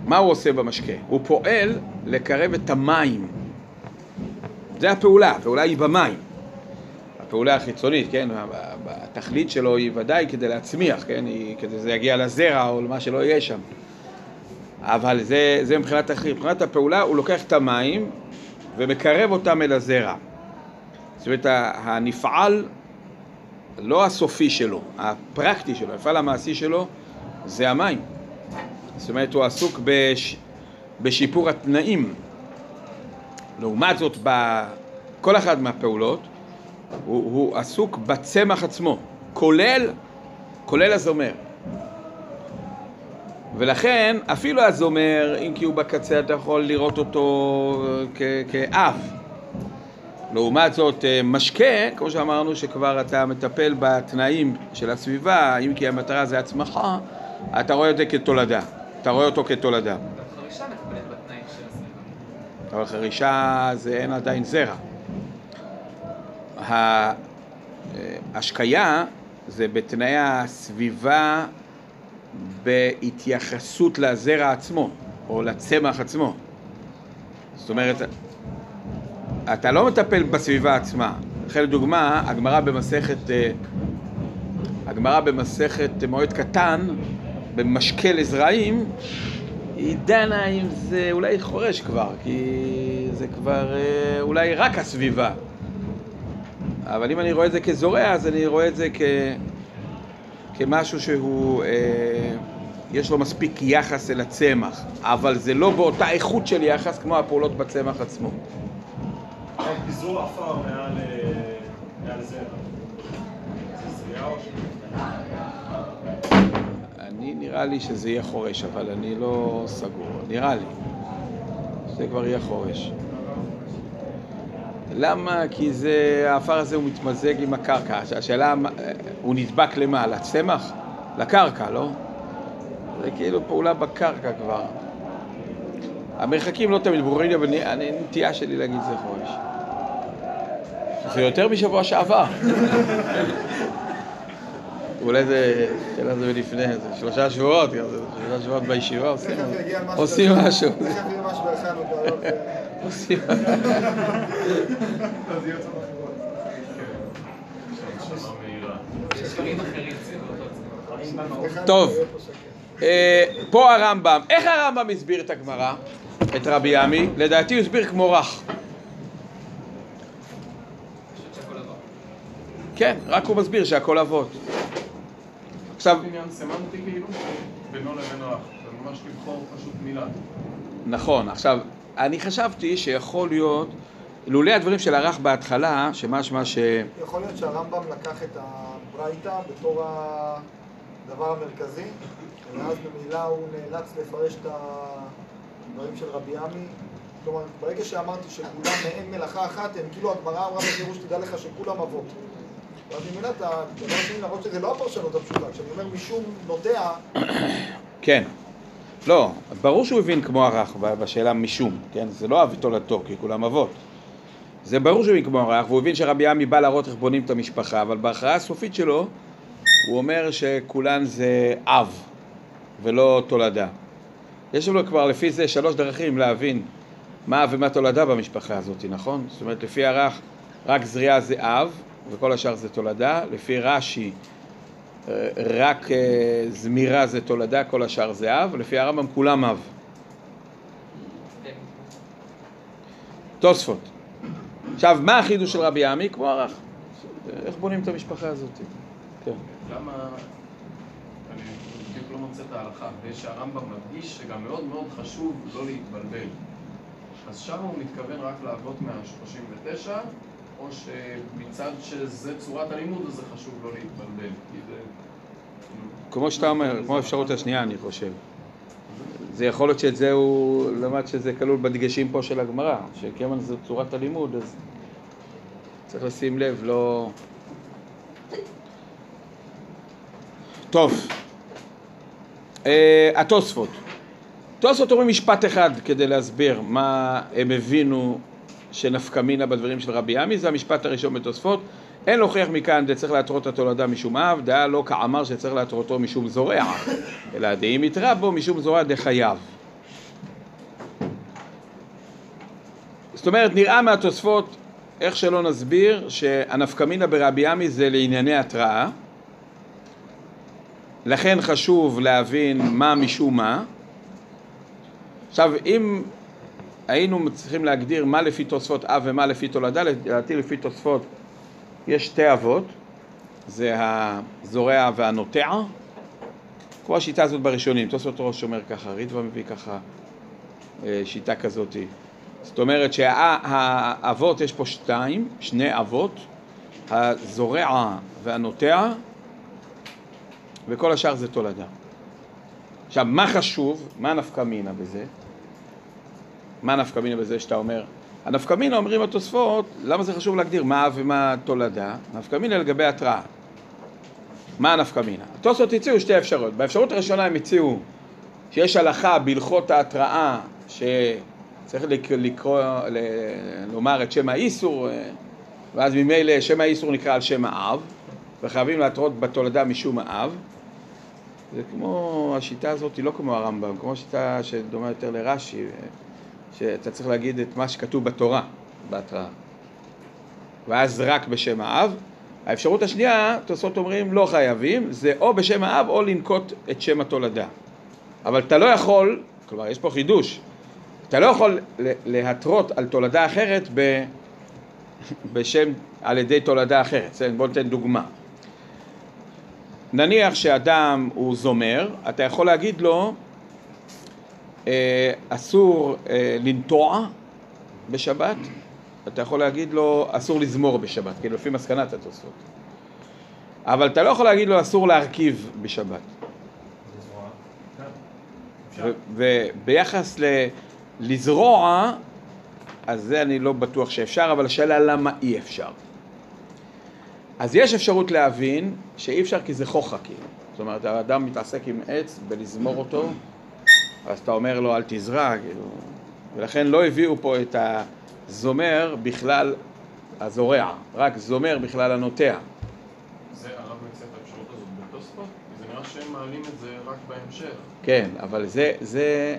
[SPEAKER 1] מה הוא עושה במשקה? הוא פועל לקרב את המים. זה הפעולה, הפעולה היא במים. הפעולה החיצונית, כן, התכלית שלו היא ודאי כדי להצמיח, כן, היא, כדי שזה יגיע לזרע או למה שלא יהיה שם. אבל זה, זה מבחינת. מבחינת הפעולה הוא לוקח את המים ומקרב אותם אל הזרע. זאת אומרת, הנפעל, לא הסופי שלו, הפרקטי שלו, המפעל המעשי שלו, זה המים. זאת אומרת, הוא עסוק בש... בשיפור התנאים. לעומת זאת, בכל אחת מהפעולות, הוא, הוא עסוק בצמח עצמו, כולל, כולל הזומר. ולכן, אפילו הזומר, אם כי הוא בקצה, אתה יכול לראות אותו כ- כאב. לעומת זאת, אה, משקה, כמו שאמרנו, שכבר אתה מטפל בתנאים של הסביבה, אם כי המטרה זה הצמחה, אתה רואה את זה כתולדה. אתה רואה אותו כתולדה.
[SPEAKER 6] חרישה מטפלת בתנאים של.
[SPEAKER 1] אבל חרישה זה אין עדיין זרע. ההשקיה זה בתנאי הסביבה בהתייחסות לזרע עצמו, או לצמח עצמו. זאת אומרת, אתה לא מטפל בסביבה עצמה. לכן לדוגמה, הגמרא במסכת, אה, הגמרא במסכת מועד קטן, במשקה לזרעים, היא דנה אם זה אולי חורש כבר, כי זה כבר אה, אולי רק הסביבה. אבל אם אני רואה את זה כזורע, אז אני רואה את זה כ... כמשהו שהוא, אה, יש לו מספיק יחס אל הצמח, אבל זה לא באותה איכות של יחס כמו הפעולות בצמח עצמו.
[SPEAKER 3] פיזור עפר מעל אה, זרע. זה זריעה או ש...
[SPEAKER 1] אני נראה לי שזה יהיה חורש, אבל אני לא סגור, נראה לי שזה כבר יהיה חורש. למה? כי זה, העפר הזה הוא מתמזג עם הקרקע. הש- השאלה, הוא נדבק למה? לצמח? לקרקע, לא? זה כאילו פעולה בקרקע כבר. המרחקים לא תמיד ברורים, אבל הנטייה שלי להגיד זה חורש. זה יותר משבוע שעבר. אולי זה, שאלה זה לפני, זה שלושה שבועות, שלושה שבועות בישיבה, עושים,
[SPEAKER 4] משהו.
[SPEAKER 1] עושים משהו, טוב.
[SPEAKER 4] פה.
[SPEAKER 1] אה, פה הרמב"ם, איך הרמב"ם הסביר את הגמרא, את רבי עמי? לדעתי הוא הסביר כמו רך. כן, רק הוא מסביר שהכל אבות. עכשיו,
[SPEAKER 2] עניין סמנטי כאילו, בינו לבין רך. זה ממש לבחור פשוט מילה.
[SPEAKER 1] נכון, עכשיו, אני חשבתי שיכול להיות, לולא הדברים של הרח בהתחלה, שמשמע ש...
[SPEAKER 4] יכול להיות שהרמב"ם לקח את הברייתא בתור הדבר המרכזי, ואז ממילא הוא נאלץ לפרש את הדברים של רבי עמי. כלומר, ברגע שאמרתי שכולם מעין מלאכה אחת, הם כאילו הגמרא אמרה בפירוש, תדע לך שכולם אבות. ואז ממילא אתה, דבר שני, למרות שזה לא הפרשנות הפשוטה, כשאני אומר משום נוטע,
[SPEAKER 1] כן. לא, ברור שהוא הבין כמו הרך בשאלה משום, כן? זה לא אב ותולדתו, כי כולם אבות. זה ברור שהוא הבין כמו הרך, והוא הבין שרבי עמי בא להראות איך בונים את המשפחה, אבל בהכרעה הסופית שלו, הוא אומר שכולן זה אב, ולא תולדה. יש לנו כבר לפי זה שלוש דרכים להבין מה אב ומה תולדה במשפחה הזאת, נכון? זאת אומרת, לפי הרך, רק זריעה זה אב, וכל השאר זה תולדה. לפי רש"י, אה, רק אה, זמירה זה תולדה, כל השאר זה אב, לפי הרמב"ם כולם אב. תוספות. עכשיו, מה החידוש של רבי עמי? כמו הרח. איך בונים את המשפחה הזאת? כן.
[SPEAKER 10] למה, אני בדיוק לא מוצא את ההלכה, ושהרמב"ם מדגיש שגם מאוד מאוד חשוב לא להתבלבל. אז שם הוא מתכוון רק לאבות מה-39, או שמצד שזה צורת הלימוד, אז זה חשוב לא להתבלבל, כי זה...
[SPEAKER 1] כמו שאתה אומר, כמו האפשרות השנייה, אני חושב. זה יכול להיות שאת זה הוא למד שזה כלול בדגשים פה של הגמרא, שכיוון זו צורת הלימוד, אז צריך לשים לב, לא... טוב, אה, התוספות. תוספות אומרים משפט אחד כדי להסביר מה הם הבינו שנפקא מינה בדברים של רבי עמי, זה המשפט הראשון בתוספות. אין להוכיח מכאן דצריך להתרות התולדה משום אב, דעה לא כאמר שצריך להתרותו משום זורע, אלא דאם יתרע בו משום זורע דחייב. זאת אומרת, נראה מהתוספות, איך שלא נסביר, שהנפקא מינה ברבי עמי זה לענייני התראה, לכן חשוב להבין מה משום מה. עכשיו, אם היינו צריכים להגדיר מה לפי תוספות אב ומה לפי תולדה, לדעתי לפי תוספות יש שתי אבות, זה הזורע והנוטע, כמו השיטה הזאת בראשונים, תוספות ראש אומר ככה, ריטב"א מביא ככה אה, שיטה כזאת. זאת אומרת שהאבות יש פה שתיים, שני אבות, הזורע והנוטע, וכל השאר זה תולדה. עכשיו, מה חשוב, מה נפקא מינה בזה? מה נפקא מינה בזה שאתה אומר? הנפקא מינה אומרים התוספות, למה זה חשוב להגדיר מה ומה תולדה? נפקא מינה לגבי התראה. מה הנפקא מינה? התוספות הציעו שתי אפשרויות. באפשרות הראשונה הם הציעו שיש הלכה בהלכות ההתראה שצריך לק- לקרוא, ל- לומר את שם האיסור, אה, ואז ממילא שם האיסור נקרא על שם האב, וחייבים להתרות בתולדה משום האב. זה כמו, השיטה הזאת היא לא כמו הרמב"ם, כמו השיטה שדומה יותר לרש"י, שאתה צריך להגיד את מה שכתוב בתורה, בהתראה. ואז רק בשם האב. האפשרות השנייה, תוספות אומרים לא חייבים, זה או בשם האב או לנקוט את שם התולדה. אבל אתה לא יכול, כלומר יש פה חידוש, אתה לא יכול להתרות על תולדה אחרת ב, בשם, על ידי תולדה אחרת. בסדר, בוא ניתן דוגמה. נניח שאדם הוא זומר, אתה יכול להגיד לו אסור אה, לנטוע בשבת, אתה יכול להגיד לו אסור לזמור בשבת, כאילו לפי מסקנת התוספות. אבל אתה לא יכול להגיד לו אסור להרכיב בשבת. ו- וביחס לזרוע, אז זה אני לא בטוח שאפשר, אבל השאלה למה אי אפשר. אז יש אפשרות להבין שאי אפשר כי זה חוכא כאילו. זאת אומרת, האדם מתעסק עם עץ בלזמור אותו, אז אתה אומר לו אל תזרע, כאילו. ולכן לא הביאו פה את הזומר בכלל הזורע, רק זומר בכלל הנוטע.
[SPEAKER 10] זה הרב מציע את האפשרות הזאת בתוספות? זה נראה שהם מעלים את זה רק בהמשך.
[SPEAKER 1] כן, אבל זה, זה,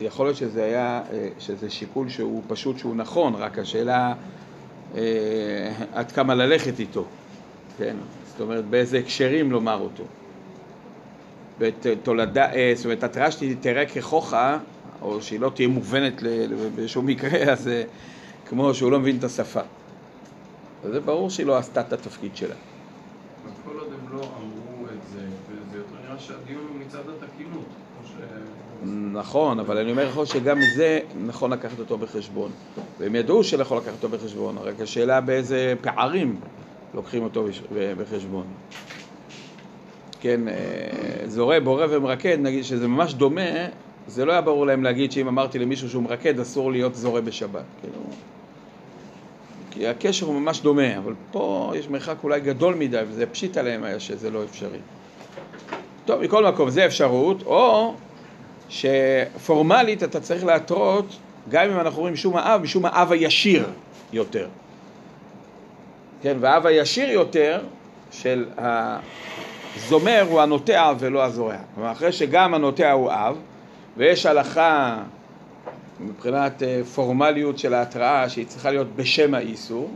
[SPEAKER 1] יכול להיות שזה היה, אה, שזה שיקול שהוא פשוט שהוא נכון, רק השאלה אה, עד כמה ללכת איתו, כן? זאת אומרת, באיזה הקשרים לומר אותו. בתולדה, אה, זאת אומרת, התראה שתראה כחוכא, או שהיא לא תהיה מובנת בשום מקרה, אז אה, כמו שהוא לא מבין את השפה. אז זה ברור שהיא לא עשתה את התפקיד שלה.
[SPEAKER 10] אבל כל עוד הם לא אמרו את זה, וזה יותר נראה שהדיון הוא מצד התקינות.
[SPEAKER 1] נכון, אבל אני אומר לך שגם זה נכון לקחת אותו בחשבון. והם ידעו שלא יכול לקחת אותו בחשבון, רק השאלה באיזה פערים לוקחים אותו בחשבון. כן, אה, זורע, בורא ומרקד, נגיד שזה ממש דומה, זה לא היה ברור להם להגיד שאם אמרתי למישהו שהוא מרקד, אסור להיות זורע בשבת. כאילו, כי הקשר הוא ממש דומה, אבל פה יש מרחק אולי גדול מדי, וזה פשיט עליהם היה שזה לא אפשרי. טוב, מכל מקום, זה אפשרות, או שפורמלית אתה צריך להתרות, גם אם אנחנו רואים משום האב, משום האב הישיר יותר. כן, והאב הישיר יותר של הזומר הוא הנוטע ולא הזורע. כלומר, אחרי שגם הנוטע הוא אב, ויש הלכה מבחינת אה, פורמליות של ההתראה שהיא צריכה להיות בשם האיסור,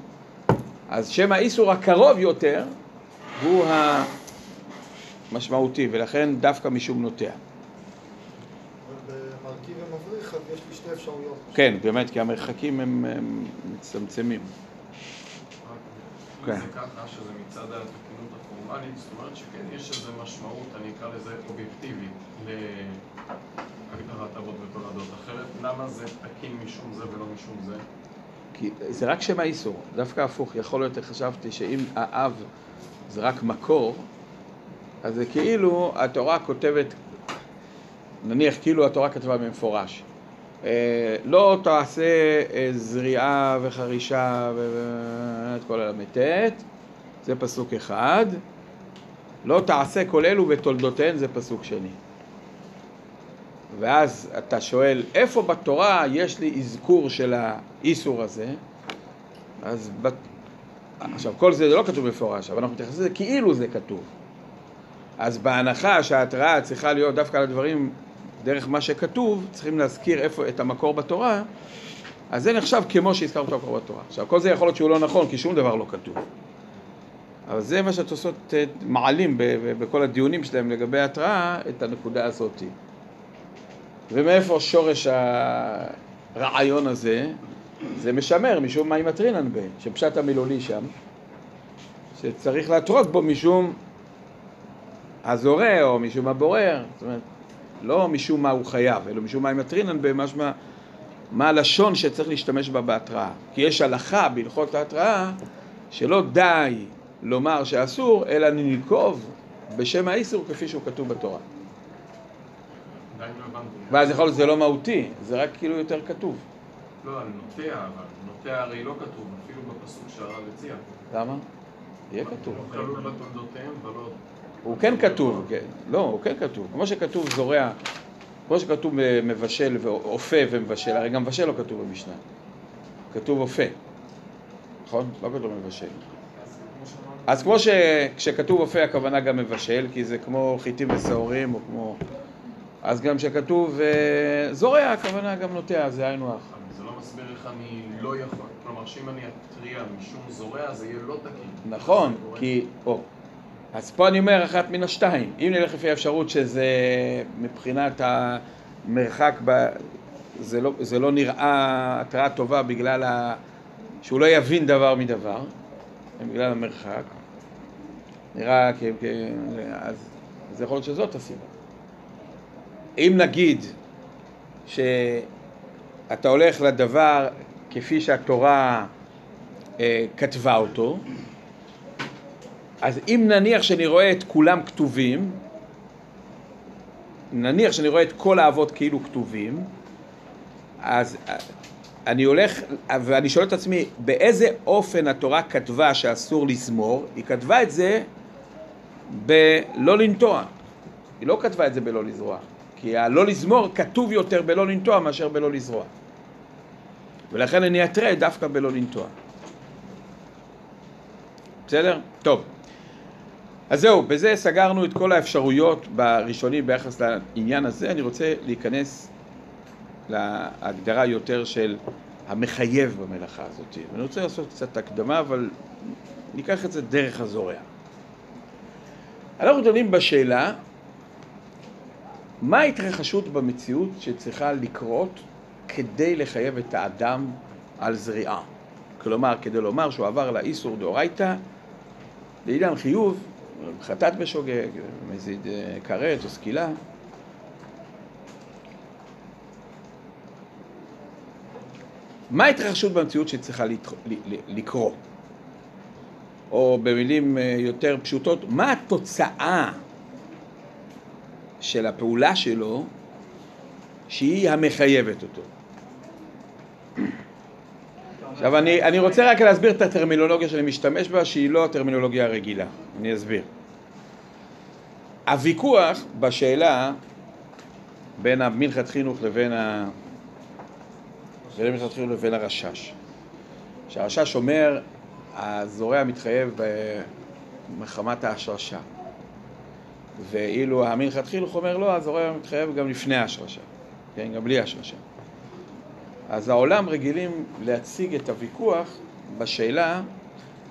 [SPEAKER 1] אז שם האיסור הקרוב יותר הוא המשמעותי, ולכן דווקא משום נוטע.
[SPEAKER 4] במרכיב יש לי שתי אפשרויות.
[SPEAKER 1] כן, באמת, כי המרחקים הם, הם מצטמצמים. כן.
[SPEAKER 10] זה ככה שזה מצד התקינות הפורמלית, זאת אומרת שכן יש איזו משמעות, אני אקרא לזה אובייקטיבית, להגדרת אבות ותולדות. אחרת, למה זה תקין משום זה ולא משום זה?
[SPEAKER 1] כי זה רק שם האיסור, דווקא הפוך, יכול להיות, חשבתי שאם האב זה רק מקור, אז זה כאילו התורה כותבת, נניח כאילו התורה כתבה במפורש, לא תעשה אה, זריעה וחרישה ואת כל הל"ט, זה פסוק אחד, לא תעשה כל אלו ותולדותיהן, זה פסוק שני. ואז אתה שואל, איפה בתורה יש לי אזכור של האיסור הזה? אז בת... עכשיו, כל זה לא כתוב מפורש, אבל אנחנו מתייחסים לזה כאילו זה כתוב. אז בהנחה שההתראה צריכה להיות דווקא על הדברים דרך מה שכתוב, צריכים להזכיר איפה, את המקור בתורה, אז זה נחשב כמו שהזכרת את המקור בתורה. עכשיו, כל זה יכול להיות שהוא לא נכון, כי שום דבר לא כתוב. אבל זה מה שהתוספות אה, מעלים בכל הדיונים שלהם לגבי ההתראה, את הנקודה הזאת. ומאיפה שורש הרעיון הזה? זה משמר משום מים מטרינן בה, שפשט המילולי שם, שצריך להתרות בו משום הזורע או משום הבורר, זאת אומרת, לא משום מה הוא חייב, אלא משום מים מטרינן בה, משמע מה הלשון שצריך להשתמש בה בהתראה. כי יש הלכה בהלכות ההתראה שלא די לומר שאסור, אלא ננקוב בשם האיסור כפי שהוא כתוב בתורה.
[SPEAKER 10] לא.
[SPEAKER 1] ואז יכול להיות שזה לא מהותי, זה רק כאילו יותר כתוב.
[SPEAKER 10] לא, על נוטע, אבל נוטע הרי לא כתוב, אפילו בפסוק שהרב הציע.
[SPEAKER 1] למה? יהיה כתוב.
[SPEAKER 10] לא כלול בתולדותיהם ולא...
[SPEAKER 1] הוא כן כתוב, כן. לא, הוא כן כתוב. כמו שכתוב זורע, כמו שכתוב אה, מבשל ואופה ומבשל, הרי גם מבשל לא כתוב במשנה. כתוב אופה. נכון? לא כתוב מבשל. אז כמו שכשכתוב אופה הכוונה גם מבשל, כי זה כמו חיטים ושעורים, או כמו... אז גם כשכתוב אה, זורע הכוונה גם נוטע, זה היינו הך.
[SPEAKER 10] זה לא מסביר איך אני לא יכול. כלומר, שאם אני אתריע משום זורע, זה יהיה לא תקין.
[SPEAKER 1] נכון,
[SPEAKER 10] גורם-
[SPEAKER 1] כי... או. אז פה אני אומר אחת מן השתיים. אם נלך לפי האפשרות שזה מבחינת המרחק, ב... זה, לא, זה לא נראה התראה טובה בגלל ה... שהוא לא יבין דבר מדבר, בגלל המרחק. נראה כ... כ... אז זה יכול להיות שזאת הסיבה. אם נגיד שאתה הולך לדבר כפי שהתורה אה, כתבה אותו, אז אם נניח שאני רואה את כולם כתובים, נניח שאני רואה את כל האבות כאילו כתובים, אז אה, אני הולך ואני שואל את עצמי, באיזה אופן התורה כתבה שאסור לזמור? היא כתבה את זה בלא לנטוע. היא לא כתבה את זה בלא לזרוע. כי הלא לזמור כתוב יותר בלא לנטוע מאשר בלא לזרוע. ולכן אני אתרה דווקא בלא לנטוע. בסדר? טוב. אז זהו, בזה סגרנו את כל האפשרויות בראשוני ביחס לעניין הזה. אני רוצה להיכנס להגדרה יותר של המחייב במלאכה הזאת. אני רוצה לעשות קצת הקדמה, אבל ניקח את זה דרך הזורע. אנחנו דנים בשאלה מה ההתרחשות במציאות שצריכה לקרות כדי לחייב את האדם על זריעה. כלומר, כדי לומר שהוא עבר לאיסור דאורייתא, לעידן חיוב, חטאת בשוגג, מזיד אה, כרת או סקילה. מה ההתרחשות במציאות שצריכה לקרות? או במילים אה, יותר פשוטות, מה התוצאה של הפעולה שלו שהיא המחייבת אותו? עכשיו אני, אני רוצה רק להסביר את הטרמינולוגיה שאני משתמש בה, שהיא לא הטרמינולוגיה הרגילה. אני אסביר. הוויכוח בשאלה בין המנחת חינוך לבין ה... בין חינוך לבין הרשש. שהרשש אומר, הזורע מתחייב ב- מחמת ההשרשה. ואילו המנחת חינוך אומר, לא, הזורע מתחייב גם לפני ההשרשה. כן, גם בלי השרשה. אז העולם רגילים להציג את הוויכוח בשאלה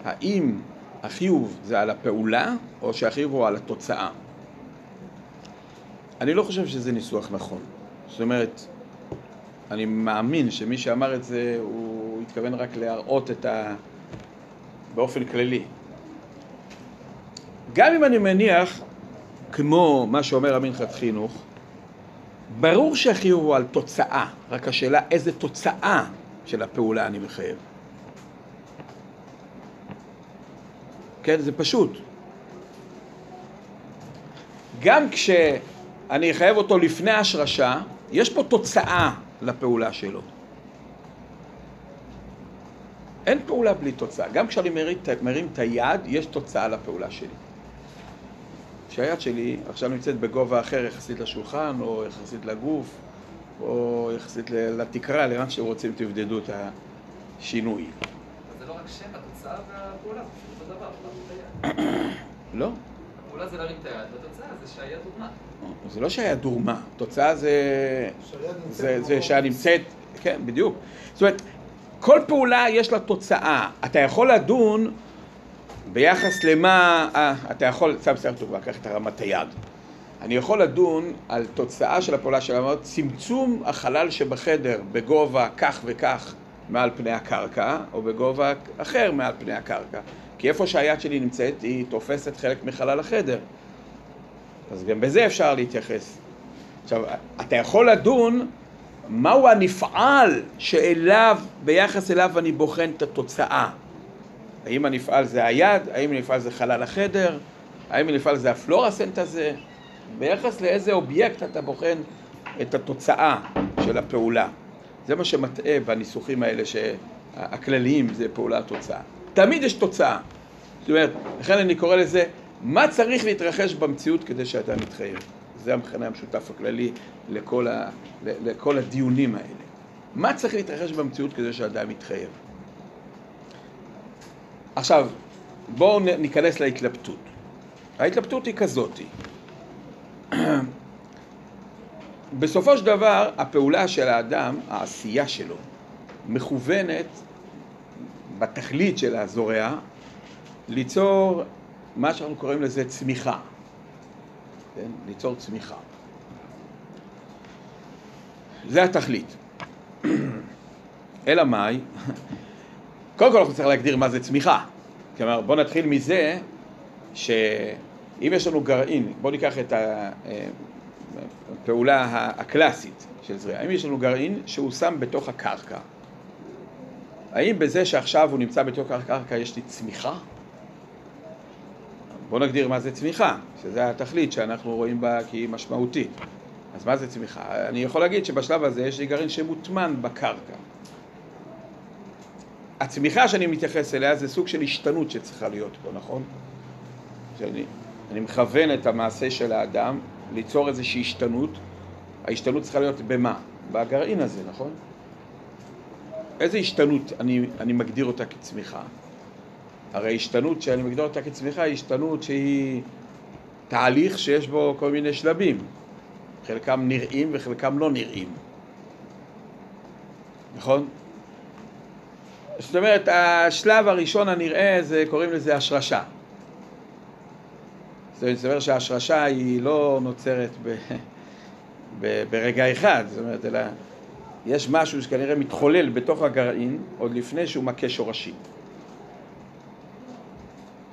[SPEAKER 1] האם החיוב זה על הפעולה או שהחיוב הוא על התוצאה. אני לא חושב שזה ניסוח נכון. זאת אומרת, אני מאמין שמי שאמר את זה, הוא התכוון רק להראות את ה... באופן כללי. גם אם אני מניח, כמו מה שאומר המנחת חינוך, ברור שהחיוב הוא על תוצאה, רק השאלה איזה תוצאה של הפעולה אני מחייב. כן, זה פשוט. גם כשאני אחייב אותו לפני השרשה, יש פה תוצאה לפעולה שלו. אין פעולה בלי תוצאה. גם כשאני מרים, את היד, יש תוצאה לפעולה שלי. כשהיד שלי עכשיו נמצאת בגובה אחר יחסית לשולחן, או יחסית לגוף, או יחסית ל- לתקרה, לאן שרוצים תבדדו את השינוי.
[SPEAKER 6] זה לא רק שם, התוצאה והפעולה, זה פשוט אותו דבר, היד.
[SPEAKER 1] לא?
[SPEAKER 6] הפעולה זה להרים את היד, והתוצאה זה שהיד הורמה.
[SPEAKER 1] זה לא שהיד הורמה, תוצאה זה,
[SPEAKER 4] שהיד נמצאת
[SPEAKER 1] זה, זה
[SPEAKER 4] במקום.
[SPEAKER 1] שהנמצאת, כן, בדיוק. זאת אומרת, כל פעולה יש לה תוצאה. אתה יכול לדון ביחס למה, אה, אתה יכול, סתם סתם דוגמא, קח את הרמת היד. אני יכול לדון על תוצאה של הפעולה של אמרת, צמצום החלל שבחדר בגובה כך וכך מעל פני הקרקע, או בגובה אחר מעל פני הקרקע. כי איפה שהיד שלי נמצאת, היא תופסת חלק מחלל החדר. אז גם בזה אפשר להתייחס. עכשיו, אתה יכול לדון מהו הנפעל שאליו, ביחס אליו אני בוחן את התוצאה. האם הנפעל זה היד, האם הנפעל זה חלל החדר, האם הנפעל זה הפלורסנט הזה, ביחס לאיזה אובייקט אתה בוחן את התוצאה של הפעולה. זה מה שמטעה בניסוחים האלה שהכלליים זה פעולה תוצאה. תמיד יש תוצאה. זאת אומרת, לכן אני קורא לזה, מה צריך להתרחש במציאות כדי שאתה מתחייב? זה המכנה המשותף הכללי לכל, ה, לכל הדיונים האלה. מה צריך להתרחש במציאות כדי שאדם יתחייב? עכשיו, בואו ניכנס להתלבטות. ההתלבטות היא כזאתי. בסופו של דבר, הפעולה של האדם, העשייה שלו, מכוונת בתכלית של הזורע ליצור מה שאנחנו קוראים לזה צמיחה. כן? ליצור צמיחה. זה התכלית. אלא מאי? קודם כל אנחנו צריכים להגדיר מה זה צמיחה. כלומר, בואו נתחיל מזה שאם יש לנו גרעין, בואו ניקח את הפעולה הקלאסית של זריעה. אם יש לנו גרעין שהוא שם בתוך הקרקע, האם בזה שעכשיו הוא נמצא בתוך הקרקע יש לי צמיחה? בואו נגדיר מה זה צמיחה, שזה התכלית שאנחנו רואים בה כהיא משמעותית. אז מה זה צמיחה? אני יכול להגיד שבשלב הזה יש לי גרעין שמוטמן בקרקע. הצמיחה שאני מתייחס אליה זה סוג של השתנות שצריכה להיות פה, נכון? שאני אני מכוון את המעשה של האדם ליצור איזושהי השתנות. ההשתנות צריכה להיות במה? בגרעין הזה, נכון? איזה השתנות אני, אני מגדיר אותה כצמיחה? הרי השתנות שאני מגדיר אותה כצמיחה היא השתנות שהיא תהליך שיש בו כל מיני שלבים. חלקם נראים וחלקם לא נראים. נכון? זאת אומרת, השלב הראשון הנראה זה, קוראים לזה השרשה. זאת אומרת שההשרשה היא לא נוצרת ב, ב, ברגע אחד, זאת אומרת, אלא יש משהו שכנראה מתחולל בתוך הגרעין עוד לפני שהוא מכה שורשים.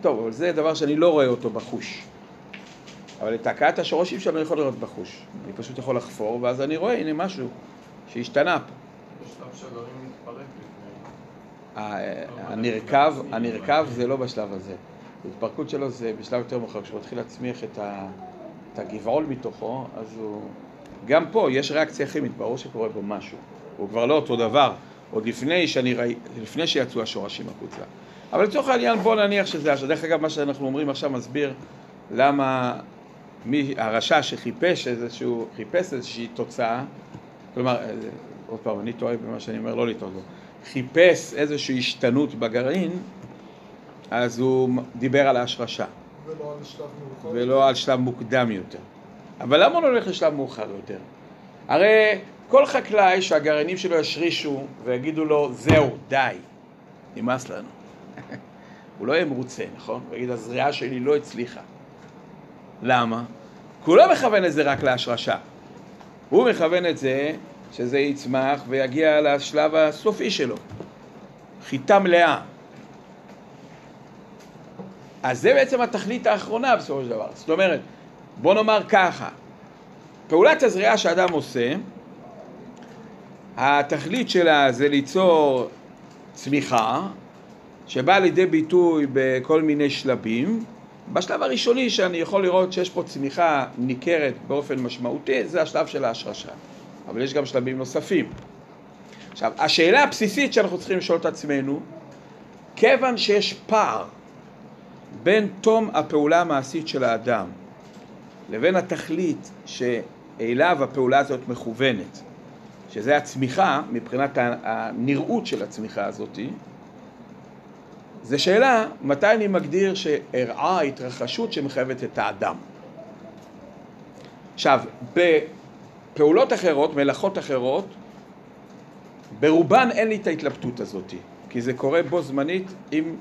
[SPEAKER 1] טוב, אבל זה דבר שאני לא רואה אותו בחוש. אבל את הכאת השורשים שלנו אני יכול לראות בחוש. אני פשוט יכול לחפור, ואז אני רואה, הנה משהו שהשתנה פה.
[SPEAKER 10] שהגרעין מתפרק לפני.
[SPEAKER 1] ה- הנרקב, הנרקב זה לא בשלב הזה. ההתפרקות שלו זה בשלב יותר מאוחר, כשהוא מתחיל להצמיח את, את הגבעול מתוכו, אז הוא... גם פה יש ריאקציה כימית, ברור שקורה בו משהו. הוא כבר לא אותו דבר, עוד לפני, שאני ראי, לפני שיצאו השורשים החוצה. אבל לצורך העניין בוא נניח שזה השורש. דרך אגב, מה שאנחנו אומרים עכשיו מסביר למה מי, הרשע שחיפש איזשהו, חיפש איזושהי תוצאה, כלומר, אה, עוד פעם, אני טועה במה שאני אומר, לא לטעות בו, חיפש איזושהי השתנות בגרעין, אז הוא דיבר על ההשרשה,
[SPEAKER 4] ולא על שלב מאוחר.
[SPEAKER 1] ולא על שלב מוקדם יותר. אבל למה הוא לא הולך לשלב מאוחר יותר? הרי כל חקלאי שהגרעינים שלו ישרישו ויגידו לו, זהו, די, נמאס לנו. הוא לא יהיה מרוצה, נכון? הוא יגיד, הזריעה שלי לא הצליחה. למה? כי הוא לא מכוון את זה רק להשרשה. הוא מכוון את זה שזה יצמח ויגיע לשלב הסופי שלו. חיטה מלאה. אז זה בעצם התכלית האחרונה בסופו של דבר. זאת אומרת, בוא נאמר ככה, פעולת הזריעה שאדם עושה, התכלית שלה זה ליצור צמיחה שבאה לידי ביטוי בכל מיני שלבים. בשלב הראשוני שאני יכול לראות שיש פה צמיחה ניכרת באופן משמעותי, זה השלב של ההשרשה. אבל יש גם שלבים נוספים. עכשיו, השאלה הבסיסית שאנחנו צריכים לשאול את עצמנו, כיוון שיש פער בין תום הפעולה המעשית של האדם לבין התכלית שאליו הפעולה הזאת מכוונת, שזה הצמיחה מבחינת הנראות של הצמיחה הזאתי, זה שאלה מתי אני מגדיר שאירעה התרחשות שמחייבת את האדם. עכשיו, בפעולות אחרות, מלאכות אחרות, ברובן אין לי את ההתלבטות הזאת, כי זה קורה בו זמנית עם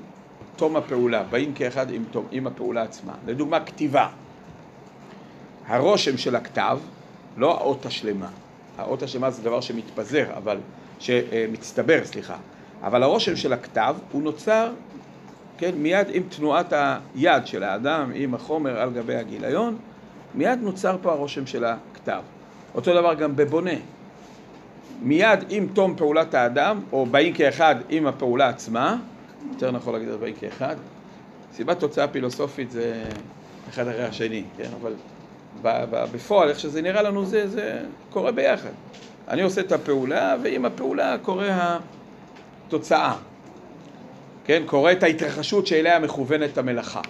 [SPEAKER 1] תום הפעולה, באים כאחד עם, תום, עם הפעולה עצמה. לדוגמה, כתיבה. הרושם של הכתב, לא האות השלמה. האות השלמה זה דבר שמתפזר, אבל, שמצטבר, סליחה. אבל הרושם של הכתב הוא נוצר, כן, מיד עם תנועת היד של האדם, עם החומר על גבי הגיליון, מיד נוצר פה הרושם של הכתב. אותו דבר גם בבונה. מיד עם תום פעולת האדם, או באים כאחד עם הפעולה עצמה, יותר נכון להגיד באים כאחד, סיבת תוצאה פילוסופית זה אחד אחרי השני, כן, אבל בפועל, איך שזה נראה לנו, זה, זה קורה ביחד. אני עושה את הפעולה, ועם הפעולה קורה התוצאה. כן, קורה את ההתרחשות שאליה מכוונת המלאכה.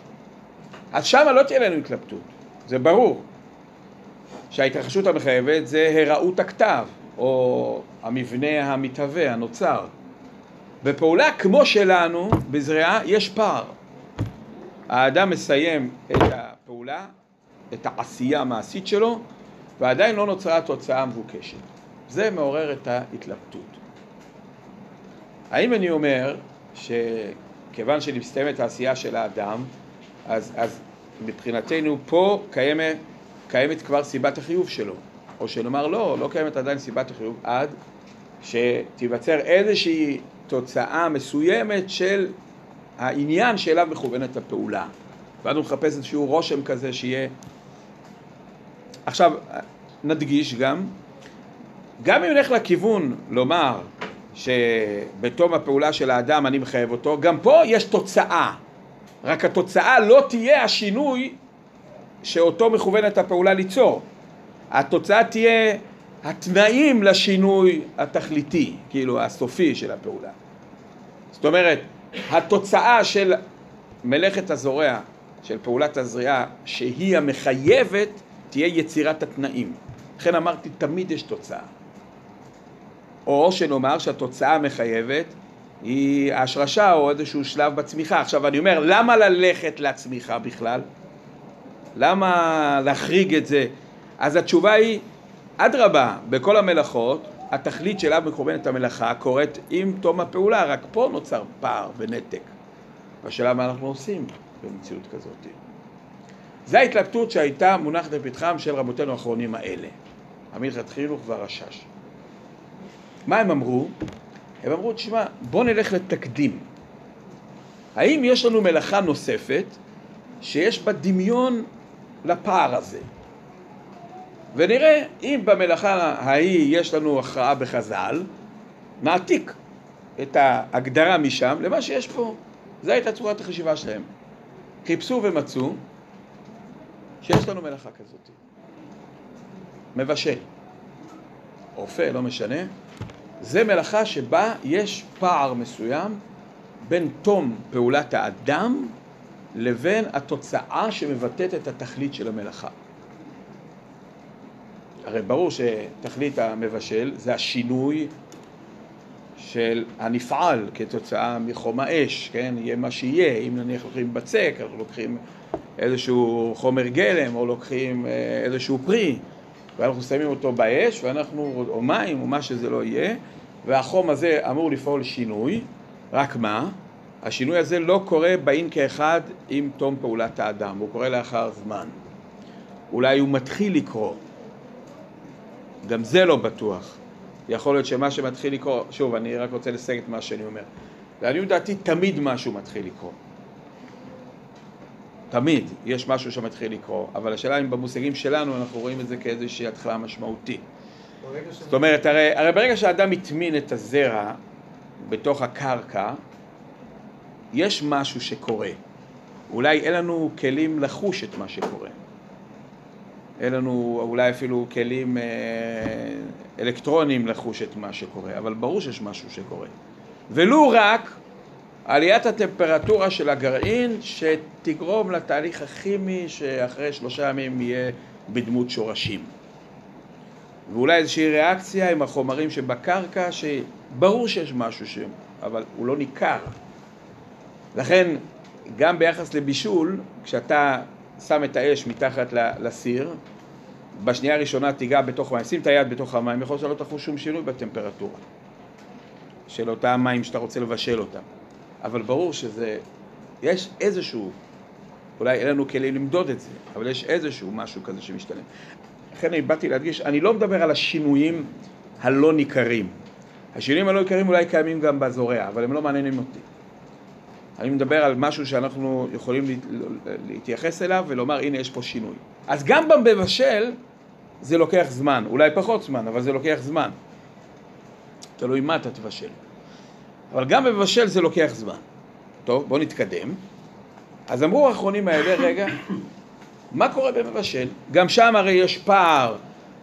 [SPEAKER 1] אז שמה לא תהיה לנו התלבטות, זה ברור. שההתרחשות המחייבת זה הראות הכתב, או המבנה המתהווה, הנוצר. בפעולה כמו שלנו, בזריעה, יש פער. האדם מסיים את הפעולה, את העשייה המעשית שלו, ועדיין לא נוצרה התוצאה המבוקשת. זה מעורר את ההתלבטות. האם אני אומר שכיוון שמסתיימת העשייה של האדם, אז, אז מבחינתנו פה קיימת, קיימת כבר סיבת החיוב שלו, או שנאמר לא, לא קיימת עדיין סיבת החיוב עד שתיווצר איזושהי תוצאה מסוימת של העניין שאליו מכוונת הפעולה. ואז הוא מחפש איזשהו רושם כזה שיהיה... עכשיו, נדגיש גם, גם אם נלך לכיוון לומר שבתום הפעולה של האדם אני מחייב אותו, גם פה יש תוצאה. רק התוצאה לא תהיה השינוי שאותו מכוונת הפעולה ליצור. התוצאה תהיה התנאים לשינוי התכליתי, כאילו הסופי של הפעולה. זאת אומרת, התוצאה של מלאכת הזורע, של פעולת הזריעה, שהיא המחייבת, תהיה יצירת התנאים. לכן אמרתי, תמיד יש תוצאה. או שנאמר שהתוצאה המחייבת היא השרשה או איזשהו שלב בצמיחה. עכשיו אני אומר, למה ללכת לצמיחה בכלל? למה להחריג את זה? אז התשובה היא, אדרבה, בכל המלאכות, התכלית שאליו מכוונת המלאכה קורית עם תום הפעולה, רק פה נוצר פער ונתק. השאלה מה אנחנו עושים במציאות כזאת. זו ההתלבטות שהייתה מונחת לפתחם של רבותינו האחרונים האלה, המלכת חינוך והרשש. מה הם אמרו? הם אמרו, תשמע, בוא נלך לתקדים. האם יש לנו מלאכה נוספת שיש בה דמיון לפער הזה? ונראה אם במלאכה ההיא יש לנו הכרעה בחז"ל, נעתיק את ההגדרה משם למה שיש פה. זו הייתה צורת החשיבה שלהם. חיפשו ומצאו שיש לנו מלאכה כזאת. מבשל. אופה, לא משנה. זה מלאכה שבה יש פער מסוים בין תום פעולת האדם לבין התוצאה שמבטאת את התכלית של המלאכה. הרי ברור שתכלית המבשל זה השינוי של הנפעל כתוצאה מחום האש, כן? יהיה מה שיהיה, אם נניח לוקחים בצק, אנחנו לוקחים איזשהו חומר גלם או לוקחים אה, איזשהו פרי ואנחנו שמים אותו באש ואנחנו, או מים או מה שזה לא יהיה והחום הזה אמור לפעול שינוי, רק מה? השינוי הזה לא קורה באין כאחד עם תום פעולת האדם, הוא קורה לאחר זמן. אולי הוא מתחיל לקרות, גם זה לא בטוח. יכול להיות שמה שמתחיל לקרות, שוב, אני רק רוצה לסייג את מה שאני אומר. לעניות דעתי תמיד משהו מתחיל לקרות. תמיד יש משהו שמתחיל לקרות, אבל השאלה אם במושגים שלנו אנחנו רואים את זה כאיזושהי התחלה משמעותית. זאת אומרת, הרי, הרי ברגע שאדם הטמין את הזרע בתוך הקרקע, יש משהו שקורה. אולי אין לנו כלים לחוש את מה שקורה. אין לנו אולי אפילו כלים אה, אלקטרוניים לחוש את מה שקורה, אבל ברור שיש משהו שקורה. ולו רק עליית הטמפרטורה של הגרעין שתגרום לתהליך הכימי שאחרי שלושה ימים יהיה בדמות שורשים. ואולי איזושהי ריאקציה עם החומרים שבקרקע, שברור שיש משהו שם, אבל הוא לא ניכר. לכן, גם ביחס לבישול, כשאתה שם את האש מתחת לסיר, בשנייה הראשונה תיגע בתוך מים, שים את היד בתוך המים, יכול להיות שלא תחוש שום שינוי בטמפרטורה של אותם מים שאתה רוצה לבשל אותם. אבל ברור שזה, יש איזשהו, אולי אין לנו כלים למדוד את זה, אבל יש איזשהו משהו כזה שמשתנה. לכן אני באתי להדגיש, אני לא מדבר על השינויים הלא ניכרים. השינויים הלא ניכרים אולי קיימים גם בזורע, אבל הם לא מעניינים אותי. אני מדבר על משהו שאנחנו יכולים לה- להתייחס אליו ולומר, הנה יש פה שינוי. אז גם במבשל זה לוקח זמן, אולי פחות זמן, אבל זה לוקח זמן. תלוי מה אתה תבשל. אבל גם במבשל זה לוקח זמן. טוב, בואו נתקדם. אז אמרו האחרונים האלה, רגע, מה קורה במבשל? גם שם הרי יש פער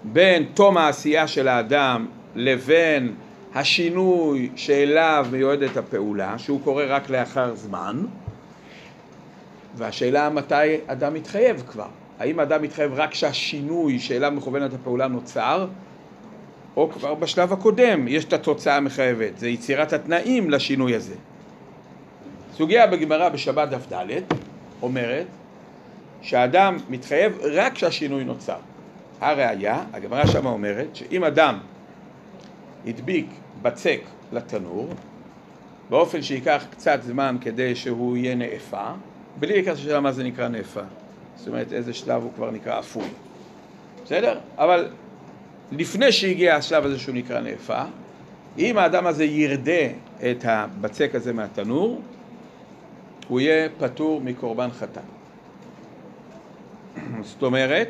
[SPEAKER 1] בין תום העשייה של האדם לבין השינוי שאליו מיועדת הפעולה, שהוא קורה רק לאחר זמן, והשאלה מתי אדם מתחייב כבר. האם האדם מתחייב רק כשהשינוי שאליו מכוונת הפעולה נוצר, או כבר בשלב הקודם יש את התוצאה המחייבת, זה יצירת התנאים לשינוי הזה. סוגיה בגמרא בשבת דף ד' אומרת שהאדם מתחייב רק כשהשינוי נוצר. הראיה, הגמרא שמה אומרת שאם אדם הדביק בצק לתנור באופן שייקח קצת זמן כדי שהוא יהיה נאפה, בלי להיכנס לשאלה מה זה נקרא נאפה. זאת אומרת איזה שלב הוא כבר נקרא אפוי. בסדר? אבל לפני שהגיע השלב הזה שהוא נקרא נאפה, אם האדם הזה ירדה את הבצק הזה מהתנור, הוא יהיה פטור מקורבן חטא. זאת אומרת,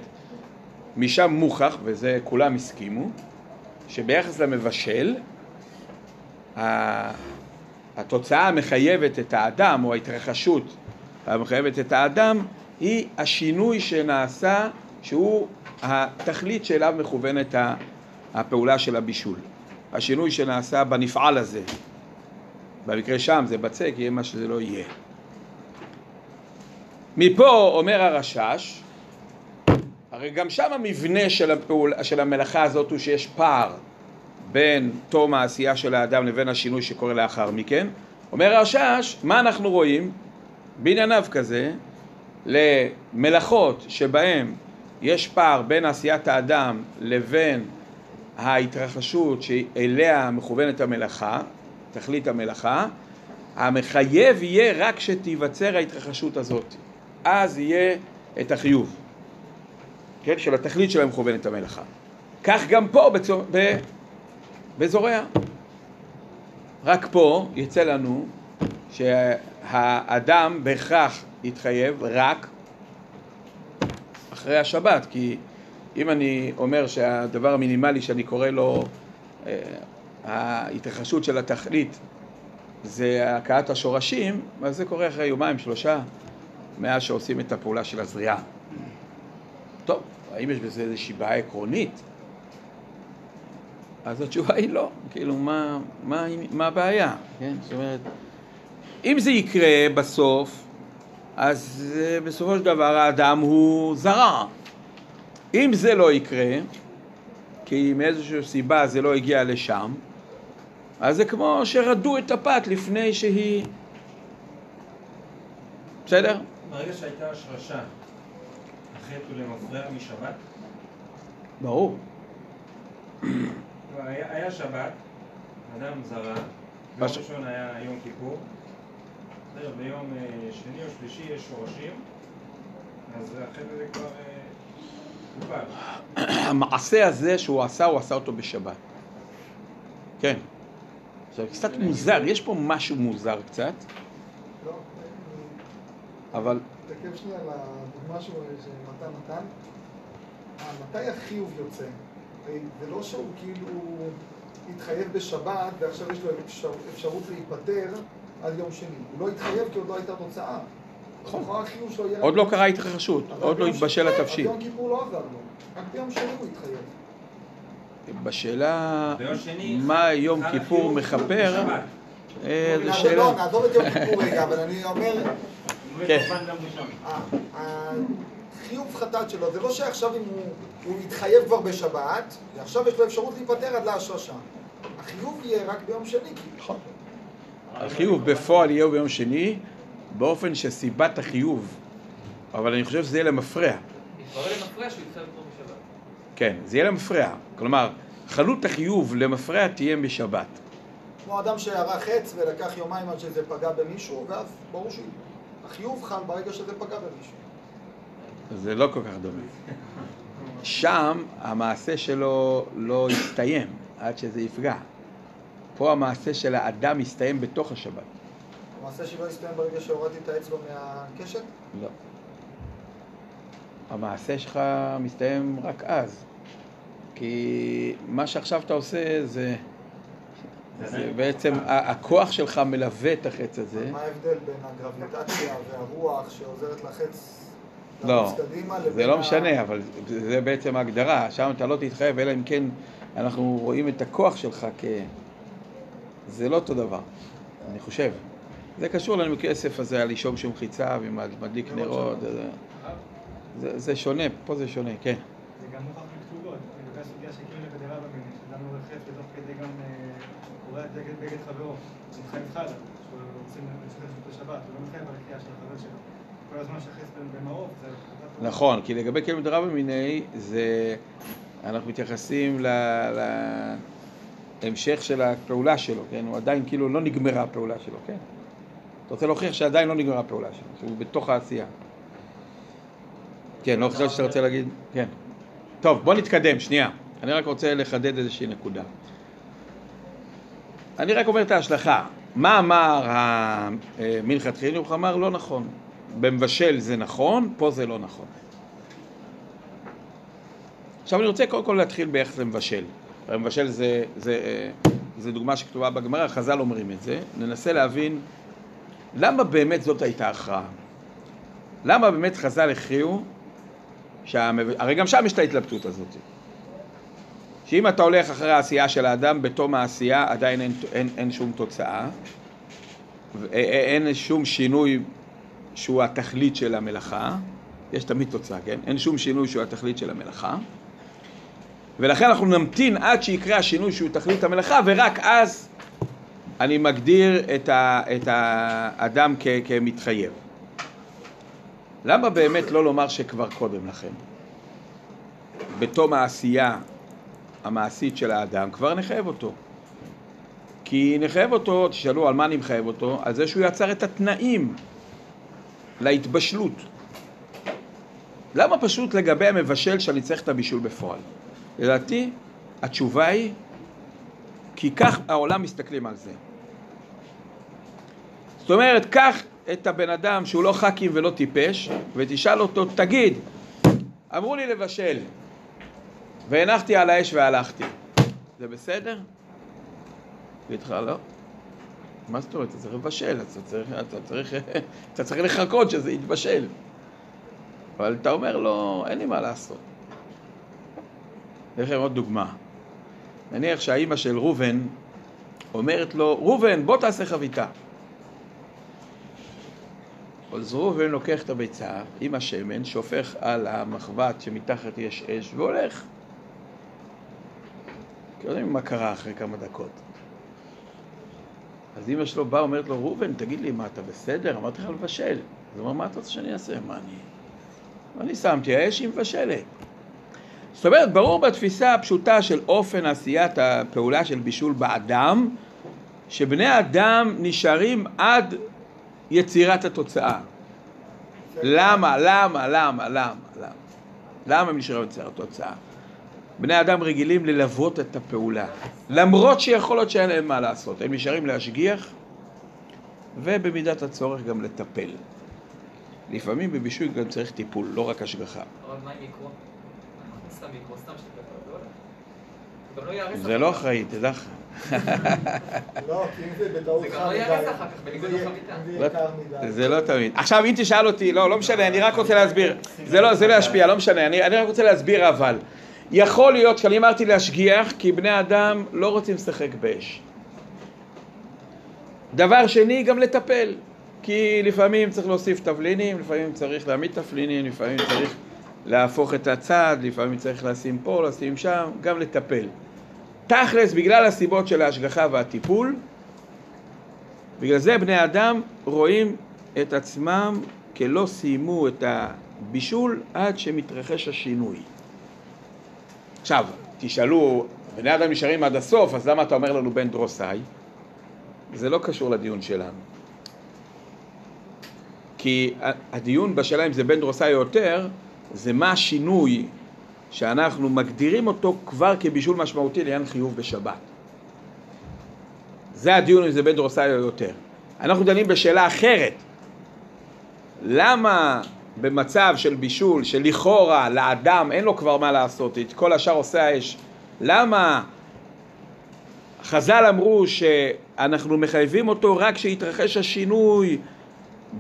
[SPEAKER 1] משם מוכח, וזה כולם הסכימו, שביחס למבשל, התוצאה המחייבת את האדם, או ההתרחשות המחייבת את האדם, היא השינוי שנעשה, שהוא התכלית שאליו מכוונת הפעולה של הבישול. השינוי שנעשה בנפעל הזה. במקרה שם זה בצק, יהיה מה שזה לא יהיה. מפה אומר הרשש, הרי גם שם המבנה של, הפעול, של המלאכה הזאת הוא שיש פער בין תום העשייה של האדם לבין השינוי שקורה לאחר מכן. אומר הרשש, מה אנחנו רואים? בענייניו כזה, למלאכות שבהן יש פער בין עשיית האדם לבין ההתרחשות שאליה מכוונת המלאכה, תכלית המלאכה, המחייב יהיה רק שתיווצר ההתרחשות הזאת. אז יהיה את החיוב, כן, של התכלית שלה מכוונת המלאכה. כך גם פה בצור... ב... בזורע. רק פה יצא לנו שהאדם בהכרח יתחייב רק אחרי השבת, כי אם אני אומר שהדבר המינימלי שאני קורא לו אה, ההתרחשות של התכלית זה הכאת השורשים, אז זה קורה אחרי יומיים, שלושה, מאז שעושים את הפעולה של הזריעה. טוב, האם יש בזה איזושהי בעיה עקרונית? אז התשובה היא לא. כאילו, מה, מה, מה הבעיה? כן? זאת אומרת, אם זה יקרה בסוף, אז אה, בסופו של דבר האדם הוא זרע. אם זה לא יקרה, כי מאיזושהי סיבה זה לא הגיע לשם, אז זה כמו שרדו את הפת לפני שהיא... בסדר?
[SPEAKER 11] ברגע שהייתה השרשה, החטא הוא למפרע משבת?
[SPEAKER 1] ברור.
[SPEAKER 11] היה, שבת, אדם זרע, ביום
[SPEAKER 1] בש-
[SPEAKER 11] ראשון היה יום כיפור, ביום אה, שני או שלישי יש שורשים, אז הזה כבר אה.
[SPEAKER 1] המעשה הזה שהוא עשה, הוא עשה אותו בשבת. כן. עכשיו, קצת מוזר, יש פה משהו מוזר קצת,
[SPEAKER 4] לא,
[SPEAKER 1] אבל
[SPEAKER 4] תתעכב שנייה על הדוגמה שהוא- שמתן נתן. אה, מתי החיוב יוצא? זה לא שהוא כאילו התחייב בשבת ועכשיו יש לו אפשר, אפשרות להיפטר עד יום שני. הוא לא התחייב כי עוד לא הייתה תוצאה.
[SPEAKER 1] נכון. עוד לא קרה. התרחשות, עוד לא התבשל התבשיל.
[SPEAKER 4] אז יום כיפור לא עזר לו. רק ביום שני הוא התחייב.
[SPEAKER 1] בשאלה מה יום כיפור מכפר. אה, זו
[SPEAKER 4] נעזוב-
[SPEAKER 1] שאלה.
[SPEAKER 4] לא, נעזוב את יום כיפור רגע, אבל אני אומר...
[SPEAKER 1] כן.
[SPEAKER 4] החיוב חטאת שלו, זה לא שעכשיו אם הוא, הוא התחייב כבר בשבת, ועכשיו יש לו אפשרות להיפטר עד להשרשה. החיוב יהיה רק ביום שני.
[SPEAKER 1] נכון. החיוב בפועל יהיה ביום שני, באופן שסיבת החיוב, אבל אני חושב שזה יהיה למפרע.
[SPEAKER 6] התברר למפרע שהוא התחייב כבר בשבת.
[SPEAKER 1] כן, זה יהיה למפרע. כלומר, חלות החיוב למפרע תהיה בשבת.
[SPEAKER 4] כמו אדם שערך עץ ולקח יומיים עד שזה פגע במישהו, ואז ברור שהחיוב חל ברגע שזה פגע במישהו.
[SPEAKER 1] זה לא כל כך דומה. שם המעשה שלו לא יסתיים עד שזה יפגע. פה המעשה של האדם יסתיים בתוך השבת.
[SPEAKER 4] המעשה שלא יסתיים ברגע שהורדתי את האצבע מהקשת?
[SPEAKER 1] לא. המעשה שלך מסתיים רק אז. כי מה שעכשיו אתה עושה זה... זה בעצם, הכוח שלך מלווה את החץ הזה.
[SPEAKER 4] מה ההבדל בין הגרביטציה והרוח שעוזרת לחץ
[SPEAKER 1] לא, זה לא משנה, אבל זה בעצם ההגדרה. שם אתה לא תתחייב, אלא אם כן אנחנו רואים את הכוח שלך כ... זה לא אותו דבר, אני חושב. זה קשור לנו כסף הזה על אישום שום חיצה ומדליק נרות. זה, שונה, פה זה שונה, כן.
[SPEAKER 7] זה גם נוכח בכתובות, לגבי הסוגיה שכאילו לבדירה במין, שאדם לא רכב ותוך כדי גם אה, קורע דגל בגד חברו, הוא מחייב חלה, שהוא את השבת, הוא לא מחייב על הקריאה של החבר שלו.
[SPEAKER 1] נכון, כי לגבי כלב דרבה מיני, זה... אנחנו מתייחסים ל... להמשך של הפעולה שלו, כן? הוא עדיין כאילו לא נגמרה הפעולה שלו, כן? אתה רוצה להוכיח שעדיין לא נגמרה הפעולה שלו, שהוא בתוך העשייה. כן, לא חושב שאתה רוצה להגיד? כן. טוב, בוא נתקדם, שנייה. אני רק רוצה לחדד איזושהי נקודה. אני רק אומר את ההשלכה. מה אמר המנחת חינוך? אמר לא נכון. במבשל זה נכון, פה זה לא נכון. עכשיו אני רוצה קודם כל להתחיל ביחס למבשל. המבשל זה, זה, אה, זה דוגמה שכתובה בגמרא, חז"ל אומרים את זה. ננסה להבין למה באמת זאת הייתה הכרעה. למה באמת חז"ל הכריעו, שהמב... הרי גם שם יש את ההתלבטות הזאת. שאם אתה הולך אחרי העשייה של האדם, בתום העשייה עדיין אין, אין, אין שום תוצאה, ו- א- א- אין שום שינוי שהוא התכלית של המלאכה, יש תמיד תוצאה, כן? אין שום שינוי שהוא התכלית של המלאכה, ולכן אנחנו נמתין עד שיקרה השינוי שהוא תכלית המלאכה, ורק אז אני מגדיר את, ה, את האדם כ, כמתחייב. למה באמת לא לומר שכבר קודם לכן? בתום העשייה המעשית של האדם, כבר נחייב אותו. כי נחייב אותו, תשאלו על מה אני מחייב אותו? על זה שהוא יצר את התנאים להתבשלות. למה פשוט לגבי המבשל שאני צריך את הבישול בפועל? לדעתי, התשובה היא, כי כך העולם מסתכלים על זה. זאת אומרת, קח את הבן אדם שהוא לא ח"כים ולא טיפש, ותשאל אותו, תגיד, אמרו לי לבשל, והנחתי על האש והלכתי, זה בסדר? הוא לך, לא. מה זאת אומרת? אתה צריך לבשל, אתה צריך, אתה צריך, אתה צריך לחכות שזה יתבשל. אבל אתה אומר לו, אין לי מה לעשות. אתן לכם עוד דוגמה. נניח שהאימא של ראובן אומרת לו, ראובן, בוא תעשה חביתה. אז ראובן לוקח את הביצה עם השמן, שופך על המחבת שמתחת יש אש והולך. כי יודעים מה קרה אחרי כמה דקות. אז אמא שלו באה, אומרת לו, ראובן, תגיד לי, מה, אתה בסדר? אמרתי לך לבשל. אז הוא אומר, מה אתה רוצה שאני אעשה? מה אני... אני שמתי? האש היא מבשלת. זאת אומרת, ברור בתפיסה הפשוטה של אופן עשיית הפעולה של בישול באדם, שבני האדם נשארים עד יצירת התוצאה. למה? למה? למה? למה? למה? למה הם נשארים יצירת התוצאה? בני אדם רגילים ללוות את הפעולה, למרות שיכול להיות שאין להם מה לעשות. הם נשארים להשגיח, ובמידת הצורך גם לטפל. לפעמים בבישול גם צריך טיפול, לא רק השגחה.
[SPEAKER 6] אבל מה עם מיקרו? סתם מיקרו, סתם שתקבל, לא. זה לא
[SPEAKER 1] לא אחראי, תדע לך.
[SPEAKER 4] לא, כי אם זה בטעות
[SPEAKER 6] לא כך בניגוד
[SPEAKER 4] זה
[SPEAKER 1] לא תמיד. עכשיו, אם תשאל אותי, לא, לא משנה, אני רק רוצה להסביר. זה לא, זה לא ישפיע, לא משנה. אני, אני רק רוצה להסביר אבל. יכול להיות שאני אמרתי להשגיח, כי בני אדם לא רוצים לשחק באש. דבר שני, גם לטפל. כי לפעמים צריך להוסיף תבלינים, לפעמים צריך להעמיד תבלינים, לפעמים צריך להפוך את הצד, לפעמים צריך לשים פה, לשים שם, גם לטפל. תכלס, בגלל הסיבות של ההשגחה והטיפול, בגלל זה בני אדם רואים את עצמם כלא סיימו את הבישול עד שמתרחש השינוי. עכשיו, תשאלו, בני אדם נשארים עד הסוף, אז למה אתה אומר לנו בן דרוסאי? זה לא קשור לדיון שלנו. כי הדיון בשאלה אם זה בן דרוסאי או יותר, זה מה השינוי שאנחנו מגדירים אותו כבר כבישול משמעותי לעניין חיוב בשבת. זה הדיון אם זה בן דרוסאי או יותר. אנחנו דנים בשאלה אחרת. למה במצב של בישול, שלכאורה לאדם אין לו כבר מה לעשות, את כל השאר עושה האש, למה חז"ל אמרו שאנחנו מחייבים אותו רק כשיתרחש השינוי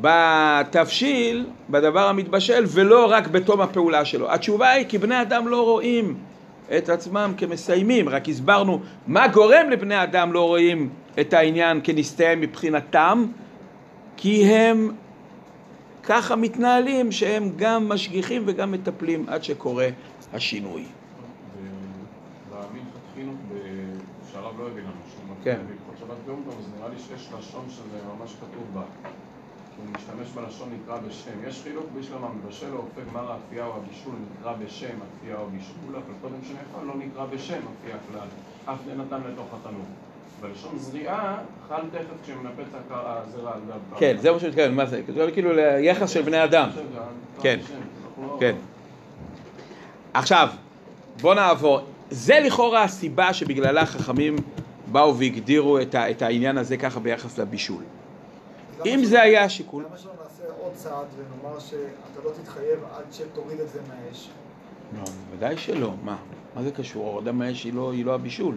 [SPEAKER 1] בתבשיל, בדבר המתבשל, ולא רק בתום הפעולה שלו. התשובה היא כי בני אדם לא רואים את עצמם כמסיימים, רק הסברנו מה גורם לבני אדם לא רואים את העניין כנסתיים מבחינתם, כי הם ככה מתנהלים שהם גם משגיחים וגם מטפלים עד שקורה השינוי.
[SPEAKER 10] לא
[SPEAKER 1] כן.
[SPEAKER 10] שיש לשון שזה ממש כתוב בה. הוא משתמש בלשון נקרא בשם. יש חילוק בשלמה, מבשל או אופק מר האפייה או הבישול נקרא בשם אפייה או בישול, אבל קודם שנאכל לא נקרא בשם אפייה כלל, אף נתן לתוך התנור. בלשון זריעה, חל תכף כשמנפץ הזרע על גב.
[SPEAKER 1] כן, זה מה שהוא מתכוון, מה זה? זה כאילו ליחס של בני אדם. כן, כן. עכשיו, בוא נעבור. זה לכאורה הסיבה שבגללה חכמים באו והגדירו את, ה, את העניין הזה ככה ביחס לבישול. אם זה היה השיקול...
[SPEAKER 4] למה שלא נעשה עוד צעד ונאמר שאתה לא תתחייב עד שתוריד את זה מהאש?
[SPEAKER 1] לא, בוודאי שלא, מה? מה זה קשור? ההורדה מהאש היא לא, היא לא הבישול.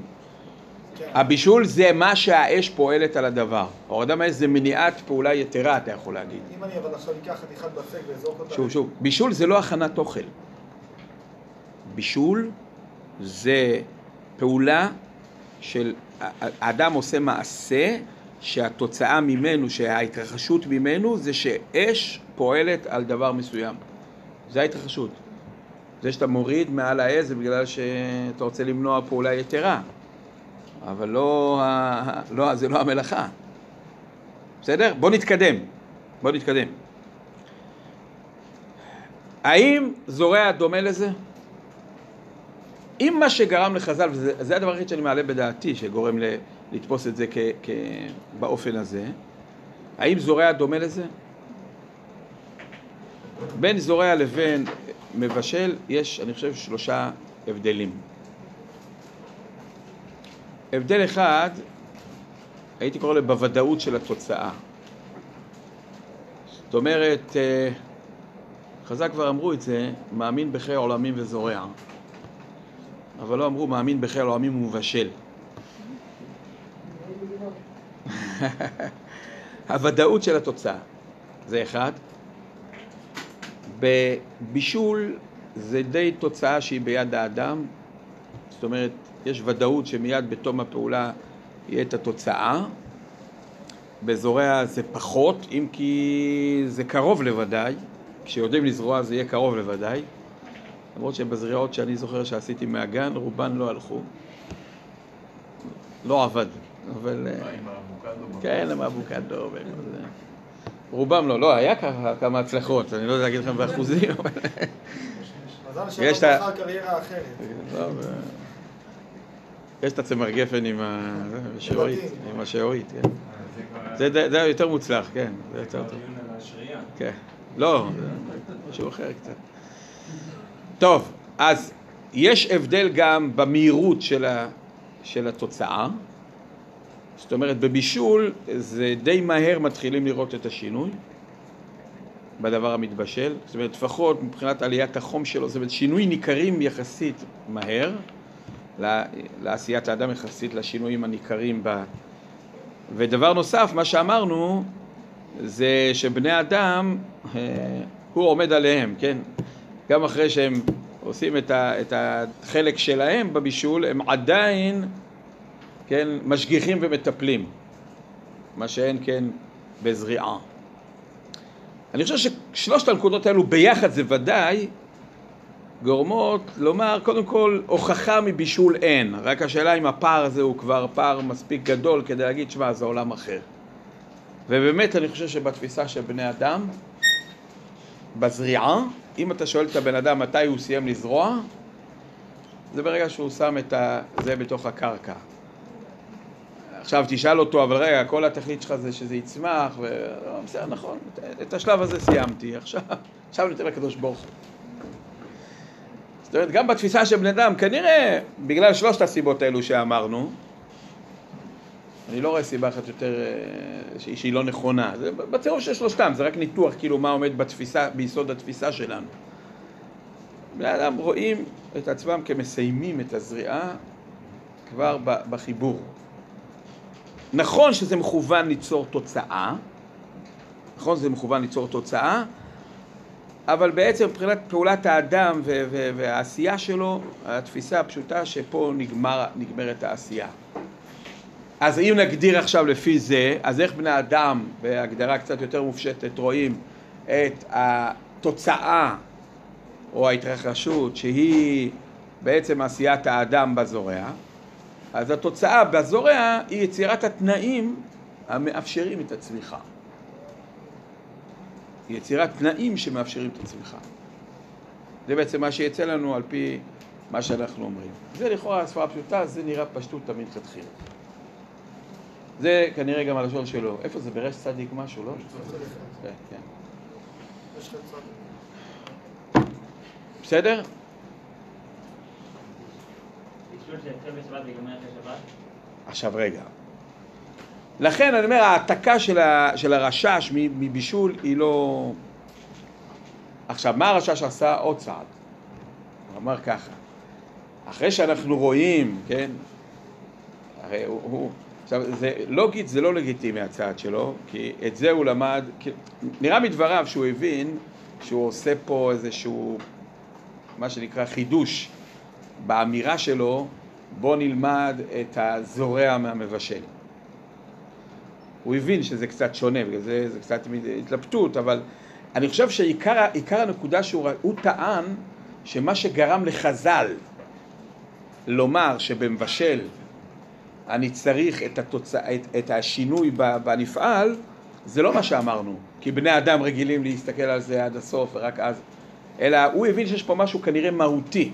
[SPEAKER 4] כן.
[SPEAKER 1] הבישול זה מה שהאש פועלת על הדבר. ההורדה מהאש זה מניעת פעולה יתרה, אתה יכול להגיד.
[SPEAKER 4] אם אני אבל עכשיו אקח חתיכת בצק ואזרוק אותה...
[SPEAKER 1] שוב, שוב, בישול זה לא הכנת אוכל. בישול זה פעולה של האדם עושה מעשה שהתוצאה ממנו, שההתרחשות ממנו זה שאש פועלת על דבר מסוים. זה ההתרחשות. זה שאתה מוריד מעל העז זה בגלל שאתה רוצה למנוע פעולה יתרה. אבל לא, לא, זה לא המלאכה. בסדר? בוא נתקדם. בוא נתקדם. האם זורע דומה לזה? אם מה שגרם לחז"ל, וזה הדבר היחיד שאני מעלה בדעתי, שגורם ל, לתפוס את זה כ, כ, באופן הזה, האם זורע דומה לזה? בין זורע לבין מבשל יש, אני חושב, שלושה הבדלים. הבדל אחד, הייתי קורא לו בוודאות של התוצאה. זאת אומרת, אה, חז"ל כבר אמרו את זה, מאמין בחיי עולמים וזורע. אבל לא אמרו מאמין בחיי עולמים ומבשל. הוודאות של התוצאה, זה אחד. בבישול זה די תוצאה שהיא ביד האדם, זאת אומרת, יש ודאות שמיד בתום הפעולה יהיה את התוצאה. בזורע זה פחות, אם כי זה קרוב לוודאי. כשיודעים לזרוע זה יהיה קרוב לוודאי. למרות שבזריעות שאני זוכר שעשיתי מהגן, רובן לא הלכו. לא עבד, אבל... אה,
[SPEAKER 10] מה, עם האבוקדו?
[SPEAKER 1] כן, עם האבוקדו וכל זה. רובם לא, לא, היה ככה כמה הצלחות, אני לא יודע להגיד לכם באחוזים, אבל...
[SPEAKER 4] מזל
[SPEAKER 1] יש
[SPEAKER 4] שלא בחר קריירה אחרת.
[SPEAKER 1] יש את הצמר גפן עם ה- זה, השעורית, עם השעורית, כן.
[SPEAKER 11] זה כבר...
[SPEAKER 1] זה יותר מוצלח, כן, זה יותר טוב. כן. לא, משהו אחר קצת. טוב, אז יש הבדל גם במהירות של, ה, של התוצאה. זאת אומרת, בבישול זה די מהר מתחילים לראות את השינוי בדבר המתבשל. זאת אומרת, לפחות מבחינת עליית החום שלו, זאת אומרת, שינוי ניכרים יחסית מהר לעשיית האדם יחסית לשינויים הניכרים ב... ודבר נוסף, מה שאמרנו, זה שבני אדם, אה, הוא עומד עליהם, כן? גם אחרי שהם עושים את, את החלק שלהם בבישול, הם עדיין, כן, משגיחים ומטפלים, מה שאין כן בזריעה. אני חושב ששלושת הנקודות האלו ביחד זה ודאי גורמות לומר, קודם כל, הוכחה מבישול אין, רק השאלה אם הפער הזה הוא כבר פער מספיק גדול כדי להגיד, שמע, זה עולם אחר. ובאמת אני חושב שבתפיסה של בני אדם, בזריעה, אם אתה שואל את הבן אדם מתי הוא סיים לזרוע, זה ברגע שהוא שם את. זה בתוך הקרקע. עכשיו תשאל אותו, אבל רגע, כל התכלית שלך זה שזה יצמח, ו... בסדר, נכון, את השלב הזה סיימתי, עכשיו, עכשיו ניתן לקדוש ברוך הוא. זאת אומרת, גם בתפיסה של בני אדם, כנראה, בגלל שלושת הסיבות האלו שאמרנו, אני לא רואה סיבה אחת יותר אה, שהיא, שהיא לא נכונה. זה בצירוף של שלושתם, זה רק ניתוח כאילו מה עומד בתפיסה, ביסוד התפיסה שלנו. בני אדם רואים את עצמם כמסיימים את הזריעה כבר בחיבור. נכון שזה מכוון ליצור תוצאה, נכון שזה מכוון ליצור תוצאה, אבל בעצם מבחינת פעולת האדם והעשייה שלו, התפיסה הפשוטה שפה נגמר, נגמרת העשייה. אז אם נגדיר עכשיו לפי זה, אז איך בני אדם, בהגדרה קצת יותר מופשטת, רואים את התוצאה או ההתרחשות שהיא בעצם עשיית האדם בזורע, אז התוצאה בזורע היא יצירת התנאים המאפשרים את הצמיחה. יצירת תנאים שמאפשרים את הצמיחה. זה בעצם מה שיצא לנו על פי מה שאנחנו אומרים. זה לכאורה הסברה פשוטה, זה נראה פשטות תמיד מלכתחילה. זה כנראה גם הלשון שלו. איפה זה? ברש צדיק משהו, לא? כן, כן. בסדר? עכשיו רגע. לכן אני אומר, ההעתקה של, ה, של הרשש מבישול היא לא... עכשיו, מה הרשש עשה? עוד צעד. הוא אמר ככה, אחרי שאנחנו רואים, כן, הרי הוא... הוא עכשיו, זה, לוגית זה לא לגיטימי הצעד שלו, כי את זה הוא למד, כי, נראה מדבריו שהוא הבין שהוא עושה פה איזשהו, מה שנקרא חידוש באמירה שלו, בוא נלמד את הזורע מהמבשל. הוא הבין שזה קצת שונה, בגלל זה זה קצת התלבטות, אבל אני חושב שעיקר עיקר הנקודה שהוא הוא טען שמה שגרם לחז"ל לומר שבמבשל אני צריך את, התוצא, את, את השינוי בנפעל, זה לא מה שאמרנו, כי בני אדם רגילים להסתכל על זה עד הסוף ורק אז, אלא הוא הבין שיש פה משהו כנראה מהותי.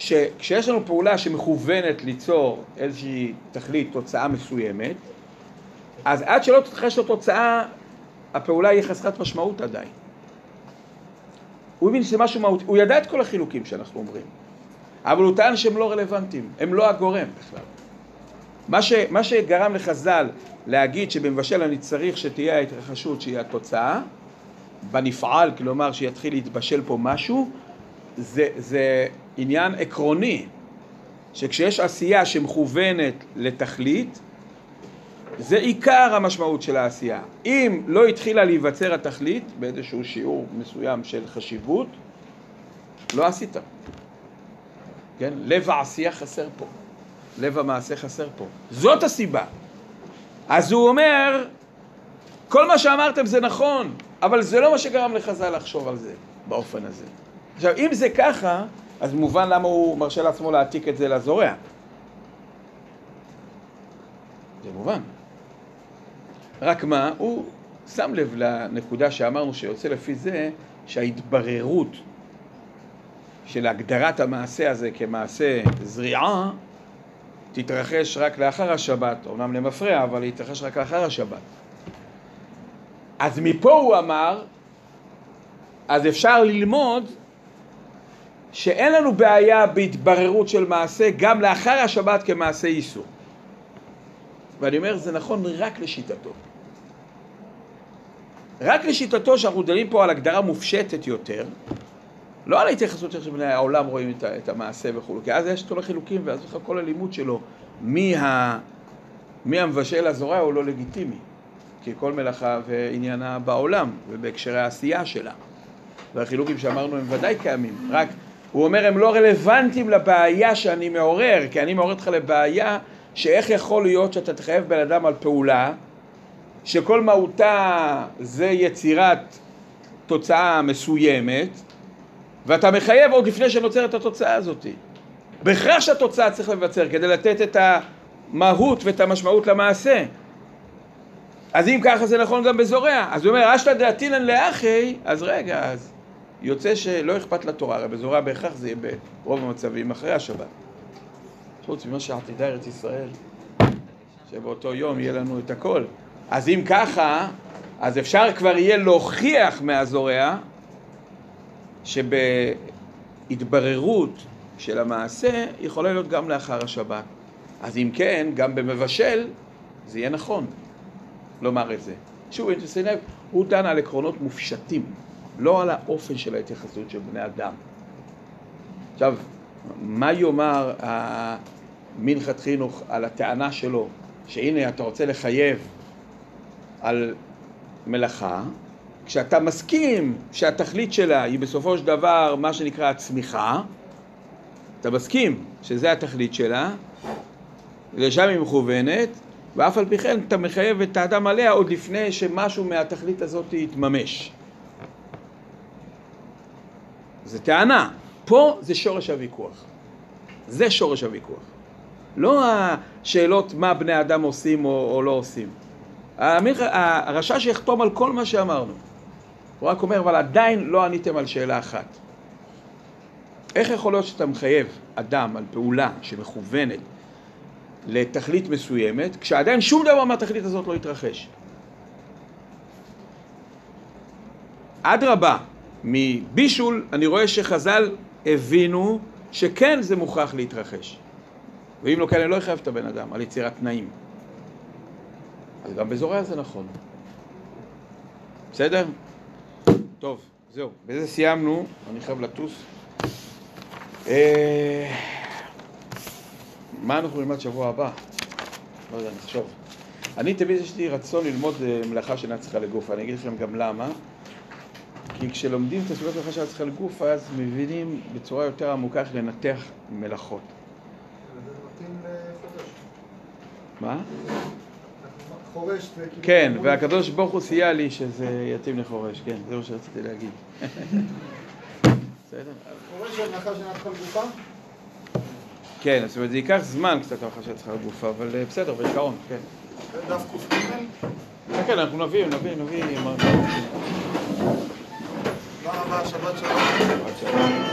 [SPEAKER 1] שכשיש לנו פעולה שמכוונת ליצור איזושהי תכלית, תוצאה מסוימת, אז עד שלא תתרחש לו תוצאה, הפעולה היא חסרת משמעות עדיין. הוא הבין שזה משהו מהותי, הוא ידע את כל החילוקים שאנחנו אומרים, אבל הוא טען שהם לא רלוונטיים, הם לא הגורם בכלל. מה, ש, מה שגרם לחז"ל להגיד שבמבשל אני צריך שתהיה ההתרחשות שהיא התוצאה, בנפעל, כלומר שיתחיל להתבשל פה משהו, זה, זה עניין עקרוני, שכשיש עשייה שמכוונת לתכלית, זה עיקר המשמעות של העשייה. אם לא התחילה להיווצר התכלית באיזשהו שיעור מסוים של חשיבות, לא עשית. כן? לב העשייה חסר פה. לב המעשה חסר פה. זאת הסיבה. אז הוא אומר, כל מה שאמרתם זה נכון, אבל זה לא מה שגרם לחז"ל לחשוב על זה באופן הזה. עכשיו, אם זה ככה, אז מובן למה הוא מרשה לעצמו להעתיק את זה לזורע. זה מובן. רק מה, הוא שם לב לנקודה שאמרנו שיוצא לפי זה שההתבררות של הגדרת המעשה הזה כמעשה זריעה תתרחש רק לאחר השבת, אומנם למפרע, אבל היא תתרחש רק לאחר השבת. אז מפה הוא אמר, אז אפשר ללמוד שאין לנו בעיה בהתבררות של מעשה גם לאחר השבת כמעשה איסור. ואני אומר, זה נכון רק לשיטתו. רק לשיטתו שאנחנו דנים פה על הגדרה מופשטת יותר, לא על ההתייחסות של בני העולם רואים את, את המעשה וכו', כי אז יש כל החילוקים ואז לך כל הלימוד שלו, מי, ה, מי המבשל הזורע הוא לא לגיטימי, כי כל מלאכה ועניינה בעולם ובהקשרי העשייה שלה. והחילוקים שאמרנו הם ודאי קיימים, רק הוא אומר הם לא רלוונטיים לבעיה שאני מעורר, כי אני מעורר אותך לבעיה שאיך יכול להיות שאתה תחייב בן אדם על פעולה שכל מהותה זה יצירת תוצאה מסוימת ואתה מחייב עוד לפני שנוצרת התוצאה הזאת. בהכרח שהתוצאה צריך לבצר כדי לתת את המהות ואת המשמעות למעשה. אז אם ככה זה נכון גם בזורע. אז הוא אומר, אשתא דעתינן לאחי, אז רגע, אז יוצא שלא אכפת לתורה, הרי בזורע בהכרח זה יהיה ברוב המצבים אחרי השבת. חוץ ממה שעתידה ארץ ישראל, שבאותו יום יהיה לנו את הכל. אז אם ככה, אז אפשר כבר יהיה להוכיח מהזורע שבהתבררות של המעשה יכולה להיות גם לאחר השבת. אז אם כן, גם במבשל זה יהיה נכון לומר את זה. שוב, הוא דן על עקרונות מופשטים, לא על האופן של ההתייחסות של בני אדם. עכשיו, מה יאמר מנחת חינוך על הטענה שלו, שהנה אתה רוצה לחייב על מלאכה, כשאתה מסכים שהתכלית שלה היא בסופו של דבר מה שנקרא הצמיחה, אתה מסכים שזה התכלית שלה, לשם היא מכוונת, ואף על פי כן אתה מחייב את האדם עליה עוד לפני שמשהו מהתכלית הזאת יתממש. זה טענה. פה זה שורש הוויכוח. זה שורש הוויכוח. לא השאלות מה בני אדם עושים או, או לא עושים. הרשע שיחתום על כל מה שאמרנו. הוא רק אומר, אבל עדיין לא עניתם על שאלה אחת. איך יכול להיות שאתה מחייב אדם על פעולה שמכוונת לתכלית מסוימת, כשעדיין שום דבר מהתכלית הזאת לא יתרחש? אדרבה, מבישול אני רואה שחז"ל הבינו שכן זה מוכרח להתרחש. ואם לא כן, אני לא אחייב את הבן אדם על יצירת תנאים. אז גם בזורע זה נכון. בסדר? טוב, זהו. בזה סיימנו. אני חייב לטוס. אה... מה אנחנו נלמד שבוע הבא? לא יודע, נחשוב. אני תמיד יש לי רצון ללמוד אה, מלאכה שאינה צריכה לגוף. אני אגיד לכם גם למה. כי כשלומדים את הסוגיות מלאכה שאינה צריכה לגוף, אז מבינים בצורה יותר עמוקה איך לנתח מלאכות. מה?
[SPEAKER 4] חורש זה כאילו...
[SPEAKER 1] כן, והקדוש ברוך הוא סייע לי שזה יתאים לחורש, כן, זה מה שרציתי להגיד. בסדר?
[SPEAKER 4] חורש זה?
[SPEAKER 1] כן, זאת אומרת, זה ייקח זמן קצת המלאכה שאינה צריכה לגופה, אבל אה, בסדר, בעיקרון, כן.
[SPEAKER 4] דף ק"ג?
[SPEAKER 1] כן, כן, אנחנו נביא, נביא, נביא.
[SPEAKER 4] תודה רבה,
[SPEAKER 1] שבת שלום.